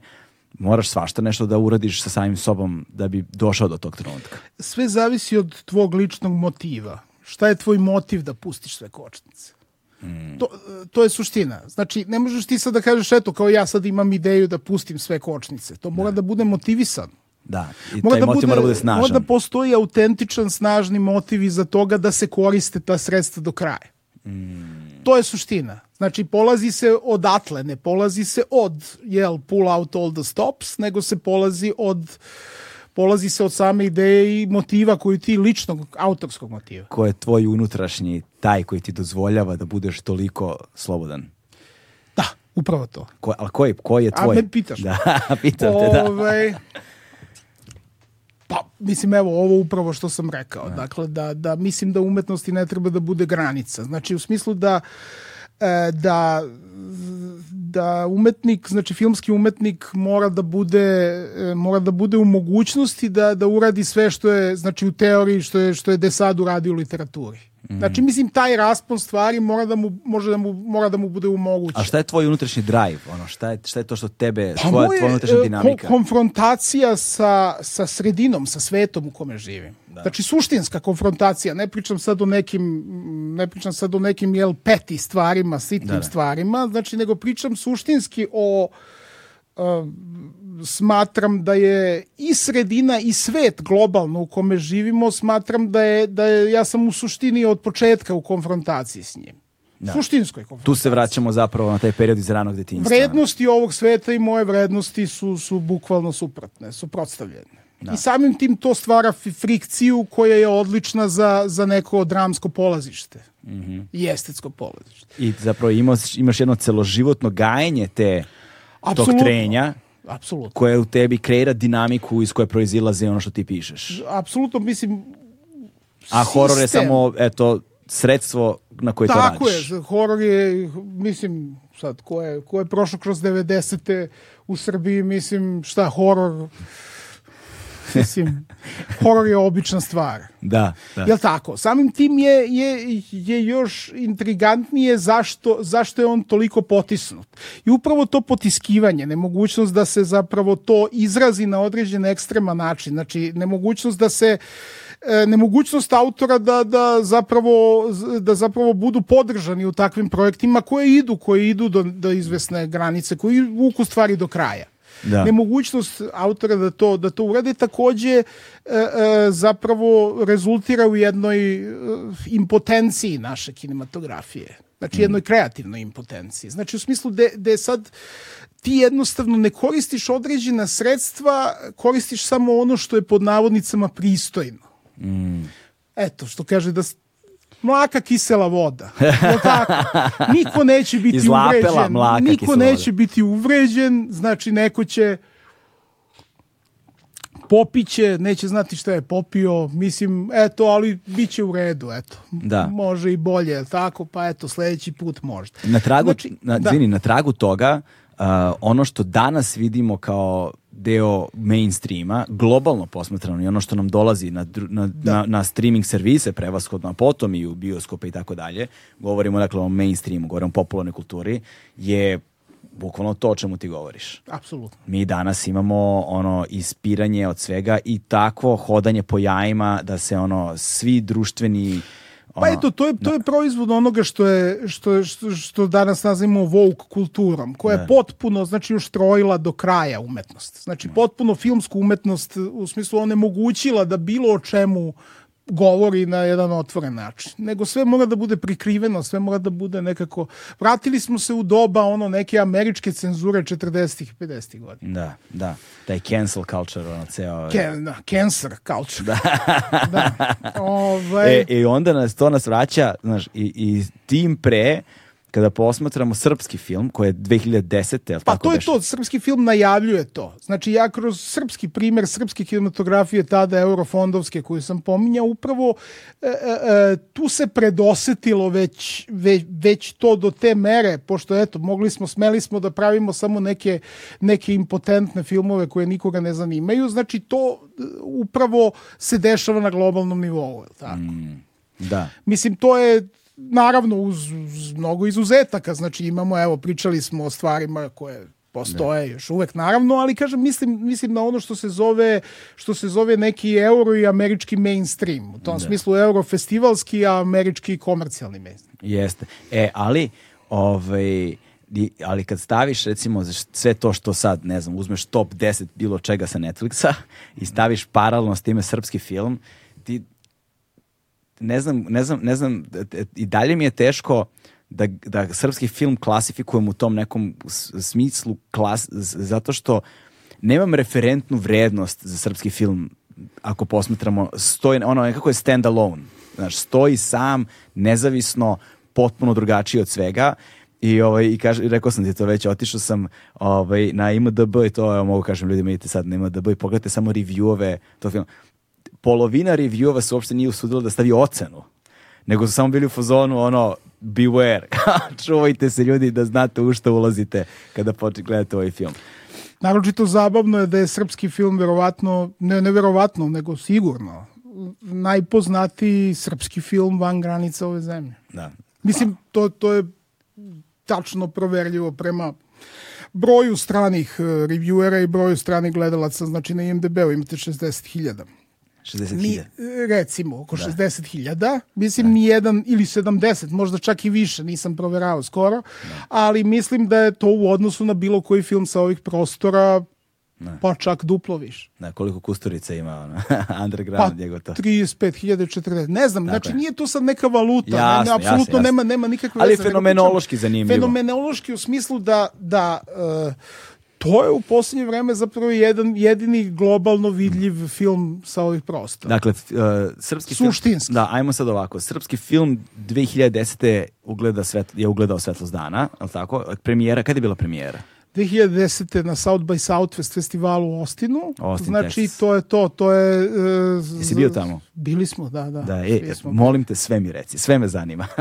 moraš svašta nešto da uradiš sa samim sobom da bi došao do tog trenutka. Sve zavisi od tvog ličnog motiva. Šta je tvoj motiv da pustiš sve kočnice? To, to je suština. Znači, ne možeš ti sad da kažeš, eto, kao ja sad imam ideju da pustim sve kočnice. To mora da bude motivisan. Da, i taj motiv mora bude snažan. Mora da postoji autentičan, snažni motiv iza toga da se koriste ta sredstva do kraja. To je suština. Znači, polazi se odatle, ne polazi se od, jel, pull out all the stops, nego se polazi od polazi se od same ideje i motiva koju ti ličnog, autorskog motiva. ko je tvoj unutrašnji taj koji ti dozvoljava da budeš toliko slobodan. Da, upravo to. Ko, ali koji, koji je A, tvoj? me pitaš? Da, pitam te, da. Ovaj, pa, mislim, evo, ovo upravo što sam rekao. Dakle, da, da mislim da umetnosti ne treba da bude granica. Znači, u smislu da e, da da umetnik, znači filmski umetnik mora da bude e, mora da bude u mogućnosti da da uradi sve što je znači u teoriji što je što je Desad uradio u literaturi. Mhm. Znači mislim taj raspon stvari mora da mu može da mu mora da mu bude omogućen. A šta je tvoj unutrašnji drive? Ono, šta, je, šta je to što tebe, Pa tvoja, tvoja unutrašnja e, dinamika? ko- konfrontacija sa, sa sredinom, sa svetom u kome živim. Znači suštinska konfrontacija, ne pričam sad o nekim ne pričam sad o nekim jel peti stvarima, sitnim Da, da. stvarima, znači nego pričam suštinski o uh, smatram da je i sredina i svet globalno u kome živimo, smatram da je, da je ja sam u suštini od početka u konfrontaciji s njim. Suštinskoj konfrontaciji. Tu se vraćamo zapravo na taj period iz ranog detinjstva. Vrednosti ovog sveta i moje vrednosti su, su bukvalno suprotne, suprotstavljene. I samim tim to stvara frikciju koja je odlična za, za neko dramsko polazište i estetsko polazište. I zapravo imaš, imaš jedno celoživotno gajenje te, tog Apsolutno. trenja Apsolutno. koje u tebi kreira dinamiku iz koje proizilaze ono što ti pišeš. Apsolutno, mislim... A horor je samo, eto, sredstvo na koje to Tako radiš. je, horor je, mislim, sad, ko je, ko je prošao kroz 90. u Srbiji, mislim, šta, horor, mislim, horor je obična stvar. Da, da. Jel tako? Samim tim je, je, je još intrigantnije zašto, zašto je on toliko potisnut. I upravo to potiskivanje, nemogućnost da se zapravo to izrazi na određen ekstreman način, znači nemogućnost da se e, nemogućnost autora da, da, zapravo, da zapravo budu podržani u takvim projektima koje idu, koje idu do, do izvesne granice, koji vuku stvari do kraja. Da. Nemogućnost autora da to, da to urade takođe e, e, zapravo rezultira u jednoj e, impotenciji naše kinematografije. Znači, jednoj kreativnoj impotenciji. Znači, u smislu da de sad ti jednostavno ne koristiš određena sredstva, koristiš samo ono što je pod navodnicama pristojno. Mm. Eto, što kaže da mlaka kisela voda. tako? Niko neće biti Izlapela, uvređen. Mlaka Niko neće voda. biti uvređen, znači neko će popiće, neće znati šta je popio, mislim, eto, ali bit će u redu, eto. Da. Može i bolje, tako, pa eto, sledeći put možda. Na tragu, znači, na, da. Zvini, na tragu toga, uh, ono što danas vidimo kao deo mainstreama, globalno posmatrano i ono što nam dolazi na, na, da. na, na streaming servise, prevashodno, a potom i u bioskope i tako dalje, govorimo dakle o mainstreamu, govorimo o popularnoj kulturi, je bukvalno to o čemu ti govoriš. Apsolutno. Mi danas imamo ono ispiranje od svega i takvo hodanje po jajima da se ono svi društveni Pa eto, to je, to je proizvod onoga što je što, što, što danas nazivamo woke kulturom, koja je da. potpuno, znači, uštrojila do kraja umetnost. Znači, potpuno filmsku umetnost, u smislu onemogućila da bilo o čemu govori na jedan otvoren način. Nego sve mora da bude prikriveno, sve mora da bude nekako... Vratili smo se u doba ono neke američke cenzure 40-ih i 50-ih godina. Da, da. Taj cancel culture, ono ceo... Can, da, cancer culture. Da. da. Ovaj... E, I onda nas to nas vraća, znaš, i, i tim pre kada posmatramo srpski film koji je 2010. Jel pa tako to je to, srpski film najavljuje to. Znači ja kroz srpski primer srpske kinematografije tada eurofondovske koju sam pominjao upravo e, e, e, tu se predosetilo već, već, već to do te mere, pošto eto, mogli smo, smeli smo da pravimo samo neke, neke impotentne filmove koje nikoga ne zanimaju, znači to e, upravo se dešava na globalnom nivou, tako? Mm. Da. Mislim, to je naravno uz, uz mnogo izuzetaka, znači imamo, evo, pričali smo o stvarima koje postoje ne. još uvek naravno, ali kažem mislim mislim na ono što se zove što se zove neki euro i američki mainstream. U tom ne. smislu eurofestivalski, a američki komercijalni mainstream. Jeste. E, ali ovaj ali kad staviš recimo sve to što sad, ne znam, uzmeš top 10 bilo čega sa Netflixa i staviš paralelno s time srpski film, ti ne znam, ne znam, ne znam, i dalje mi je teško da, da srpski film klasifikujem u tom nekom smislu klas, zato što nemam referentnu vrednost za srpski film ako posmetramo stoji, ono nekako je stand alone znaš, stoji sam, nezavisno potpuno drugačiji od svega i ovaj i kaže rekao sam ti to već otišao sam ovaj na IMDb i to ja mogu kažem ljudima idite sad na IMDb i pogledajte samo reviewove to film polovina reviewova se uopšte nije usudila da stavi ocenu, nego su samo bili u fazonu ono, beware, čuvajte se ljudi da znate u što ulazite kada počne gledate ovaj film. Naročito zabavno je da je srpski film verovatno, ne neverovatno, nego sigurno, najpoznatiji srpski film van granica ove zemlje. Da. Mislim, to, to je tačno proverljivo prema broju stranih eh, reviewera i broju stranih gledalaca, znači na IMDb-u imate 60.000. 60.000. Recimo, oko da. 60.000. Mislim, da. ni jedan ili 70, možda čak i više, nisam proverao skoro. Da. Ali mislim da je to u odnosu na bilo koji film sa ovih prostora Ne. Pa čak duplo više. Ne, koliko Kusturica ima ono, underground pa, njegov to. 35.040. Ne znam, dakle. znači nije to sad neka valuta. Jasne, ne, apsolutno jasne, jasne. nema, nema nikakve Ali fenomenološki zanimljivo. Fenomenološki u smislu da, da uh, to je u poslednje vreme zapravo jedan jedini globalno vidljiv film sa ovih prostora. Dakle, uh, srpski Suštinski. film... Da, ajmo sad ovako. Srpski film 2010. Ugleda svet, je ugledao svetlost dana, je tako? Premijera, kada je bila premijera? 2010. na South by Southwest festivalu u Ostinu. Austin, znači, Texas. to je to. to je, uh, Jesi bio tamo? Bili smo, da, da. da e, smo molim te, sve mi reci, sve me zanima.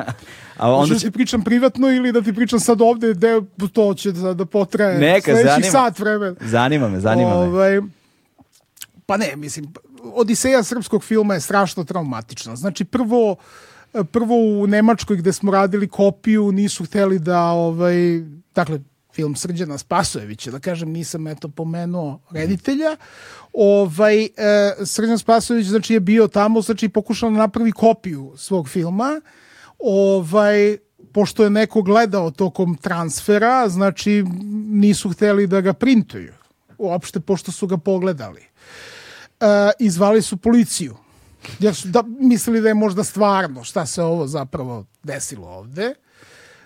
A onda Možeš će... ti pričam privatno ili da ti pričam sad ovde, gde to će da, da potraje Neka, zanima. sat vremena. Zanima me, zanima ovaj, me. Pa ne, mislim, Odiseja srpskog filma je strašno traumatična. Znači, prvo, prvo u Nemačkoj gde smo radili kopiju nisu hteli da, ovaj, dakle, film Srđana Spasojevića, da kažem, nisam eto pomenuo reditelja. Ovaj, e, Srđan Spasojević znači, je bio tamo, znači pokušao da napravi kopiju svog filma. Ovaj, pošto je neko gledao tokom transfera, znači nisu hteli da ga printuju. uopšte pošto su ga pogledali. Uh, I zvali su policiju. Jer su da, mislili da je možda stvarno šta se ovo zapravo desilo ovde.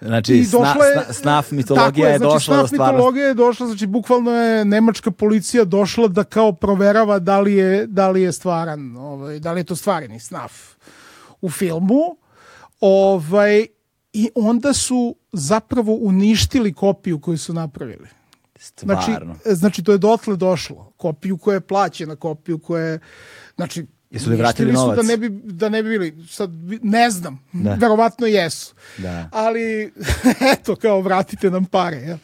Znači, I sna, došla je- sna, snaf mitologija Tako je, znači, došla do snaf stvarnosti. mitologija je došla, znači bukvalno je nemačka policija došla da kao proverava da li je, da li je stvaran, ovaj, da li je to stvareni snaf u filmu. Ovaj, I onda su zapravo uništili kopiju koju su napravili. Znači, Stvarno. znači to je dotle došlo. Kopiju koja je plaćena, kopiju koja je... Znači, Jesu li vratili novac? Da ne, bi, da ne bi bili, sad ne znam, Da. verovatno jesu. Da. Ali, eto, kao vratite nam pare. Jel?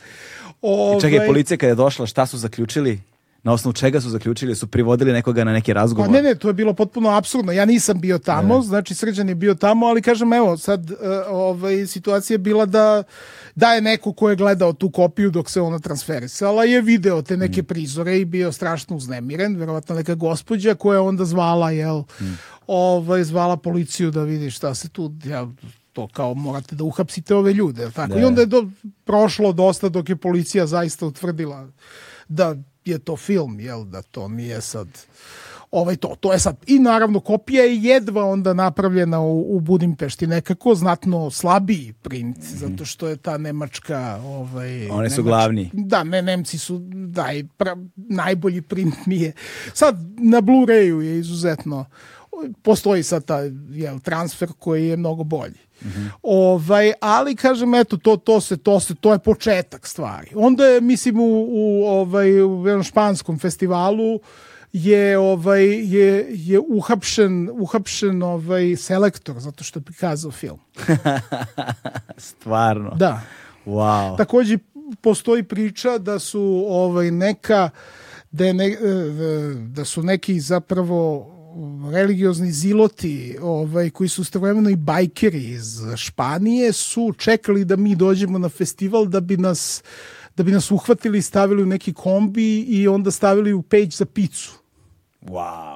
I čekaj, Ovaj, policija kada je došla, šta su zaključili? Na osnovu čega su zaključili? Su privodili nekoga na neki Pa razgovor? ne, ne, to je bilo potpuno apsurdno. Ja nisam bio tamo, znači Srđan je bio tamo, ali kažem, evo, sad uh, ovaj, situacija je bila da da je neko ko je gledao tu kopiju dok se ona transferisala je video te neke prizore i bio strašno uznemiren, verovatno neka gospođa koja je onda zvala, jel, ovaj, zvala policiju da vidi šta se tu, jel, to kao morate da uhapsite ove ljude, tako? I Da. onda je do, prošlo dosta dok je policija zaista utvrdila da je to film, jel, da to nije sad ovaj to, to je sad i naravno kopija je jedva onda napravljena u, u Budimpešti nekako znatno slabiji print zato što je ta nemačka ovaj. Oni su glavni. da ne Nemci su da i pra, najbolji print nije sad na Blu-rayu je izuzetno postoji sad ta jel, transfer koji je mnogo bolji ovaj, ali kažem eto to, to se to se to je početak stvari onda je mislim u, u ovaj u jednom španskom festivalu je ovaj je je uhapšen uhapšen ovaj selektor zato što je prikazao film. Stvarno. Da. Wow. Takođe postoji priča da su ovaj neka da, je ne, da su neki zapravo religiozni ziloti ovaj, koji su istovremeno i bajkeri iz Španije su čekali da mi dođemo na festival da bi nas da bi nas uhvatili i stavili u neki kombi i onda stavili u page za picu. Wow.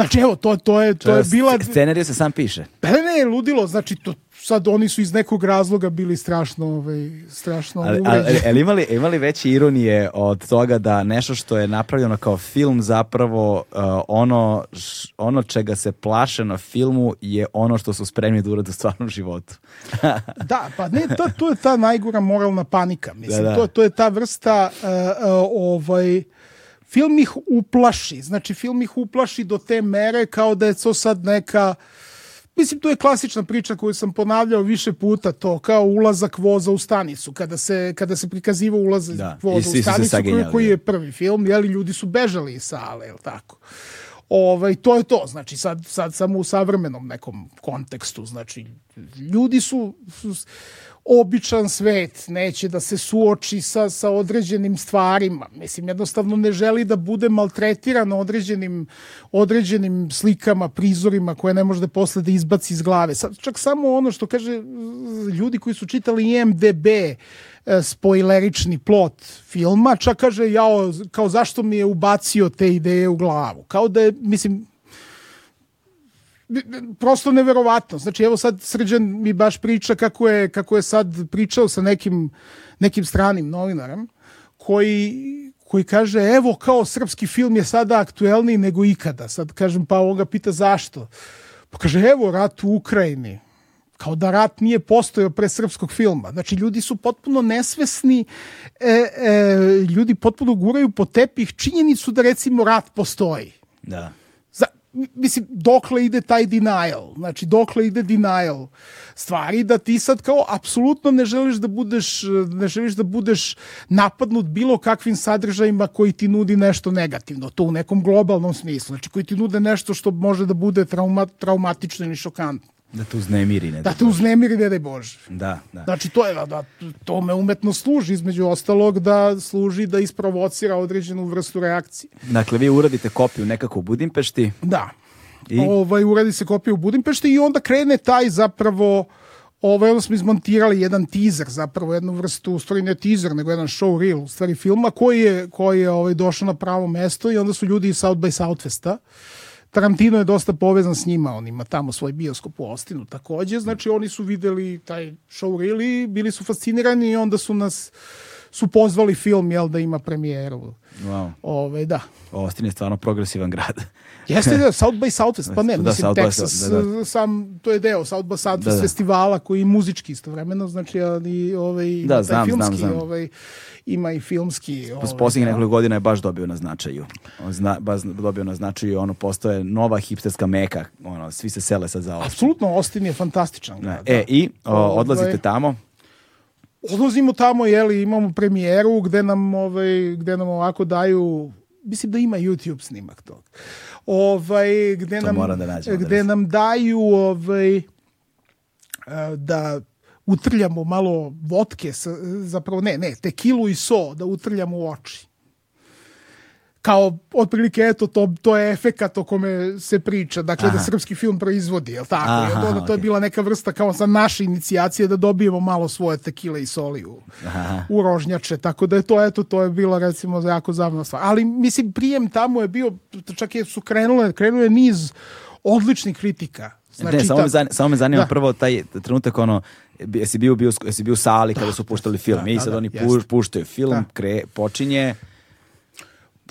Znači evo, to, to, je, to je bila... Scenariju se sam piše. Pa ne, ludilo, znači to, sad oni su iz nekog razloga bili strašno, ovaj, strašno Ali, ali, ali imali, imali veće ironije od toga da nešto što je napravljeno kao film zapravo uh, ono, š- ono čega se plaše na filmu je ono što su spremni da urade u stvarnom životu. Da, pa ne, to, to je ta najgora moralna panika. Mislim, Da, da. To, to je ta vrsta uh, uh, ovaj, film ih uplaši. Znači, film ih uplaši do te mere kao da je to sad neka Mislim, to je klasična priča koju sam ponavljao više puta, to kao ulazak voza u stanicu, kada se, kada se prikazivao ulazak Da, voza u stanicu, koji, koji da. je prvi film, jeli, ljudi su bežali iz sale, jel tako? Ovaj, to je to, znači sad, sad samo u savremenom nekom kontekstu, znači ljudi su, su običan svet, neće da se suoči sa, sa određenim stvarima, mislim jednostavno ne želi da bude maltretiran određenim, određenim slikama, prizorima koje ne može da posle da izbaci iz glave. Čak samo ono što kaže ljudi koji su čitali IMDB, e, spoilerični plot filma, čak kaže, jao, kao zašto mi je ubacio te ideje u glavu. Kao da je, mislim, prosto neverovatno. Znači, evo sad Srđan mi baš priča kako je, kako je sad pričao sa nekim, nekim stranim novinarem, koji, koji kaže, evo, kao srpski film je sada aktuelniji nego ikada. Sad kažem, pa on ga pita zašto. Pa kaže, evo, rat u Ukrajini kao da rat nije postojao pre srpskog filma. Znači, ljudi su potpuno nesvesni, e, e, ljudi potpuno guraju po tepih činjenicu da, recimo, rat postoji. Da. Mislim, dokle ide taj denial? Znači, dokle ide denial stvari da ti sad kao apsolutno ne želiš da budeš, ne želiš da budeš napadnut bilo kakvim sadržajima koji ti nudi nešto negativno, to u nekom globalnom smislu, znači koji ti nude nešto što može da bude trauma, traumatično ili šokantno. Da te uznemiri. Ne Da te uznemiri, ne daj Bože. Da, da. Znači, to je da, da tome umetno služi, između ostalog, da služi da isprovocira određenu vrstu reakcije. Dakle, vi uradite kopiju nekako u Budimpešti. Da. I? Ovaj, uradi se kopija u Budimpešti i onda krene taj zapravo Ovaj, onda smo izmontirali jedan teaser, zapravo jednu vrstu, u stvari ne teaser, nego jedan show reel, u stvari filma, koji je, koji je ovaj, došao na pravo mesto i onda su ljudi iz South by Southfesta. Tarantino je dosta povezan s njima, on ima tamo svoj bioskop u Ostinu takođe, znači oni su videli taj show i bili su fascinirani i onda su nas su pozvali film, jel, da ima premijeru. Wow. Ove, da. Austin je stvarno progresivan grad. Jeste da, South by Southwest, pa ne, Da, mislim, South Texas, da, da. sam, to je deo South by Southwest Da, da. festivala koji je muzički istovremeno, znači, ali, ovaj, ima Da, znam, znam, filmski, znam. ovaj, ima i filmski. S ovaj, posljednjih da. nekoliko godina je baš dobio na značaju. On Zna, baš dobio na značaju ono postoje nova hipsterska meka. Ono, svi se sele sad za Austin. Apsolutno, Austin je fantastičan Ne. grad. E, da. i o, Ovaj, odlazite tamo. odlazimo tamo, jeli, imamo premijeru gde nam, ovaj, gde nam ovako daju, mislim da ima YouTube snimak tog. Ovaj, gde To nam, da nađem, da gde vidim. nam daju ovaj, e, da utrljamo malo vodke, sa- zapravo ne, ne, tekilu i so, da utrljamo u oči. Kao, otprilike, eto, to, to je efekat o kome se priča, dakle, da srpski film proizvodi, jel tako? Aha, onda to je bila neka vrsta kao sa naše inicijacije da dobijemo malo svoje tekile i soli u, Aha. u rožnjače, tako da je to, eto, to je bila recimo jako zabavna stvar. Ali, mislim, prijem tamo je bio, čak je su krenule, krenuo je niz odličnih kritika. Znači, ne, samo, ta- me zanima, samo me zanima Da. prvo taj trenutak ono, jesi bio, bio, jesi bio u sali kada su puštali film da, i da, sad da, oni puštaju film, Da. kre, počinje,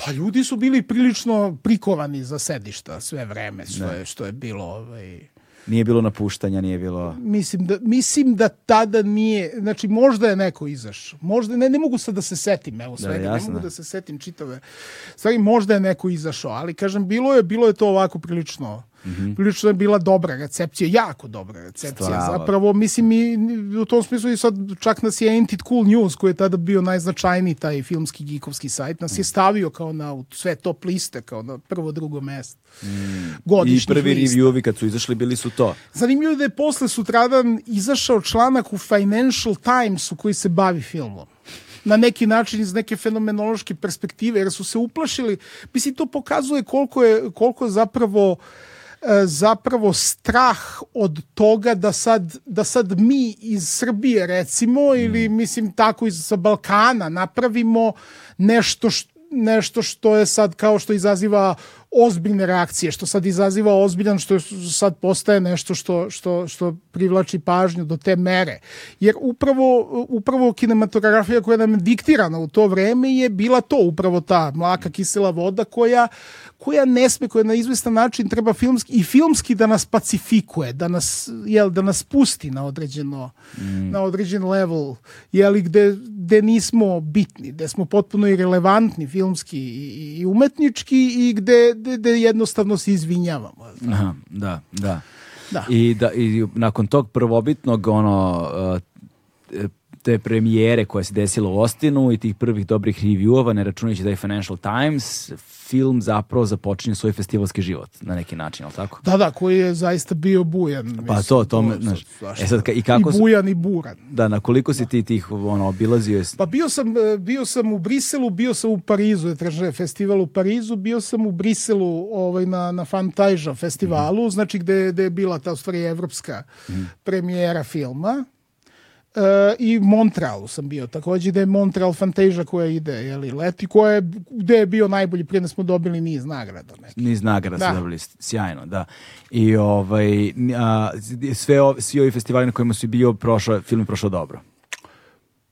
Pa ljudi su bili prilično prikovani za sedišta sve vreme, što, je, što je bilo... Ovaj, nije bilo napuštanja, nije bilo... mislim, da, mislim da tada nije... Znači, možda je neko izašao. Možda, ne, ne mogu sad da se setim, evo svega, ne jasno, mogu da. da se setim čitave stvari. Možda je neko izašao, ali kažem, bilo je, bilo je to ovako prilično... Prilično je bila dobra recepcija, jako dobra recepcija. Stvarno. Zapravo, mislim, i u tom smislu i sad čak nas je Ain't It Cool News, koji je tada bio najznačajniji taj filmski geekovski sajt, nas je stavio kao na sve top liste, kao na prvo, drugo mesto. I Godišnjih prvi lista. reviewovi kad su izašli bili su to. Zanimljivo je da je posle sutradan izašao članak u Financial Timesu koji se bavi filmom. Na neki način iz neke fenomenološke perspektive, jer su se uplašili. Mislim, to pokazuje koliko je, koliko zapravo e, zapravo strah od toga da sad, da sad mi iz Srbije recimo ili mislim tako iz sa Balkana napravimo nešto što nešto što je sad kao što izaziva ozbiljne reakcije, što sad izaziva ozbiljan, što sad postaje nešto što, što, što privlači pažnju do te mere. Jer upravo, upravo kinematografija koja nam je diktirana u to vreme je bila to, upravo ta mlaka kisela voda koja, koja ne sme, koja na izvestan način treba filmski i filmski da nas pacifikuje, da nas, jel, da nas pusti na određeno, na određen level, jeli, gde, gde nismo bitni, gde smo potpuno irelevantni filmski i, i umetnički i gde, gde, gde jednostavno se izvinjavamo. Aha, da, da. Da. I, da, I nakon tog prvobitnog ono, uh, te premijere koja se desila u Ostinu i tih prvih dobrih reviewova, ne računajući da je Financial Times, film zapravo započinje svoj festivalski život na neki način, ali tako? Da, da, koji je zaista bio bujan. Pa mislim, to, to me, znaš, e sad, ka- i kako I bujan i buran. Da, na koliko si ti tih ono, obilazio? je- Pa bio sam, e, bio sam u Briselu, bio sam u Parizu, je traže festival u Parizu, bio sam u Briselu ovaj, na, na Fantasia festivalu, znači gde, gde je bila ta stvari evropska premijera filma. E, I Montrealu sam bio takođe, gde je Montreal Fantasia koja ide, jeli, leti, koja je, gde je bio najbolji, prije da smo dobili niz nagrada. Neki. Niz nagrada Da. su dobili, sjajno, da. I ovaj, a, sve, ov- svi ovi festivali na kojima si bio, prošao, film je prošao dobro.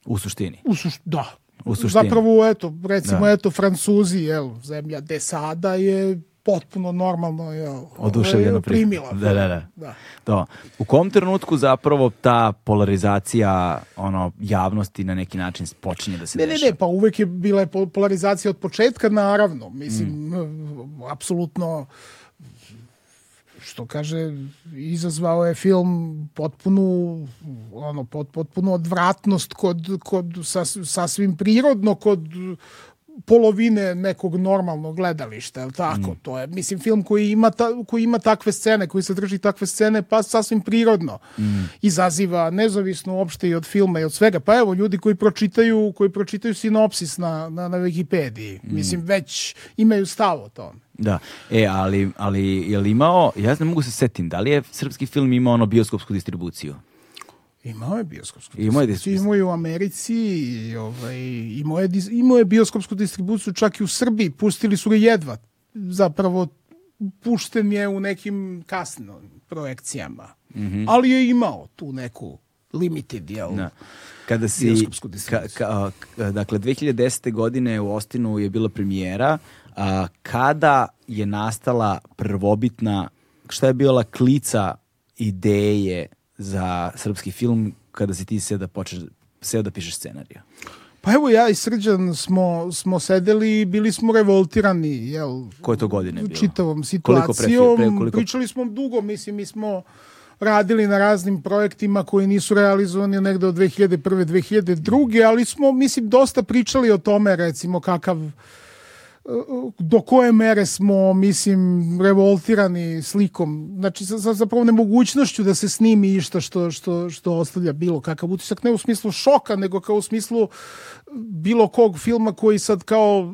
U suštini. U suš, da. U suštini. Zapravo, eto, recimo, Da. eto, Francuzi, jel, zemlja de sada je potpuno normalno, jel, Oduševljeno ovaj, pri- primila. Da, da, da. da. To. U kom trenutku zapravo ta polarizacija ono, javnosti na neki način počinje da se Ne, ne, dešava? ne, pa uvek je bila je po- polarizacija od početka, naravno. Mislim, Mm. apsolutno što kaže, izazvao je film potpunu ono, pot, potpunu odvratnost kod, kod sas, sasvim prirodno kod polovine nekog normalnog gledališta, je tako? To je, mislim, film koji ima, ta, koji ima takve scene, koji se drži takve scene, pa sasvim prirodno izaziva, nezavisno uopšte i od filma i od svega. Pa evo, ljudi koji pročitaju, koji pročitaju sinopsis na, na, na Wikipediji, mislim, već imaju stav o tome. Da, e, ali, ali je li imao, ja ne mogu se setim, da li je srpski film imao ono bioskopsku distribuciju? Imao je bioskopsku Imao je distribuciju. Imao je u Americi, i, ovaj, imao, je, imao je bioskopsku distribuciju čak i u Srbiji. Pustili su ga jedva. Zapravo, pušten je u nekim kasnim projekcijama. Ali je imao tu neku limited, jel? Da. Kada si, Bioskopsku ka, distribuciju. ka, ka- dakle, 2010. godine u Ostinu je bila premijera. A, kada je nastala prvobitna, šta je bila klica ideje za srpski film kada si ti seo da počeš, seo da pišeš scenariju? Pa evo ja i Srđan smo, smo sedeli i bili smo revoltirani, jel? Koje to godine bilo? Čitavom Koliko pre- situacijom. pre- koliko- Pričali smo dugo, mislim, mi smo radili na raznim projektima koji nisu realizovani negde od 2001. 2002. ali smo, mislim, dosta pričali o tome, recimo, kakav do koje mere smo, mislim, revoltirani slikom, znači sa, sa zapravo nemogućnošću da se snimi išta što, što, što ostavlja bilo kakav utisak, ne u smislu šoka, nego kao u smislu bilo kog filma koji sad kao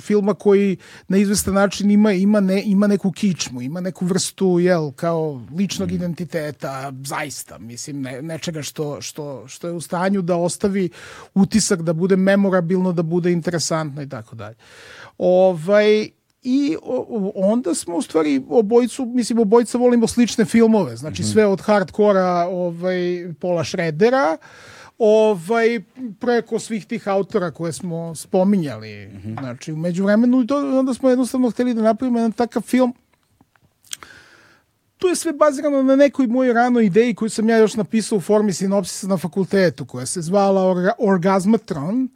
filma koji na izvestan način ima ima ne ima neku kičmu, ima neku vrstu jel kao ličnog identiteta, zaista, mislim ne, nečega što što što je u stanju da ostavi utisak da bude memorabilno, da bude interesantno i tako dalje. Ovaj i onda smo u stvari obojicu, mislim obojica volimo slične filmove, znači sve od hardkora ovaj, Pola Šredera, ovaj, preko svih tih autora koje smo spominjali. Znači, u međuvremenu i to, onda smo jednostavno hteli da napravimo jedan takav film tu je sve bazirano na nekoj mojoj ranoj ideji koju sam ja još napisao u formi sinopsisa na fakultetu, koja se zvala Orga, Orgazmatron,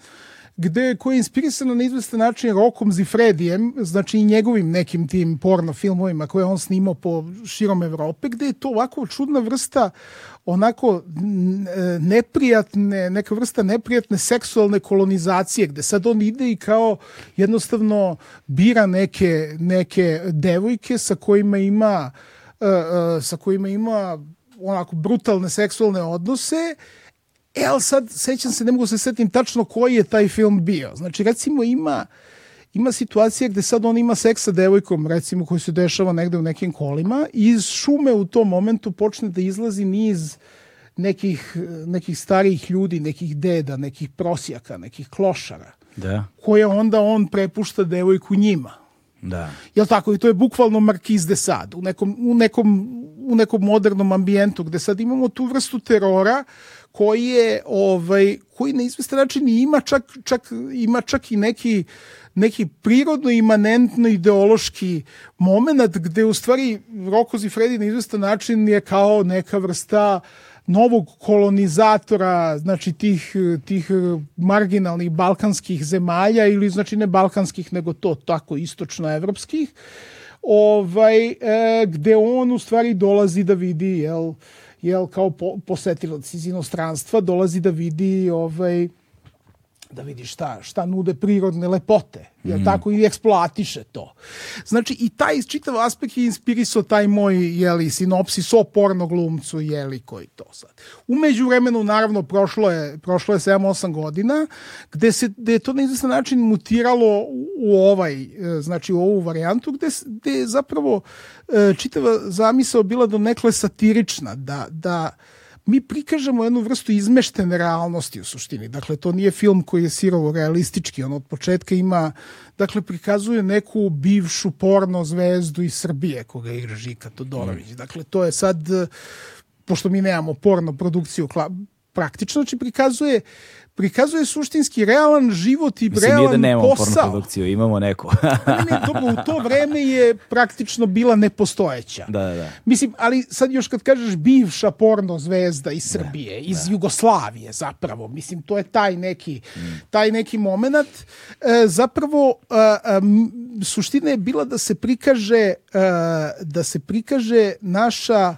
gde, koja je inspirisana na izvestan način Rokom Zifredijem, znači i njegovim nekim tim porno filmovima koje je on snimao po širom Evrope, gde je to ovako čudna vrsta onako neprijatne, neka vrsta neprijatne seksualne kolonizacije, gde sad on ide i kao jednostavno bira neke, neke devojke sa kojima ima e, e, sa kojima ima onako brutalne seksualne odnose E, ali sad, sećam se, ne mogu se setim tačno koji je taj film bio. Znači, recimo, ima, ima situacija gde sad on ima seks sa devojkom, recimo, koji se dešava negde u nekim kolima i iz šume u tom momentu počne da izlazi niz nekih, nekih starijih ljudi, nekih deda, nekih prosjaka, nekih klošara, Da. koje onda on prepušta devojku njima. Da. Jel tako? I to je bukvalno Markiz de Sade u nekom, u nekom, u nekom modernom ambijentu gde sad imamo tu vrstu terora koji je ovaj koji na izvestan način ima čak, čak, ima čak i neki neki prirodno imanentno ideološki moment gde u stvari Roko Zifredi na izvestan način je kao neka vrsta novog kolonizatora, znači tih, tih marginalnih balkanskih zemalja ili znači ne balkanskih nego to tako istočnoevropskih ovaj, e, gde on u stvari dolazi da vidi jel, jel kao po, posetilac iz inostranstva dolazi da vidi ovaj, da vidi šta, šta nude prirodne lepote, jel tako, i eksploatiše to. Znači, i taj čitav aspekt je inspirisao taj moj, jeli, sinopsis o porno glumcu, jeli, koji to sad. Umeđu vremenu, naravno, prošlo je, prošlo je 7-8 godina, gde, se, gde je to na izvestan način mutiralo u, ovaj, e, znači u ovu varijantu, gde, gde je zapravo e, čitava zamisao bila do nekle satirična, da, da mi prikažemo jednu vrstu izmeštene realnosti u suštini. Dakle, to nije film koji je sirovo realistički. On od početka ima, dakle, prikazuje neku bivšu porno zvezdu iz Srbije, koga igra Žika Todorović. Dakle, to je sad, pošto mi nemamo porno produkciju praktično, znači prikazuje prikazuje suštinski realan život i Mislim, nije da realan nemamo porno posao. produkciju, imamo neku. Ne, ne, dobro, u to vreme je praktično bila nepostojeća. da, da, da. Mislim, ali sad još kad kažeš bivša porno zvezda iz Srbije, iz Jugoslavije zapravo, mislim, to je taj neki, taj neki moment. E, zapravo, e, e, suština je bila da se prikaže, e, da se prikaže naša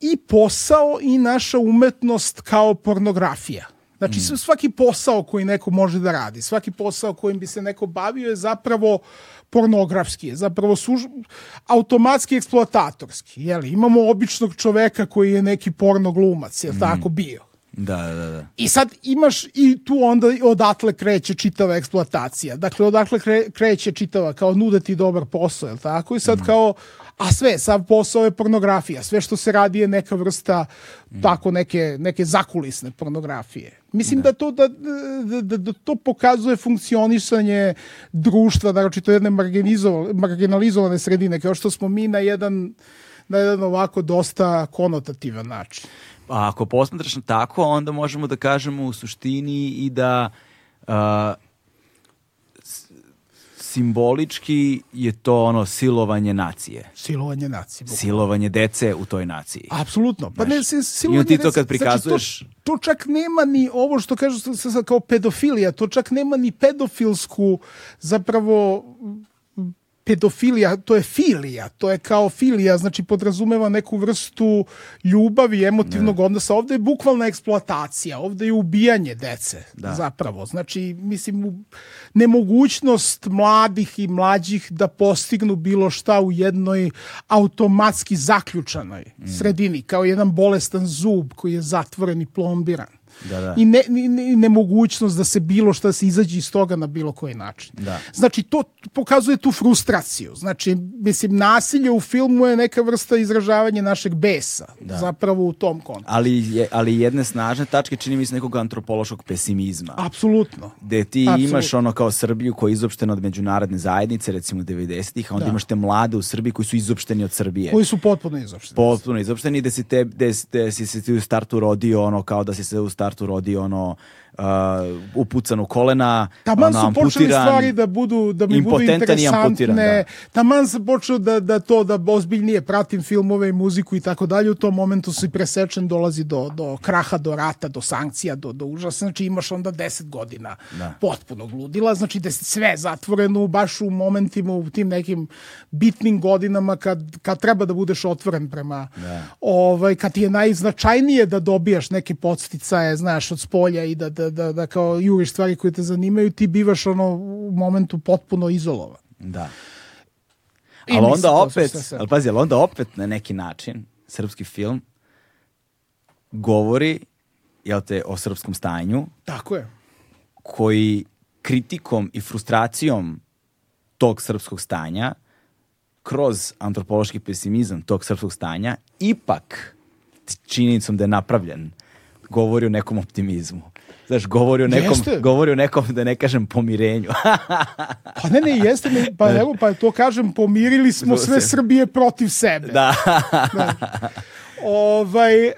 i posao i naša umetnost kao pornografija. Znači mm. svaki posao koji neko može da radi, svaki posao kojim bi se neko bavio je zapravo pornografski, je zapravo suž... automatski eksploatatorski. Jeli? Imamo običnog čoveka koji je neki porno glumac, je tako bio. Da, da, da. I sad imaš i tu onda odatle kreće čitava eksploatacija. Dakle, odatle kre, kreće čitava kao nudeti dobar posao, je tako? I sad kao, a sve, sav posao je pornografija. Sve što se radi je neka vrsta tako neke, neke zakulisne pornografije. Mislim da, to da, da, da, da to pokazuje funkcionisanje društva, naročito jedne marginalizo- marginalizovane sredine, kao što smo mi na jedan na jedan ovako dosta konotativan način. a ako posmatraš na tako, onda možemo da kažemo u suštini i da s- simbolički je to ono silovanje nacije. Silovanje nacije. bukvalno. Silovanje dece u toj naciji. Apsolutno. Pa ne, i silovanje onda ti to kad prikazuješ- Znači, to, to čak nema ni ovo što kažu sa- sa- sa- kao pedofilija, to čak nema ni pedofilsku zapravo pedofilija, to je filija, to je kao filija, znači podrazumeva neku vrstu ljubavi, emotivnog odnosa. Ovde je bukvalna eksploatacija, ovde je ubijanje dece, zapravo. Znači, mislim, nemogućnost mladih i mlađih da postignu bilo šta u jednoj automatski zaključanoj sredini, kao jedan bolestan zub koji je zatvoren i plombiran. Da, da. I ne, ni- nemogućnost da se bilo šta da se izađe iz toga na bilo koji način. Da. Znači, to pokazuje tu frustraciju. Znači, mislim, nasilje u filmu je neka vrsta izražavanja našeg besa. Zapravo u tom kontekstu. Ali, je, ali jedne snažne tačke čini mi se nekog antropološkog pesimizma. Apsolutno. gde ti Apsolutno. imaš ono kao Srbiju koja je izopštena od međunarodne zajednice, recimo 90-ih, a onda Da. imaš te mlade u Srbiji koji su izopšteni od Srbije. Koji su potpuno izopšteni. Potpuno izopšteni, da si, te, da, si- da si se ti u startu rodio ono kao da si se u startu rodio ono uh, upucan u kolena, Taman ono, su počeli stvari da budu da mi budu amputiran, interesantne. da. Taman sam počeo da da to da ozbiljnije pratim filmove i muziku i tako dalje. U tom momentu si presečen dolazi do do kraha, do rata, do sankcija, do do užasa. Znači imaš onda 10 godina Da. potpunog ludila, znači da je sve zatvoreno baš u momentima u tim nekim bitnim godinama kad kad treba da budeš otvoren prema ovaj kad ti je najznačajnije da dobijaš neke podsticaje, znaš, od spolja i da da da, da kao juriš stvari koje te zanimaju, ti bivaš ono u momentu potpuno izolovan. Da. I Ali onda opet, ali pazi, ali onda opet na neki način srpski film govori jel te, o srpskom stanju Tako je. koji kritikom i frustracijom tog srpskog stanja kroz antropološki pesimizam tog srpskog stanja ipak činjenicom da je napravljen govori o nekom optimizmu. Znaš, govori o nekom, Jeste. govori o nekom, da ne kažem, pomirenju. Pa ne, ne, jeste mi, pa evo, pa to kažem, pomirili smo sve Srbije protiv sebe. da. Ovaj, e, e,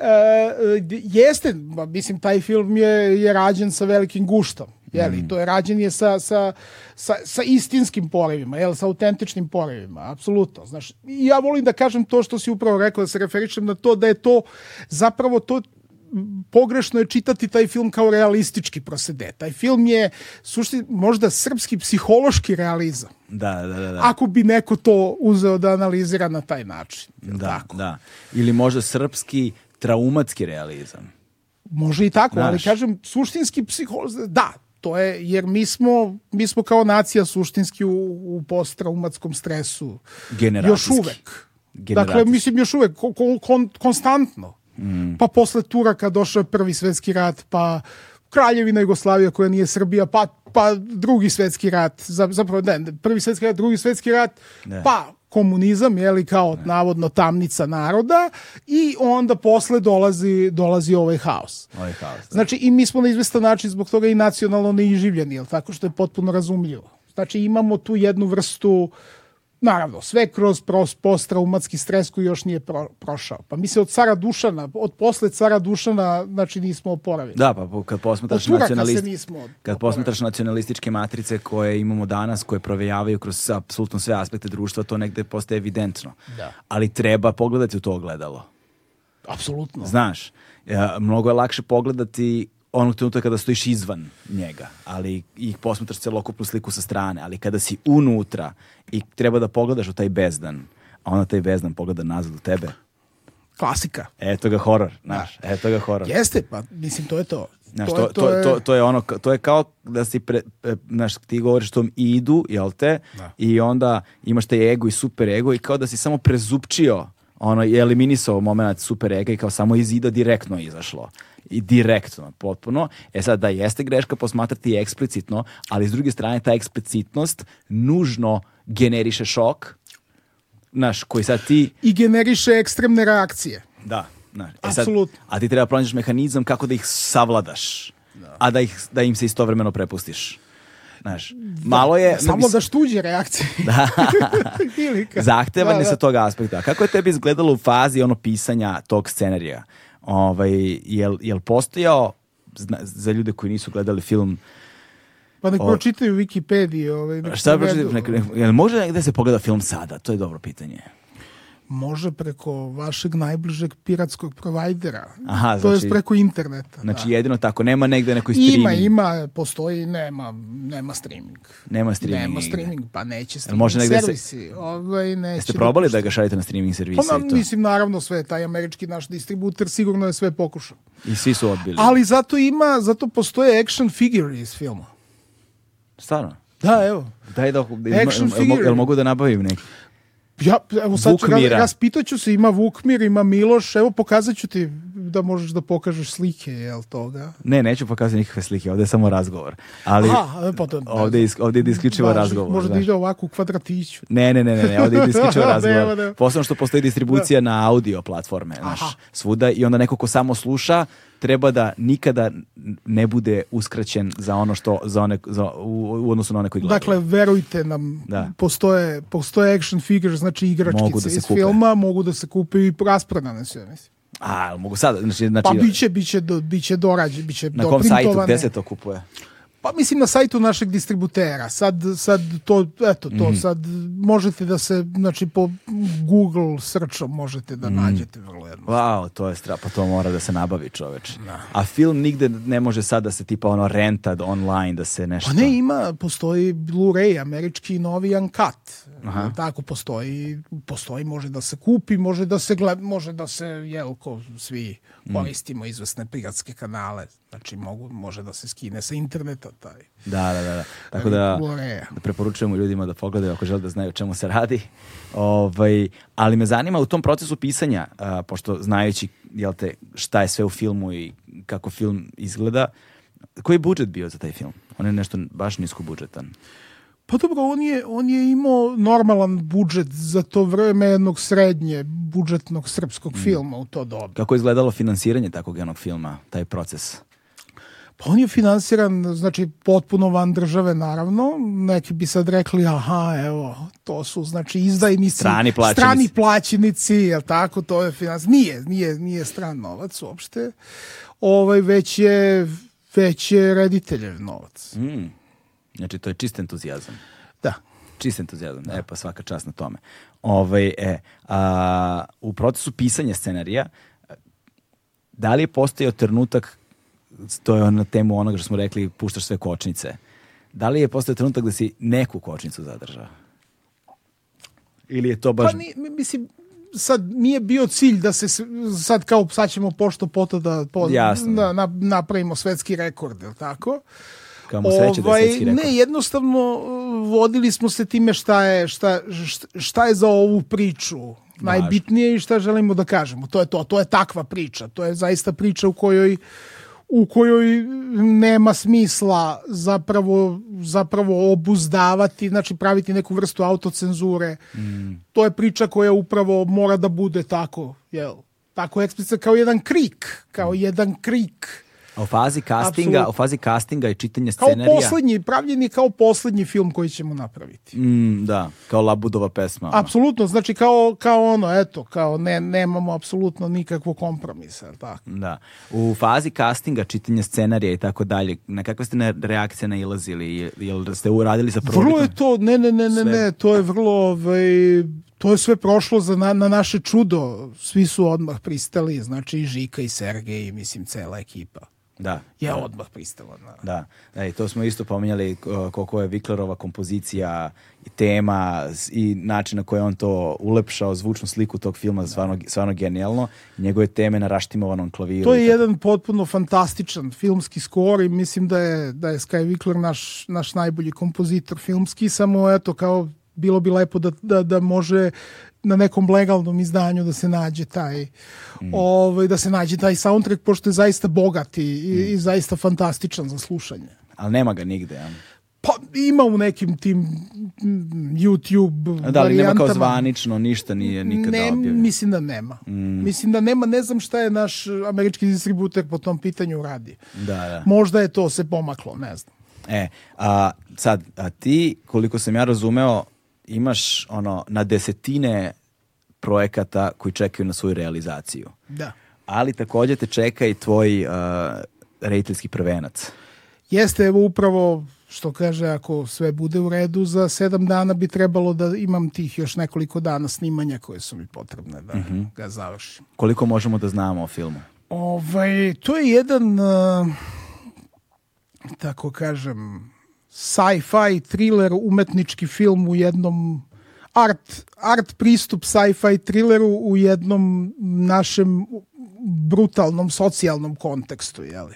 jeste, mislim, taj film je, je rađen sa velikim guštom. Jeli, to je rađen je sa, sa, sa, sa istinskim porevima, jel, sa autentičnim porevima, apsolutno. Znaš, ja volim da kažem to što si upravo rekao, da se referišem na to da je to zapravo to pogrešno je čitati taj film kao realistički prosede. Taj film je sušti, možda srpski psihološki realizam. da, da, da. da. Ako bi neko to uzeo da analizira na taj način. Da, tako? da. Ili možda srpski traumatski realizam. Može i tako, ali Znaš. kažem suštinski psiholoz, da, to je, jer mi smo, mi smo kao nacija suštinski u, u posttraumatskom stresu. Još uvek. Dakle, mislim još uvek, ko, ko- kon, konstantno. Mm. Pa posle Turaka došao je prvi svetski rat, pa Kraljevina Jugoslavija koja nije Srbija, pa, pa drugi svetski rat, za- zapravo ne, prvi svetski rat, drugi svetski rat, Ne. pa komunizam, je li kao navodno tamnica naroda i onda posle dolazi, dolazi ovaj haos. Ovaj haos. da. Znači i mi smo na izvestan način zbog toga i nacionalno neiživljeni, jel tako što je potpuno razumljivo. Znači imamo tu jednu vrstu Naravno, sve kroz pros- posttraumatski stres koji još nije pro- prošao. Pa mi se od cara Dušana, od posle cara Dušana, znači nismo oporavili. Da, pa po- kad posmatraš nacionalist... nismo Kad posmatraš nacionalističke matrice koje imamo danas, koje provejavaju kroz apsolutno sve aspekte društva, to negde postaje evidentno. Da. Ali treba pogledati u to ogledalo. Apsolutno. Znaš, ja, mnogo je lakše pogledati onog trenutka kada stojiš izvan njega, ali i posmatraš celokupnu sliku sa strane, ali kada si unutra i treba da pogledaš u taj bezdan, a onda taj bezdan pogleda nazad u tebe, Klasika. eto ga horor, znaš, eto ga horor. Jeste, pa mislim to je to. Znaš, to, to, je- to, je- to, to je ono, to je kao da si, pre, e, znaš, ti govoriš tom idu, jel te, i onda imaš taj ego i super ego i kao da si samo prezupčio, ono, i eliminisao moment super ega i kao samo iz ida direktno izašlo. I direktno, potpuno. E sad, da jeste greška posmatrati eksplicitno, ali s druge strane ta eksplicitnost nužno generiše šok, znaš, koji sad ti I generiše ekstremne reakcije. da, znaš. E sad, a ti treba pronađeš mehanizam kako da ih savladaš, a da, ih, da im se istovremeno prepustiš. Znaš, malo je... Samo mislim, da štuđe reakcije. Da. Zahtevan Da, je da. sa tog aspekta. Kako je tebi izgledalo u fazi ono pisanja tog scenarija? Ovaj, jel, jel postojao, zna- za ljude koji nisu gledali film, Pa nek pročitaju Wikipediju. Ovaj, nek šta prevedu. nek, nek, jel može negde se pogleda film sada? To je dobro pitanje. Može preko vašeg najbližeg piratskog provajdera. Aha, to je znači- preko interneta. Znači da. jedino tako, nema negde nekoj streaming. Ima, ima, postoji, nema, nema streaming. Nema streaming Nema streaming, pa neće streaming može negde se- servisi. Ovaj, neće Jeste probali da ga šaljete na streaming Pa servise na, i to? mislim, naravno sve, taj američki naš distributer sigurno je sve pokušao. I svi su odbili. Ali zato ima, zato postoje action figure iz filma. Stvarno? Da, evo. Daj da, da Action jel, jel, jel mogu da nabavim neki? Ja, evo sad ću, Vukmira. ra- raspitaću se, ima Vukmir, ima Miloš, evo pokazat ću ti da možeš da pokažeš slike, jel toga? Ne, neću pokazati nikakve slike, ovde je samo razgovor. Ali Aha, pa to, ovde, je is- ovde ide isključivo Važi, razgovor. Može da znaš. ide ovako u kvadratiću. Ne, ne, ne, ne, ne, ovde ide isključivo Nema, razgovor. Posebno što postoji distribucija na audio platforme, znaš, svuda i onda neko ko samo sluša treba da nikada ne bude uskraćen za ono što za one za, u, u odnosu na one koji gledaju. Dakle, verujte nam, Da. postoje, postoje action figure, znači igračkice Mogu da se iz kupe. filma, mogu da se kupe i rasprodane sve, mislim. A, mogu sad, znači, znači Pa biće, biće, do, biće dorađe, biće na kom sajtu, gde se to kupuje? Pa mislim na sajtu našeg distributera. Sad, sad to, eto, to Mhm. sad možete da se, znači po Google searchom možete da nađete vrlo jedno. Wow, to je stra, pa to mora da se nabavi čoveč. A film nigde ne može sad da se tipa ono renta online, da se nešto... Pa ne, ima, postoji Blu-ray, američki novi Uncut. Aha. Tako postoji, postoji, može da se kupi, može da se gleda, može da se, jel, ko svi Mm. koristimo izvesne piratske kanale. Znači, mogu, može da se skine sa interneta taj. Da, da, da. da. Tako da, da preporučujemo ljudima da pogledaju ako žele da znaju o čemu se radi. Ovaj, ali me zanima u tom procesu pisanja, a, pošto znajući jel te, šta je sve u filmu i kako film izgleda, koji je budžet bio za taj film? On je nešto baš nisko budžetan. Pa dobro, on je, on je imao normalan budžet za to vreme jednog srednje budžetnog srpskog Mm. filma u to doba. Kako je izgledalo finansiranje takvog jednog filma, taj proces? Pa on je finansiran, znači, potpuno van države, naravno. Neki bi sad rekli, aha, evo, to su, znači, izdajnici. Strani plaćenici. Strani plaćenici, jel tako, to je finans... Nije, nije, nije stran novac uopšte. Ovaj, već je, već je rediteljev novac. Mm. Znači, to je čist entuzijazam. Da. Čist entuzijazam, e pa svaka čast na tome. Ovaj, e, a, u procesu pisanja scenarija, da li je postojao trenutak, to je na temu onoga što smo rekli, puštaš sve kočnice, da li je postojao trenutak da si neku kočnicu zadržao? Ili je to baš... Pa ni, mi- mislim, sad nije bio cilj da se sad kao sad ćemo pošto poto da, po, da na- napravimo svetski rekord, jel tako? Kao mu sreće da je svetski rekord. Ovaj, ne, jednostavno vodili smo se time šta je, šta, šta, je za ovu priču najbitnije i šta želimo da kažemo. To je to, to je takva priča. To je zaista priča u kojoj u kojoj nema smisla zapravo, zapravo obuzdavati, znači praviti neku vrstu autocenzure. To je priča koja upravo mora da bude tako, jel? Tako eksplicitno kao jedan krik, kao jedan krik. A u fazi castinga, Apsolutno. u fazi castinga i čitanja Kao scenarija... poslednji, pravljen je kao poslednji film koji ćemo napraviti. Mm, da, kao Labudova pesma. ono. Apsolutno, znači kao, kao ono, eto, kao ne, nemamo apsolutno nikakvog kompromisa, jel tako? Da. U fazi castinga, čitanja scenarija i tako dalje, na kakve ste na reakcije nailazili? Je- Jel ste uradili sa Vrlo prvobitnom? je to, ne, ne, ne, ne, ne, to je vrlo, ovaj, to je sve prošlo za na, na naše čudo. Svi su odmah pristali, znači i Žika i Sergej, i mislim, cela ekipa Da. je da. odmah pristala na... Da, da, i to smo isto pominjali koliko je Viklerova kompozicija i tema i način na koji je on to ulepšao zvučnu sliku tog filma stvarno, stvarno genijalno. Njegove teme na raštimovanom klaviru. To je jedan potpuno fantastičan filmski skor i mislim da je, da je Sky Wickler naš, naš najbolji kompozitor filmski, samo eto kao bilo bi lepo da, da, da može na nekom legalnom izdanju da se nađe taj ovaj, da se nađe taj soundtrack pošto je zaista bogat i, i, i zaista fantastičan za slušanje. Ali nema ga nigde. Ja. Pa ima u nekim tim mm, YouTube Da, ali nema kao zvanično, ništa nije nikada ne, objavljeno. mislim da nema. Mislim da nema, ne znam šta je naš američki distributer po tom pitanju radi. Da, da. Možda je to se pomaklo, ne znam. E, a sad, a ti, koliko sam ja razumeo, imaš ono na desetine projekata koji čekaju na svoju realizaciju. Da. ali takođe te čeka i tvoj uh, rediteljski prvenac. Jeste, evo upravo što kaže, ako sve bude u redu, za sedam dana bi trebalo da imam tih još nekoliko dana snimanja koje su mi potrebne da Mhm. ga završim. Koliko možemo da znamo o filmu? Ovaj, to je jedan, uh, tako kažem, sci-fi thriller, umetnički film u jednom art, art pristup sci-fi thrilleru u jednom našem brutalnom socijalnom kontekstu, jeli?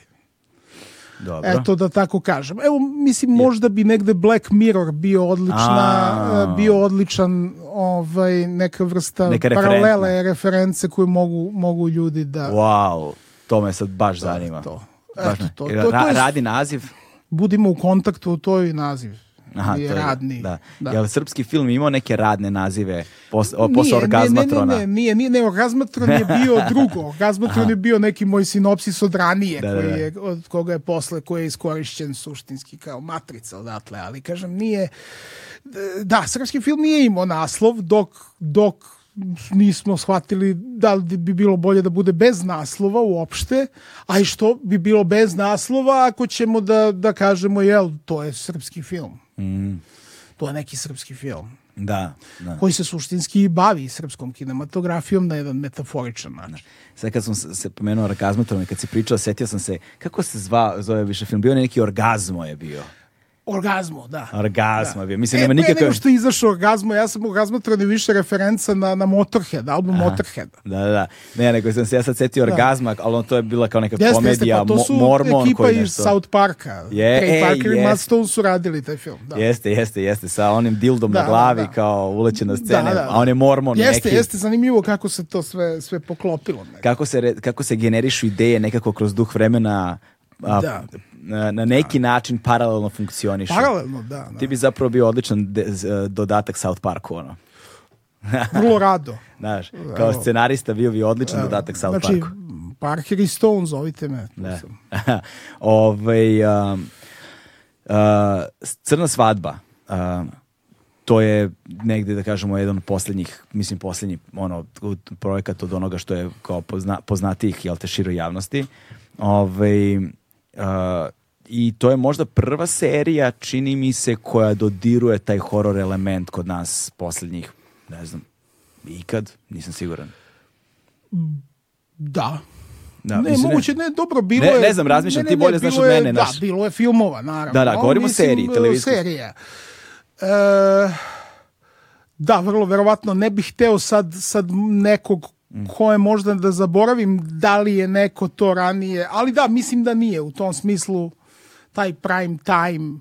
Dobro. Eto da tako kažem. Evo mislim možda bi negde Black Mirror bio odlična A. e, bio odličan ovaj neka vrsta Neka paralele reference koje mogu mogu ljudi da Wow, to me sad baš zanima. to. Baš Eto, to- Ra- to- to je- radi naziv? Budimo u kontaktu, to je naziv. Aha, je to je, radni. Da. da. Jel srpski film imao neke radne nazive pos, o, posle orgazmatrona? Ne, ne, ne, nije, nije, ne, orgazmatron je bio drugo. Orgazmatron je bio neki moj sinopsis od ranije, Da, da, koji da. je, od koga je posle, koji je iskorišćen suštinski kao matrica odatle, ali kažem, nije, da, srpski film nije imao naslov, dok, dok nismo shvatili da li bi bilo bolje da bude bez naslova uopšte, a i što bi bilo bez naslova ako ćemo da, da kažemo, jel, to je srpski film. Mm, To je neki srpski film da, da. koji se suštinski i bavi srpskom kinematografijom na jedan metaforičan način. Sad kad sam se pomenuo orgazmatron i kad si pričao, setio sam se, kako se zva, zove više film? Bio neki orgazmo je bio. Orgazmo, da. Orgazmo bio. Mislim, e, nema pre nikakve... nego što je izašao orgazmo, ja sam orgazmatron je više referenca na, na Motorhead, album Motorhead. Da, da, da. Ne, nego sam se ja sad setio orgazma, ali on to je bila kao neka Jeste, jeste, komedija, pa to su mo- mormon ekipa koji iz. South Parka. Je, Trey ej, Parker i Matt. Stone su radili taj film. Da. Jeste, jeste, jeste, sa onim dildom Da, na glavi da, da. kao ulećen na scene, Da, da. a on je mormon Jeste, neki. jeste, zanimljivo kako se to sve, sve poklopilo. nekako. Kako se, kako se generišu ideje nekako kroz duh vremena a, Da. na, na neki način paralelno funkcionišu. Paralelno, da. da. Ti bi zapravo bio odličan de- z- dodatak South Parku, ono. Vrlo rado. Znaš, kao scenarista bio bi odličan dodatak South Znači, Parku. Parker i Stone, zovite me. Da. Ovaj, um, uh, Crna svadba, um, to je negde da kažemo jedan od posljednjih, mislim posljednji ono, projekat od onoga što je kao pozna, poznatijih jel te široj javnosti. Ovaj, uh, I to je možda prva serija, čini mi se, koja dodiruje taj horor element kod nas posljednjih, ne znam, ikad, nisam siguran. Da. Da, ne, mislim, moguće, ne, dobro, bilo Ne, je... ne znam, razmišljam, ti bolje znaš od mene, Da, znaš. bilo je filmova, naravno. Da, da, govorimo o seriji, televizijskoj. Serija. E, da, vrlo verovatno ne bih hteo sad, sad nekog ko je možda da zaboravim da li je neko to ranije, ali da, mislim da nije u tom smislu taj prime time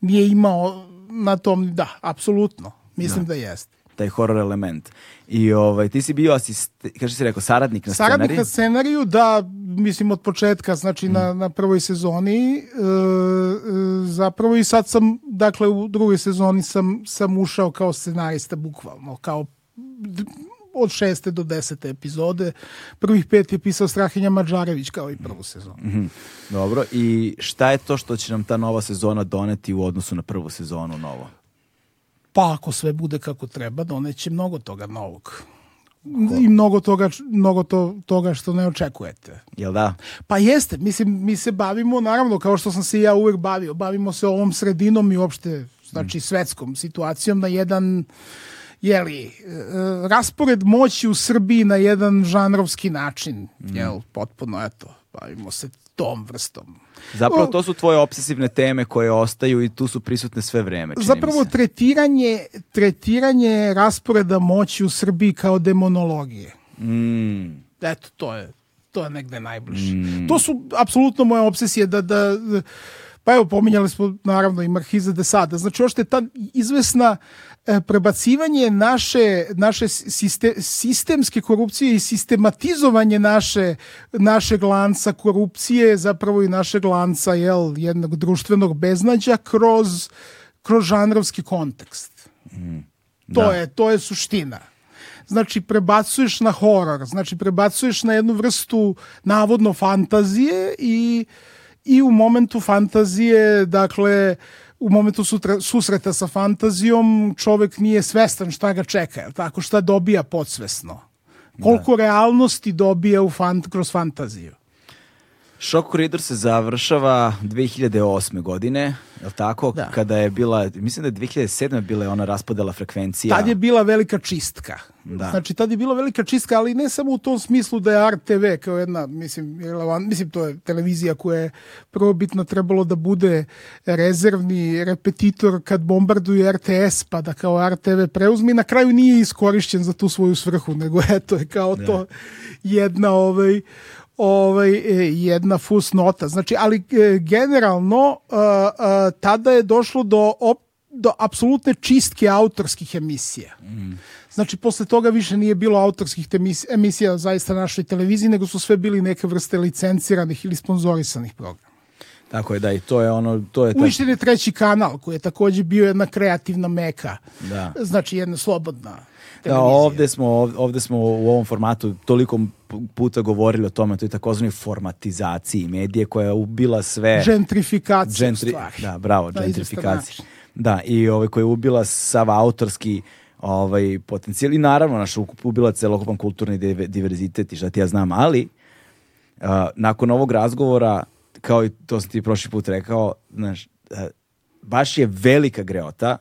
nije imao na tom, da, apsolutno, mislim da, jeste. taj horror element. I ovaj, ti si bio asist, kaže si rekao, saradnik na Saradnik scenariju? na scenariju, da, mislim od početka, znači na, na prvoj sezoni, e, e, zapravo i sad sam, dakle u drugoj sezoni sam, sam ušao kao scenarista, bukvalno, kao od šeste do desete epizode. Prvih pet je pisao Strahinja Mađarević kao i prvu sezonu. Mhm. Dobro, i šta je to što će nam ta nova sezona doneti u odnosu na prvu sezonu novo? Pa ako sve bude kako treba, doneće mnogo toga novog. I mnogo toga, mnogo to, toga što ne očekujete. Jel da? Pa jeste, mislim, mi se bavimo, naravno, kao što sam se i ja uvek bavio, bavimo se ovom sredinom i uopšte, znači, svetskom situacijom na jedan, jeli, e, raspored moći u Srbiji na jedan žanrovski način, jel, potpuno, eto, bavimo se tom vrstom. Zapravo to su tvoje obsesivne teme koje ostaju i tu su prisutne sve vreme, čini Zapravo mi se. tretiranje, tretiranje rasporeda moći u Srbiji kao demonologije. Mm, Eto, to je, to je negde najbliže. To su apsolutno moje obsesije da, da, pa evo, pominjali smo naravno i Marhiza de Sada. Znači, ošte ta izvesna prebacivanje naše, naše siste, sistemske korupcije i sistematizovanje naše, našeg lanca korupcije, zapravo i našeg lanca jel, jednog društvenog beznađa kroz, kroz žanrovski kontekst. To, Da. je, to je suština. Znači, prebacuješ na horor, znači, prebacuješ na jednu vrstu navodno fantazije i, i u momentu fantazije, dakle, u momentu sutra, susreta sa fantazijom čovek nije svestan šta ga čeka, tako? Šta dobija podsvesno? Koliko realnosti dobija u fant, kroz fantaziju. Šok koridor se završava 2008. godine, je li tako? Da. Kada je bila, mislim da je 2007. bila je ona raspodela frekvencija. Tad je bila velika čistka. Da. Znači, tad je bila velika čistka, ali ne samo u tom smislu da je RTV kao jedna, mislim, relevan, mislim, to je televizija koja je prvobitno trebalo da bude rezervni repetitor kad bombarduju RTS, pa da kao RTV preuzmi. Na kraju nije iskorišćen za tu svoju svrhu, nego eto je kao to jedna ovaj, ovaj, e, jedna fusnota. Znači, ali e, generalno e, tada je došlo do op, do apsolutne čistke autorskih emisija. Znači, posle toga više nije bilo autorskih emisija zaista na našoj televiziji, nego su sve bili neke vrste licenciranih ili sponzorisanih programa. Tako je, da, i to je ono, to je ta, Uništen je treći kanal, koji je takođe bio jedna kreativna meka. Da. Znači, jedna slobodna Da, televizija. ovde smo, ovde, smo u ovom formatu toliko puta govorili o tome, to je takozvanoj formatizaciji medije koja je ubila sve... Gentrifikacija, u Gentri- stvari. Da, bravo, izvestan gentrifikacija. Da, i ovaj, koja je ubila sav autorski ovaj, potencijal i naravno naš ukup ubila celokupan kulturni dive- diverzitet i šta ti ja znam, ali a, nakon ovog razgovora, kao i to sam ti prošli put rekao, znaš, a, baš je velika greota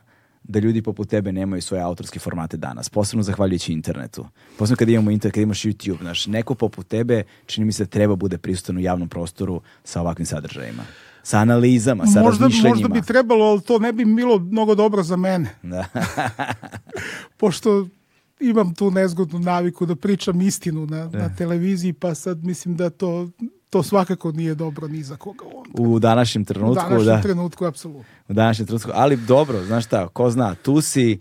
da ljudi poput tebe nemaju svoje autorske formate danas, posebno zahvaljujući internetu. Posebno kad imamo internet, kad imaš YouTube, znaš, neko poput tebe čini mi se da treba bude prisutan u javnom prostoru sa ovakvim sadržajima. Sa analizama, sa možda, razmišljanjima. možda bi trebalo, ali to ne bi bilo mnogo dobro za mene. Da. pošto imam tu nezgodnu naviku da pričam istinu na, na televiziji, pa sad mislim da to, to svakako nije dobro ni za koga on. U današnjem U trenutku, današnjem da. trenutku, apsolutno. U današnjem trenutku, ali dobro, znaš šta, ko zna, tu si,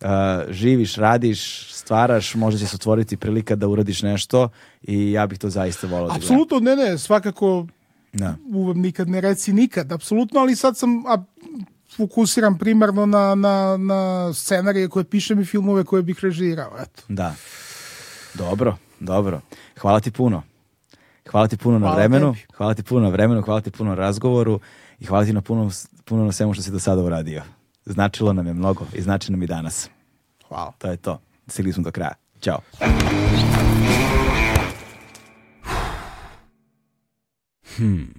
uh, živiš, radiš, stvaraš, možda će se otvoriti prilika da uradiš nešto i ja bih to zaista volao da. Apsolutno, ne, ne, svakako Da. nikad ne reci nikad, apsolutno, ali sad sam a, fokusiram primarno na, na, na scenarije koje pišem i filmove koje bih režirao, eto. Da. Dobro, dobro. Hvala ti puno. Hvala ti puno hvala na vremenu, tebi. hvala ti puno na vremenu, hvala ti puno na razgovoru i hvala ti na puno, puno na svemu što si do sada uradio. Značilo nam je mnogo i znači nam i danas. Hvala. To je to. Stigli smo do kraja. Ćao. Hmm.